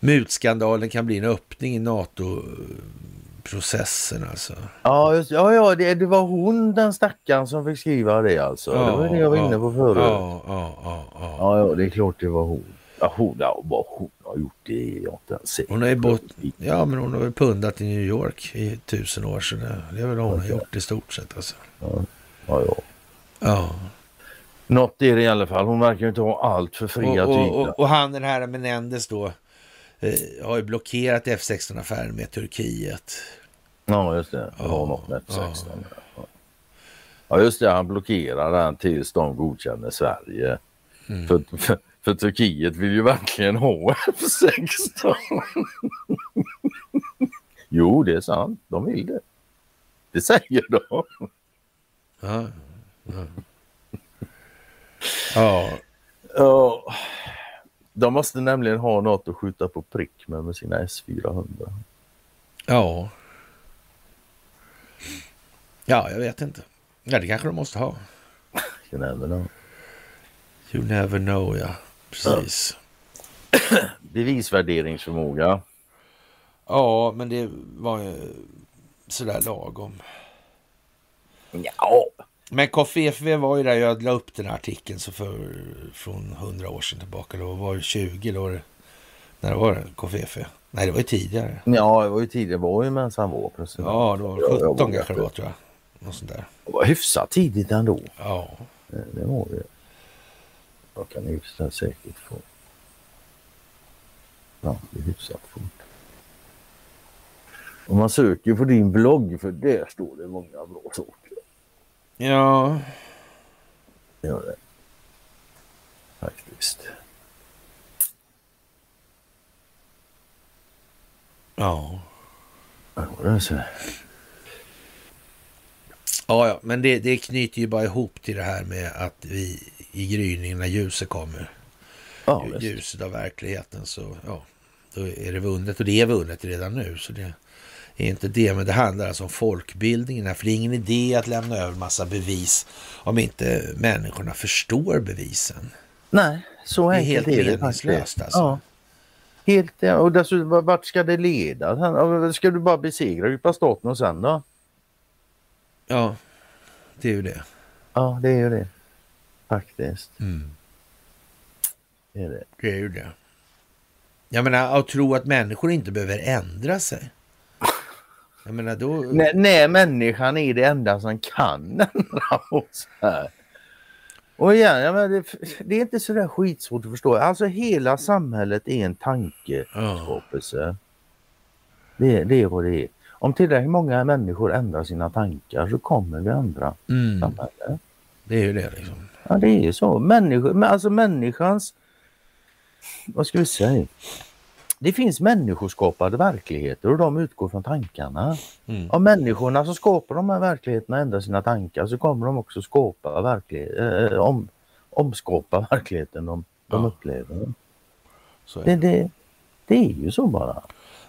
mutskandalen kan bli en öppning i NATO-processen alltså. Ja, just, ja, ja det, det, var hon den stackaren som fick skriva det alltså. Ja, det var det jag var ja, inne på förut. Ja, ja, ja, ja. ja, ja det är klart det var hon. Ja, hon, ja, vad hon har gjort det är jag inte ens Hon har ju bott, ja men hon har väl pundat i New York i tusen år det, det är väl vad hon har gjort i stort sett alltså. Ja, ja. ja. Något är det i alla fall. Hon verkar inte ha allt för fria och, och, och, och han den här Menendez då eh, har ju blockerat F16-affären med Turkiet. Ja just det, det har något med F16. Ja. ja just det, han blockerar den tills de godkänner Sverige. Mm. För, för, för Turkiet vill ju verkligen ha F16. jo, det är sant. De vill det. Det säger de. Ja. Ja. ja. De måste nämligen ha något att skjuta på prick med med sina S400. Ja. Ja, jag vet inte. Ja, det kanske de måste ha. You never know. You never know, ja. Precis. [CLEARS THROAT] Bevisvärderingsförmåga. Ja, men det var ju sådär lagom. Ja. Men KFV var ju där, jag la upp den här artikeln så för, från hundra år sedan tillbaka. Då var det 20 då. När var det KFV? Nej, det var ju tidigare. Ja, det var ju tidigare. Det var ju medan han var president. Ja, det var 17 kanske det var tror jag. Något sånt där. Det var hyfsat tidigt ändå. Ja. Det, det var det. Jag kan hyfsat säkert få. Ja, det är hyfsat fort. Om man söker på din blogg, för där står det många bra saker. Ja. Gör det. Faktiskt. Ja. Ja, det är så. Ja, ja, men det, det knyter ju bara ihop till det här med att vi i gryningen när ljuset kommer. Ja, ljuset av verkligheten så ja, då är det vunnet och det är vunnet redan nu. Så det är inte det, men det handlar alltså om folkbildningen här. För det är ingen idé att lämna över massa bevis om inte människorna förstår bevisen. Nej, så enkelt är det. Helt meningslöst alltså. Ja. Helt, ja. och dessutom vart ska det leda? Ska du bara besegra djupa staten och sen då? Ja, det är ju det. Ja, det är ju det. Faktiskt. Mm. Det är det. Det är ju det. Jag menar, att tro att människor inte behöver ändra sig. Jag menar då... Nej, nej människan är det enda som kan [LAUGHS] ändra oss här. Och igen, jag menar, det, det, är inte så där skitsvårt att förstå. Alltså hela samhället är en tankeskapelse. Ja. Det, det är vad det är. Om tillräckligt många människor ändrar sina tankar så kommer vi ändra mm. samhället. Det är ju det liksom. Ja det är ju så. Människor, alltså människans, vad ska vi säga? Det finns människoskapade verkligheter och de utgår från tankarna. Mm. Om människorna som skapar de här verkligheterna ändrar sina tankar så kommer de också skapa verklighet, äh, om, omskapa verkligheten de, de ja. upplever. Det, det, det är ju så bara.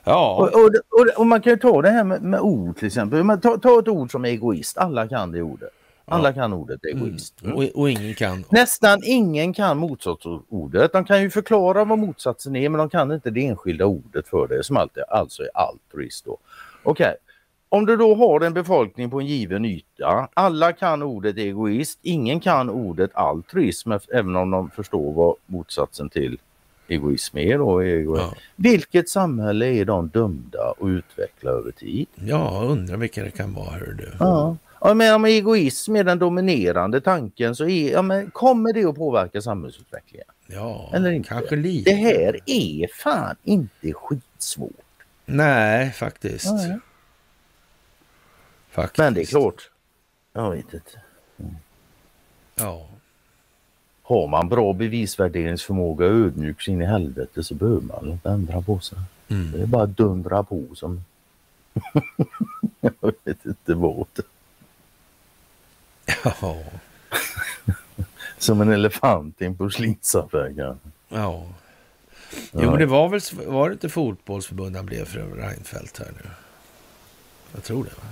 Ja. Och, och, och, och, man kan ju ta det här med, med ord till exempel. ta, ta ett ord som egoist. Alla kan det ordet. Alla ja. kan ordet egoist. Mm. Och, och, ingen kan. Nästan ingen kan motsatsordet. De kan ju förklara vad motsatsen är men de kan inte det enskilda ordet för det som alltid, alltså är altruist. Okej, okay. om du då har en befolkning på en given yta. Alla kan ordet egoist. Ingen kan ordet altruism även om de förstår vad motsatsen till egoism är då. Egoism. Ja. Vilket samhälle är de dömda att utveckla över tid? Ja, undrar vilka det kan vara. Hör du. Ja. Ja, men om egoism är den dominerande tanken så är, ja, men kommer det att påverka samhällsutvecklingen? Ja, Eller inte? kanske lite. Det här är fan inte skitsvårt. Nej, faktiskt. Ja, faktiskt. Men det är klart. Jag vet inte. Mm. Ja. Har man bra bevisvärderingsförmåga och ödmjuk in i helvete så behöver man inte ändra på sig. Mm. Det är bara att dundra på som... [LAUGHS] jag vet inte vad. Ja. [LAUGHS] Som en elefant i en porslinsaffär kanske. Ja. Jo, ja. det var väl var det inte fotbollsförbund han blev för Reinfeldt här nu? Jag tror det. Va?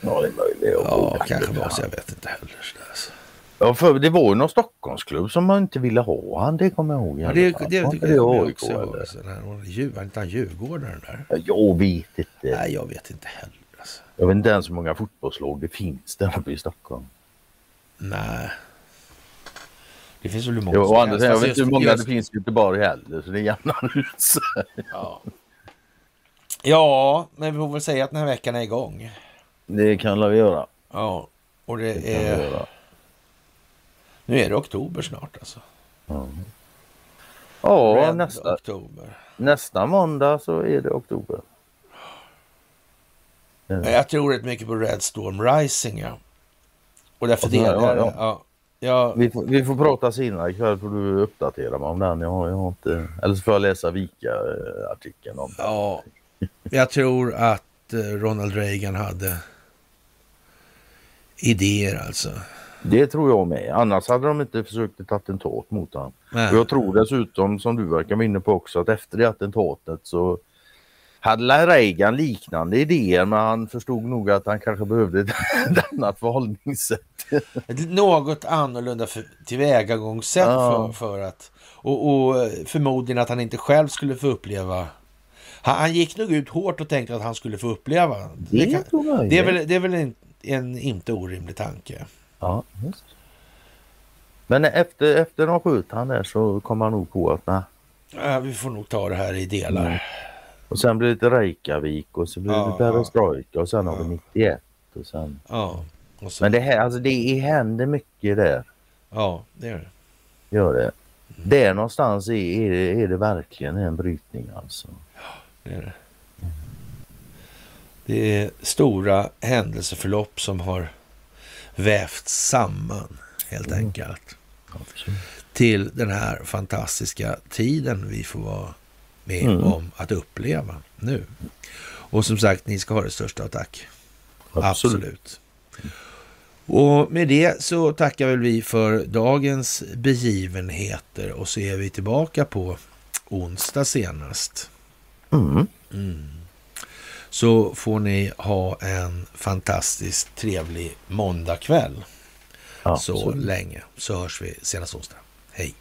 Ja, det är möjligt. Ja, kanske var så. Jag vet inte heller. Så alltså. Ja, för det var ju någon Stockholmsklubb som man inte ville ha han, det kommer jag ihåg. Ja, det, det, det, det AIK, också. var sån här- Djur- Var inte han djurgårdaren där? Ja, Jag vet inte. Nej, jag vet inte heller. Jag vet inte ens hur många fotbollslag det finns där uppe i Stockholm. Nej. Det finns väl hur många Ja, som helst. jag Alltså, vet inte hur många just- det finns i Göteborg heller så det jämnar ut sig. Ja. ja, men vi får väl säga att den här veckan är igång. Det kan vi göra. Ja, och det, Det är... Nu är det oktober snart alltså. Ja, Red nästa, oktober. nästa måndag så är det oktober. Ja, Jag tror rätt mycket på Red Storm Rising, ja. Och därför här, delar ja, jag. Ja, ja, Vi får, vi får prata senare ikväll får du uppdatera mig om den. Jag har, jag har inte, eller så får jag läsa Vika-artikeln om den. ja, jag tror att eh, Ronald Reagan hade idéer alltså. Det tror jag med. Annars hade de inte försökt ett attentat mot honom. Och jag tror dessutom, som du verkar vara inne på också, att efter det attentatet så hade Reagan liknande idéer men han förstod nog att han kanske behövde [LAUGHS] ett annat förhållningssätt. Något annorlunda för, tillvägagångssätt Ja. för, för att... Och, och förmodligen att han inte själv skulle få uppleva... Han, han gick nog ut hårt och tänkte att han skulle få uppleva. Det, kan- tror jag det är väl, det är väl en, en inte orimlig tanke. Ja, just. Men efter, efter de sköt han där så kom han nog på att nej. Ja, vi får nog ta det här i delar. Mm. Och sen blir det Reykjavik och så blir det Ja, perestrojka och sen har vi 91. Och sen... Ja, och så, Men det, här, alltså det händer mycket där. ja, det är det. Gör det. Där någonstans är, är, det, är det verkligen en brytning alltså. Det är, det. det är stora händelseförlopp som har vävts samman helt Mm. enkelt. Till den här fantastiska tiden vi får vara med Mm. om att uppleva nu. Och som sagt, ni ska ha det största av tack. Absolut. Och med det så tackar väl vi för dagens begivenheter och så är vi tillbaka på onsdag senast. Mm. Så får ni ha en fantastiskt trevlig måndagkväll Ja, så så. länge. Så hörs vi senast onsdag. Hej!